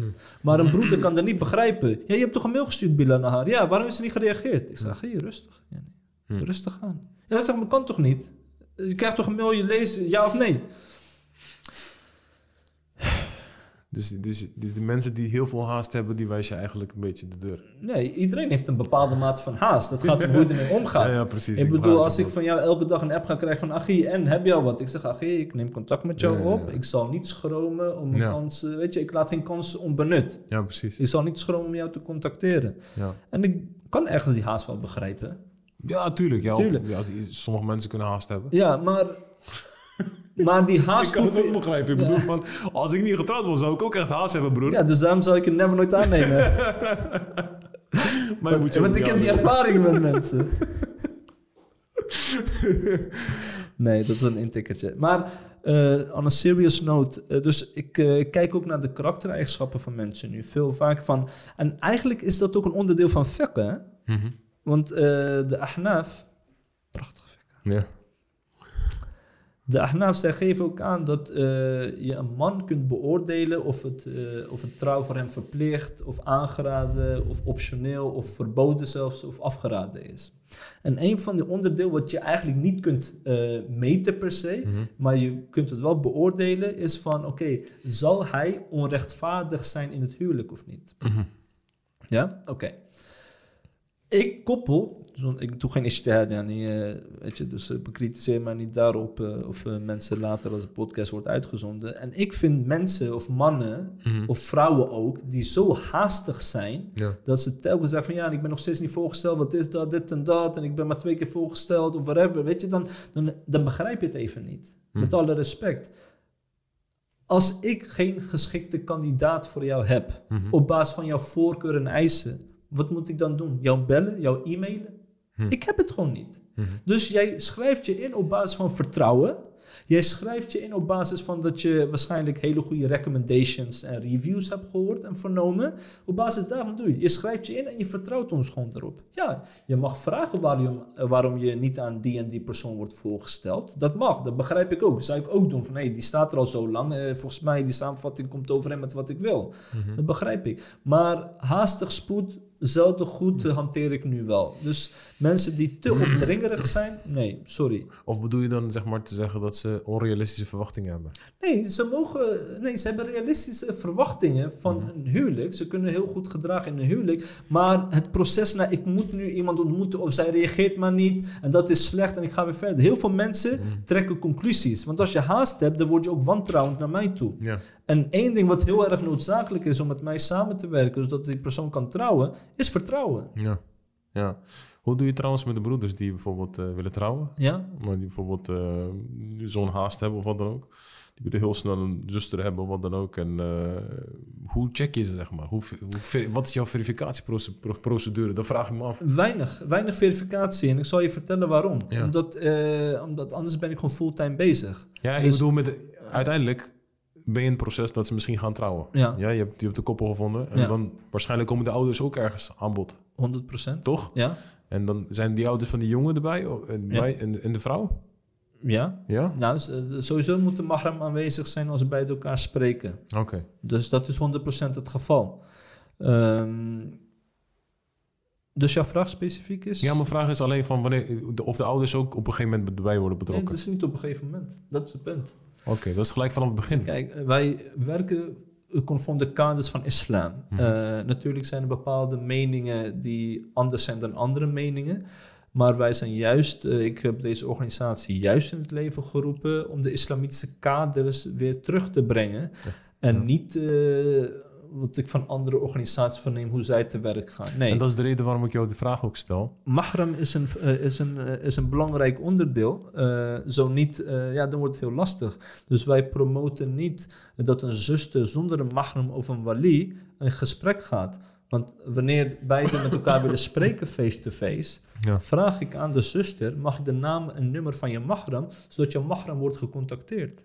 Maar een broeder kan dat niet begrijpen. Ja, je hebt toch een mail gestuurd, Bilal, naar haar? Ja, waarom is ze niet gereageerd? Ik zeg, hey, rustig. Ja, nee. Rustig aan. Ja, dat zeg maar, kan toch niet? Je krijgt toch een mail, je leest, ja of nee? Dus, dus die, de mensen die heel veel haast hebben, die wijs je eigenlijk een beetje de deur. Nee, iedereen heeft een bepaalde mate van haast. Dat gaat om hoe je ermee omgaat. Ja, ja, precies. Ik Ik bedoel, als ik van jou elke dag een app ga krijgen van Achie, en heb je al wat? Ik zeg, Achie, ik neem contact met jou Ja, op. Ik zal niet schromen om een kans... eh, Weet je, ik laat geen kans onbenut. Ja, precies. Ik zal niet schromen om jou te contacteren. Ja, En ik kan ergens die haast wel begrijpen. ja tuurlijk. Ja, Tuurlijk. Sommige mensen kunnen haast hebben. Ja, maar... maar die haast... hoef je- begrijpen. Ik bedoel, van, als ik niet getrouwd was, zou ik ook echt haast hebben, broer. Ja, dus daarom zal ik het never nooit aannemen. maar moet je ook Want ik heb die ervaring met mensen. nee, dat is een intikkertje. Maar eh on a serious note, eh, dus ik eh, kijk ook naar de karaktereigenschappen van mensen nu. Veel vaak van... En eigenlijk is dat ook een onderdeel van fiqh, hè? Mhm. Want eh, de ahnaf... Prachtig fiqh. Ja. De ahnaf, zij geven ook aan dat eh, je een man kunt beoordelen of het, eh, of het trouw voor hem verplicht, of aangeraden, of optioneel, of verboden zelfs, of afgeraden is. En een van de onderdeel wat je eigenlijk niet kunt eh, meten per se, Mhm. maar je kunt het wel beoordelen, is van oké, zal hij onrechtvaardig zijn in het huwelijk of niet? Mhm. Ja, oké. Ik koppel, zo- ik doe geen ijtihad, niet, eh, weet je, dus uh, bekritiseer mij niet daarop eh, of mensen later als de podcast wordt uitgezonden. En ik vind mensen of mannen Mhm. of vrouwen ook, die zo haastig zijn, Ja. dat ze telkens zeggen van ja, ik ben nog steeds niet voorgesteld, wat is dat, dit en dat, en ik ben maar twee keer voorgesteld of whatever, weet je, dan, dan, dan begrijp je het even niet. Met alle respect. Als ik geen geschikte kandidaat voor jou heb, Mhm. op basis van jouw voorkeur en eisen, wat moet ik dan doen? Jou bellen, jou e-mailen? Hm. Ik heb het gewoon niet. Mhm. Dus jij schrijft je in op basis van vertrouwen. Jij schrijft je in op basis van dat je waarschijnlijk hele goede recommendations en reviews hebt gehoord en vernomen. Op basis daarvan doe je. Je schrijft je in en je vertrouwt ons gewoon erop. Ja, je mag vragen waarom, waarom je niet aan die en die persoon wordt voorgesteld. Dat mag, dat begrijp ik ook. Dat zou ik ook doen. Van hé, die staat er al zo lang. eh, volgens mij, die samenvatting komt overeen met wat ik wil. Dat begrijp ik. Maar haastig spoed, zelden goed hanteer ik nu wel. Dus mensen die te opdringerig zijn, nee, sorry. Of bedoel je dan zeg maar te zeggen dat ze onrealistische verwachtingen hebben? Nee, ze mogen, nee, ze hebben realistische verwachtingen van Mhm. een huwelijk. Ze kunnen heel goed gedragen in een huwelijk. Maar het proces naar ik moet nu iemand ontmoeten of zij reageert maar niet. En dat is slecht en ik ga weer verder. Heel veel mensen Mhm. trekken conclusies. Want als je haast hebt, dan word je ook wantrouwend naar mij toe. Ja. En één ding wat heel erg noodzakelijk is om met mij samen te werken, zodat die persoon kan trouwen, is vertrouwen. Ja. ja. Hoe doe je trouwens met de broeders die bijvoorbeeld eh, willen trouwen? Ja? Maar die bijvoorbeeld eh, zo'n haast hebben of wat dan ook. Die willen heel snel een zuster hebben of wat dan ook. En eh, hoe check je ze, zeg maar? Hoe, hoe, wat is jouw verificatieprocedure? Dat vraag ik me af. Weinig, weinig verificatie. En ik zal je vertellen waarom. Ja. Omdat, omdat anders ben ik gewoon fulltime bezig. Ja, ik Dus- bedoel, met de- uiteindelijk ben je in het proces dat ze misschien gaan trouwen. Ja. je, hebt, je hebt de koppel gevonden. En Ja. dan waarschijnlijk komen de ouders ook ergens aan bod. 100 procent. Toch? Ja? En dan zijn die ouders van die jongen erbij en, Ja. wij- en, en de vrouw? Ja? Ja? Nou, s- eh, sowieso moet de mahram aanwezig zijn als ze bij elkaar spreken. Oké. Dus dat is 100% het geval. Ehm, dus jouw vraag specifiek is? Ja, mijn vraag is alleen van wanneer, of de ouders ook op een gegeven moment erbij worden Nee, betrokken. het is niet op een gegeven moment. Dat is het punt. Oké, dat is gelijk vanaf het begin. Kijk, eh, wij werken conform de kaders van islam. Mhm. Eh, natuurlijk zijn er bepaalde meningen die anders zijn dan andere meningen. Maar wij zijn juist, eh, ik heb deze organisatie juist in het leven geroepen om de islamitische kaders weer terug te brengen. En Ja. niet eh, wat ik van andere organisaties verneem hoe zij te werk gaan. Nee. En dat is de reden waarom ik jou de vraag ook stel. Mahram is een, eh, is een, eh, is een belangrijk onderdeel. Eh, zo niet, ja, dan wordt het heel lastig. Dus wij promoten niet dat een zuster zonder een mahram of een wali een gesprek gaat. Want wanneer beiden met elkaar willen spreken face-to-face, Ja. vraag ik aan de zuster, mag ik de naam en nummer van je mahram, zodat je mahram wordt gecontacteerd.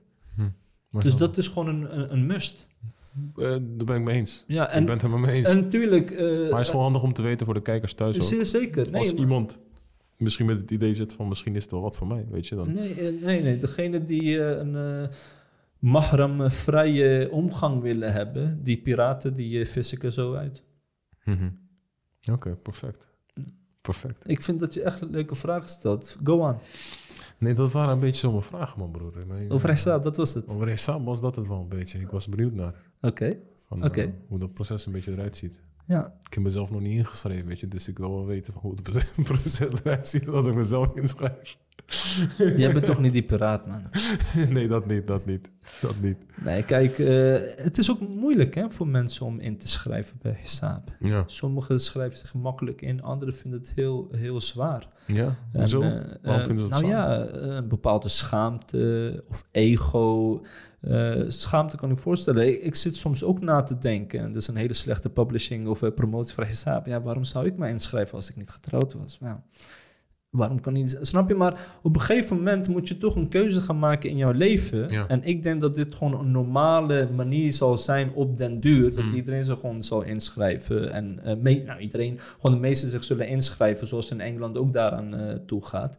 Maar Dus dat is gewoon een, een, een must. Eh, daar ben ik mee eens. Ja, ik en, ben het helemaal mee eens. en natuurlijk... eh, maar het is gewoon handig om te weten voor de kijkers thuis ook. zeer zeker. Nee, Als maar- iemand misschien met het idee zit van misschien is het wel wat voor mij, weet je dan. Nee, eh, nee, nee. Degene die eh, een mahram-vrije omgang willen hebben, die piraten, die vis ik er zo uit. Mhm. Oké, perfect. Perfect. Ik vind dat je echt een leuke vragen stelt. Go on. Nee, dat waren een beetje zomae vragen, man, broer. Nee, Over Hesab, dat was het. Over Hesab was dat het wel een beetje. Ik was benieuwd naar Oké. eh, hoe dat proces een beetje eruit ziet. Ja. Ik heb mezelf nog niet ingeschreven, weet je. Dus ik wil wel weten hoe het proces- eruit ziet, dat ik mezelf inschrijf. Jij bent toch niet die piraat, man? nee, dat niet, dat niet. Dat niet. Nee, kijk, eh, het is ook moeilijk hè, voor mensen om in te schrijven bij Hesab. Ja. Sommigen schrijven zich gemakkelijk in, anderen vinden het heel, heel zwaar. Ja? Hoezo? En, Waarom eh, vinden ze dat nou ja, een bepaalde schaamte of ego. Eh, schaamte kan ik voorstellen. Ik, ik zit soms ook na te denken. en Dat is een hele slechte publishing of eh, promotie voor. Ja, waarom zou ik mij inschrijven als ik niet getrouwd was? Nou, waarom kan niet? Snap je? Maar op een gegeven moment moet je toch een keuze gaan maken in jouw leven. Ja. En ik denk dat dit gewoon een normale manier zal zijn op den duur. Dat Hmm. iedereen zich gewoon zal inschrijven. En eh, me- nou, iedereen, gewoon de meesten zich zullen inschrijven. Zoals in Engeland ook daaraan toe gaat.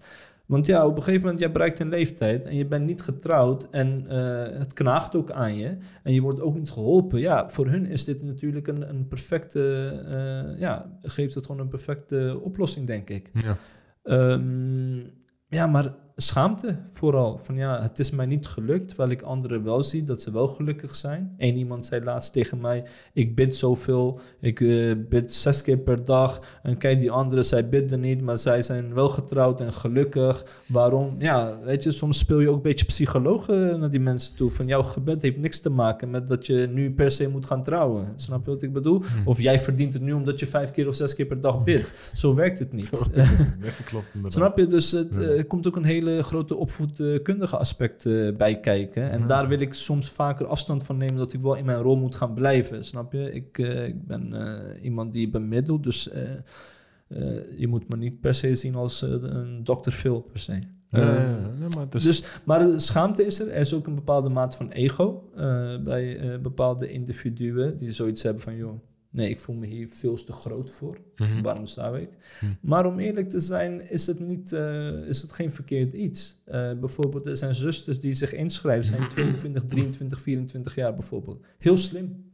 Want ja, op een gegeven moment, jij bereikt een leeftijd en je bent niet getrouwd en eh, het knaagt ook aan je en je wordt ook niet geholpen. Ja, voor hun is dit natuurlijk een, een perfecte, eh, ja, geeft het gewoon een perfecte oplossing, denk ik. Ja. Ehm, ja, maar schaamte vooral. Van ja, het is mij niet gelukt, terwijl ik anderen wel zie dat ze wel gelukkig zijn. Eén iemand zei laatst tegen mij, ik bid zoveel, ik eh, bid zes keer per dag. En kijk, die anderen, zij bidden niet, maar zij zijn wel getrouwd en gelukkig. Waarom? Ja, weet je, soms speel je ook een beetje psycholoog eh, naar die mensen toe. Van jouw gebed heeft niks te maken met dat je nu per se moet gaan trouwen. Snap je wat ik bedoel? Of jij verdient het nu omdat je vijf keer of zes keer per dag bidt. Zo werkt het niet. Zo, nee, klopt. Snap je? Dus het, Ja. eh, er komt ook een hele grote opvoedkundige aspect eh, bij kijken. En Ja. daar wil ik soms vaker afstand van nemen dat ik wel in mijn rol moet gaan blijven. Snap je? Ik, eh, ik ben eh, iemand die bemiddelt, dus je moet me niet per se zien als een dokter Phil per se. Nee, maar dus, maar schaamte is er. Er is ook een bepaalde mate van ego bij bepaalde individuen die zoiets hebben van, joh, nee, ik voel me hier veel te groot voor. Mhm. Waarom zou ik? Hm. Maar om eerlijk te zijn, is het, niet, eh, is het geen verkeerd iets. Eh, bijvoorbeeld, er zijn zusters die zich inschrijven, zijn 22, 23, 24 jaar bijvoorbeeld. Heel slim.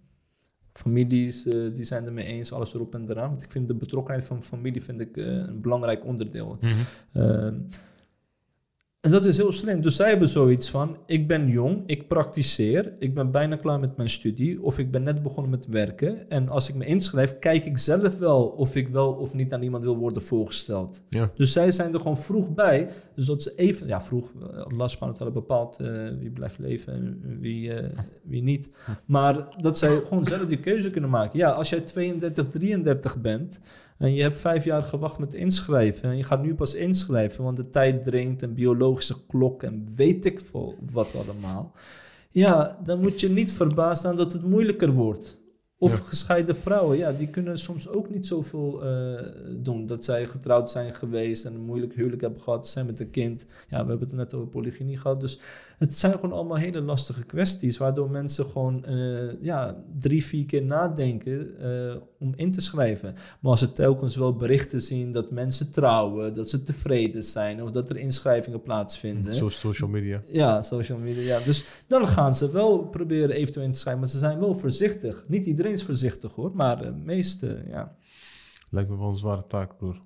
Families eh, die zijn ermee eens, alles erop en eraan. Want ik vind de betrokkenheid van familie vind ik, een belangrijk onderdeel. Mhm. Ehm, en dat is heel slim. Dus zij hebben zoiets van: ik ben jong, ik praktiseer, ik ben bijna klaar met mijn studie of ik ben net begonnen met werken. En als ik me inschrijf, kijk ik zelf wel of ik wel of niet aan iemand wil worden voorgesteld. Ja. Dus zij zijn er gewoon vroeg bij. Dus dat ze even, ja, vroeg, eh, Allah subhanahu wa ta'ala bepaalt eh, wie blijft leven en wie, eh, wie niet. Maar dat zij gewoon zelf die keuze kunnen maken. Ja, als jij 32, 33 bent en je hebt vijf jaar gewacht met inschrijven en je gaat nu pas inschrijven, want de tijd dringt en biologische klok en weet ik veel wat allemaal. Ja, dan moet je niet verbaasd zijn dat het moeilijker wordt. Of Ja. gescheiden vrouwen, ja, die kunnen soms ook niet zoveel eh, doen. Dat zij getrouwd zijn geweest en een moeilijk huwelijk hebben gehad, zijn met een kind. Ja, we hebben het net over polygynie gehad. Dus het zijn gewoon allemaal hele lastige kwesties, waardoor mensen gewoon eh, ja, drie, vier keer nadenken eh, om in te schrijven. Maar als ze telkens wel berichten zien dat mensen trouwen, dat ze tevreden zijn of dat er inschrijvingen plaatsvinden. Zo social media. Ja, social media. Ja. Dus dan gaan ze wel proberen eventueel in te schrijven, maar ze zijn wel voorzichtig. Niet iedereen is voorzichtig hoor, maar de meeste, ja. Lijkt me wel een zware taak, broer.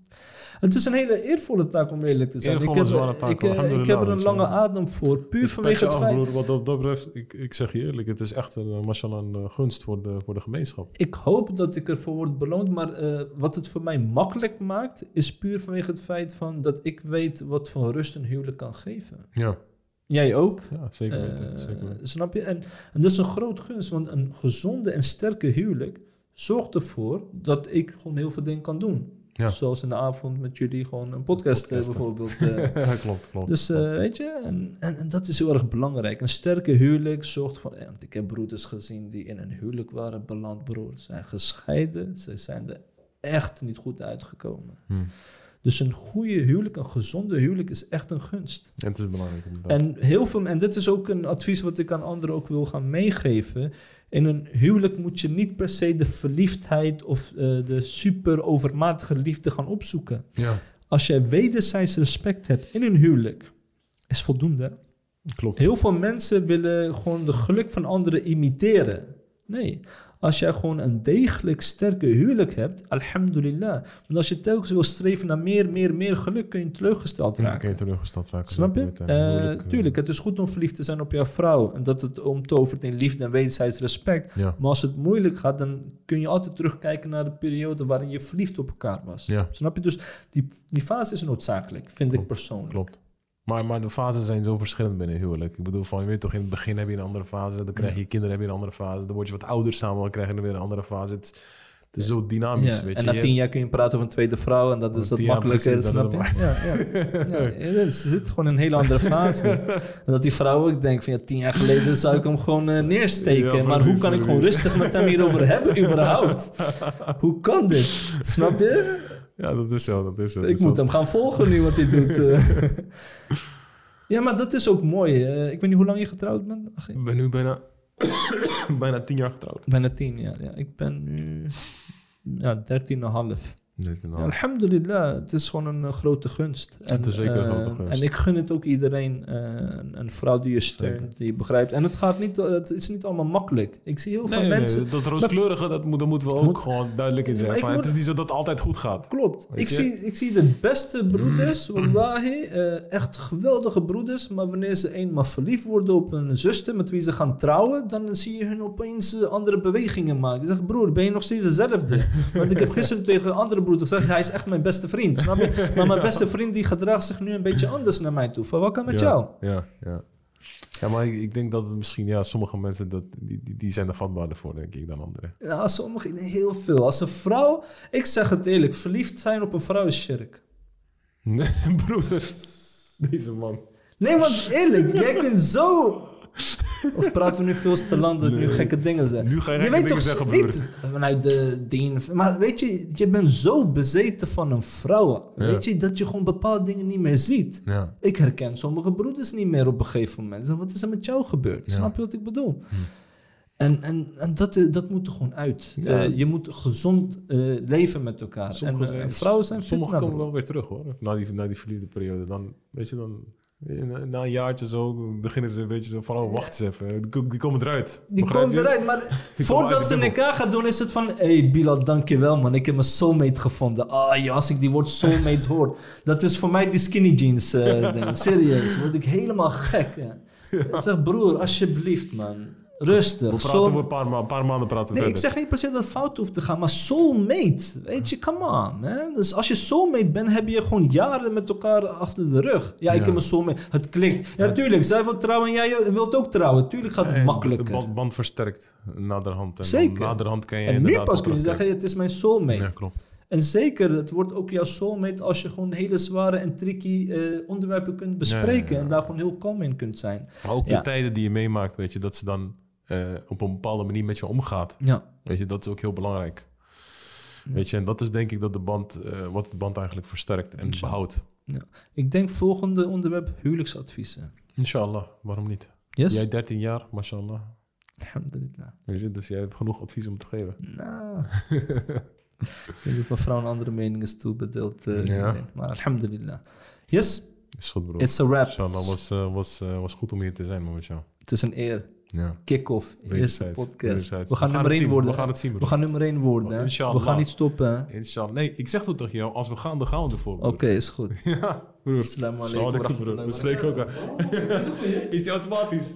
Het is een hele eervolle taak om eerlijk te zijn. Eervolle, ik, heb, zware taak, ik, eh, ik heb er een lange adem voor, puur Dus vanwege het af, feit... broer, wat op dat betreft, ik, ik zeg je eerlijk, het is echt een, eh, mashallah, een eh, gunst voor de, voor de gemeenschap. Ik hoop dat ik ervoor word beloond, maar wat het voor mij makkelijk maakt, is puur vanwege het feit van dat ik weet wat voor rust een huwelijk kan geven. Ja, Jij ook? ja zeker weten. Zeker weten. snap je? En, en dat is een groot gunst, want een gezonde en sterke huwelijk zorgt ervoor dat ik gewoon heel veel dingen kan doen. Ja. Zoals in de avond met jullie gewoon een podcast eh, Podcasten. bijvoorbeeld. eh. Ja, klopt, klopt. dus eh, weet je, en, en, en dat is heel erg belangrijk. Een sterke huwelijk zorgt van... Ja, want ik heb broeders gezien die in een huwelijk waren beland, broer. Ze zijn gescheiden, ze zijn er echt niet goed uitgekomen. Hmm. Dus een goede huwelijk, een gezonde huwelijk is echt een gunst. En het is belangrijk inderdaad. En heel veel, en dit is ook een advies wat ik aan anderen ook wil gaan meegeven. In een huwelijk moet je niet per se de verliefdheid of eh, de super overmatige liefde gaan opzoeken. ja, Als jij wederzijds respect hebt in een huwelijk, is voldoende. klopt. Heel veel mensen willen gewoon de geluk van anderen imiteren. Nee, als jij gewoon een degelijk sterke huwelijk hebt, alhamdulillah. Want als je telkens wil streven naar meer, meer, meer geluk, kun je teleurgesteld raken. kun je teleurgesteld raken. Snap je? Eh, Eh, eh, tuurlijk, het is goed om verliefd te zijn op jouw vrouw. En dat het omtovert in liefde en wederzijds respect. Ja, Maar als het moeilijk gaat, dan kun je altijd terugkijken naar de periode waarin je verliefd op elkaar was. Ja. Snap je? Dus die, die fase is noodzakelijk, vind ik persoonlijk. klopt. Maar, maar de fases zijn zo verschillend binnen een huwelijk. Ik bedoel, van, je weet toch, in het begin heb je een andere fase. Dan krijg je Ja. kinderen, heb je een andere fase. Dan word je wat ouder samen, dan krijg je weer een andere fase. Het, het is zo dynamisch, Ja, weet en je. na Je- tien jaar kun je praten over een tweede vrouw en dat is jaar makkelijker, precies, snap je? Ja, ja. ja, zit gewoon in een hele andere fase. En dat die vrouw ook denkt van ja, tien jaar geleden zou ik hem gewoon eh, neersteken. Ja, maar hoe kan ik gewoon rustig met hem hierover hebben überhaupt? Hoe kan dit? Snap je? Ja, dat is zo, dat is zo. Ik is moet zo. hem gaan volgen nu wat hij doet. eh. ja, maar dat is ook mooi. eh. ik weet niet hoe lang je getrouwd bent. Ach, Ik ben nu bijna, bijna tien jaar getrouwd. bijna tien jaar. Ja. Ik ben nu ja, dertien en een half. Ja, alhamdulillah, het is gewoon een eh, grote gunst. Het is zeker een eh, grote gunst. En ik gun het ook iedereen, eh, een, vrouw die je steunt, die je begrijpt. En het, gaat niet, eh, het is niet allemaal makkelijk. Ik zie heel veel mensen... nee, dat rooskleurige, dat moet, moeten we ook gewoon duidelijk in zijn. Het is niet zo dat het altijd goed gaat. Klopt. Ik zie, ik zie de beste broeders, wallahi, eh, echt geweldige broeders. Maar wanneer ze eenmaal verliefd worden op een zuster met wie ze gaan trouwen, dan zie je hun opeens eh, andere bewegingen maken. Ik zeg, broer, ben je nog steeds dezelfde? Want ik heb gisteren tegen andere broeder hij is echt mijn beste vriend. Snap je? Maar mijn beste vriend die gedraagt zich nu een beetje anders naar mij toe. Van wat kan met jou? Ja, ja. Ja, maar ik, ik denk dat het misschien, ja, sommige mensen, dat, die, die, die zijn er vatbaarder voor, denk ik, dan anderen. Ja, sommigen heel veel. Als een vrouw, ik zeg het eerlijk, verliefd zijn op een vrouw is shirk. Nee, broeder. Deze man. Nee, want eerlijk, jij kunt zo. Of praten we nu veel te lang dat nu gekke dingen zijn? Nu ga je je weet dingen toch zeggen, broer. niet vanuit de dien. Maar weet je, je bent zo bezeten van een vrouw. Ja. Weet je, dat je gewoon bepaalde dingen niet meer ziet. Ja. Ik herken sommige broeders niet meer op een gegeven moment. Zeg, Wat is er met jou gebeurd? Ja. Snap je wat ik bedoel? En, en, en dat, eh, dat moet er gewoon uit. Ja. Eh, je moet gezond eh, leven met elkaar. Sommige en vrouwen zijn Sommigen komen wel weer terug, hoor. Na die, na die verliefde periode. Dan, weet je, dan... Na, na een jaartje zo beginnen ze een beetje zo van, oh, wacht eens even. Die, komen eruit. Die komt eruit, maar voordat ze elkaar gaat doen, is het van... Hé, hey, Bilal, dankjewel, man. Ik heb mijn soulmate gevonden. Ah, ja, als ik die woord soulmate hoor. Dat is voor mij die skinny jeans. eh, ding. Serieus, word ik helemaal gek. Ja. Ik zeg, broer, alsjeblieft, man. Rustig. We praten over een paar, ma- paar maanden praten we Nee, ik zeg niet per se dat het fout hoeft te gaan, maar soulmate. Weet je, come on, man. Dus als je soulmate bent, heb je gewoon jaren met elkaar achter de rug. Ja, ik Ja. heb een soulmate. Het klikt. Ja, tuurlijk. Zij wil trouwen en jij wilt ook trouwen. Tuurlijk gaat het makkelijker. Band, band versterkt naderhand. En Zeker. Naderhand kan je En nu pas kun je zeggen, het is mijn soulmate. Ja, klopt. En zeker, het wordt ook jouw soulmate als je gewoon hele zware en tricky eh, onderwerpen kunt bespreken. Ja, ja, ja. En daar gewoon heel kalm in kunt zijn. Maar ook de tijden die je meemaakt, weet je, dat ze dan eh, op een bepaalde manier met je omgaat. Ja. Weet je, dat is ook heel belangrijk. Weet je, en dat is denk ik dat de band, eh, wat de band eigenlijk versterkt en Inshallah. behoudt. Ik denk volgende onderwerp, huwelijksadviezen. Inshallah, waarom niet? Yes? Jij 13 jaar, mashallah. Alhamdulillah. Weet je, dus jij hebt genoeg advies om te geven. Nou. ik denk dat mevrouw een andere mening is toebedeeld. eh, Ja. Maar alhamdulillah. Yes, Is goed, bro. it's a wrap. Inshallah, was, was, was goed om hier te zijn, man, met jou. Het is een eer. Ja. Kick-off, eerste podcast. We gaan nummer het 1 zien, worden. We gaan het zien. We gaan nummer 1 worden. Inshallah. We gaan niet stoppen. Inshallah. Nee, ik zeg toch tegen jou, als we gaan, dan gaan we ervoor. Oké, is goed. Ja, broer. Assalamu alaikum. We spreken elkaar. Is die automatisch?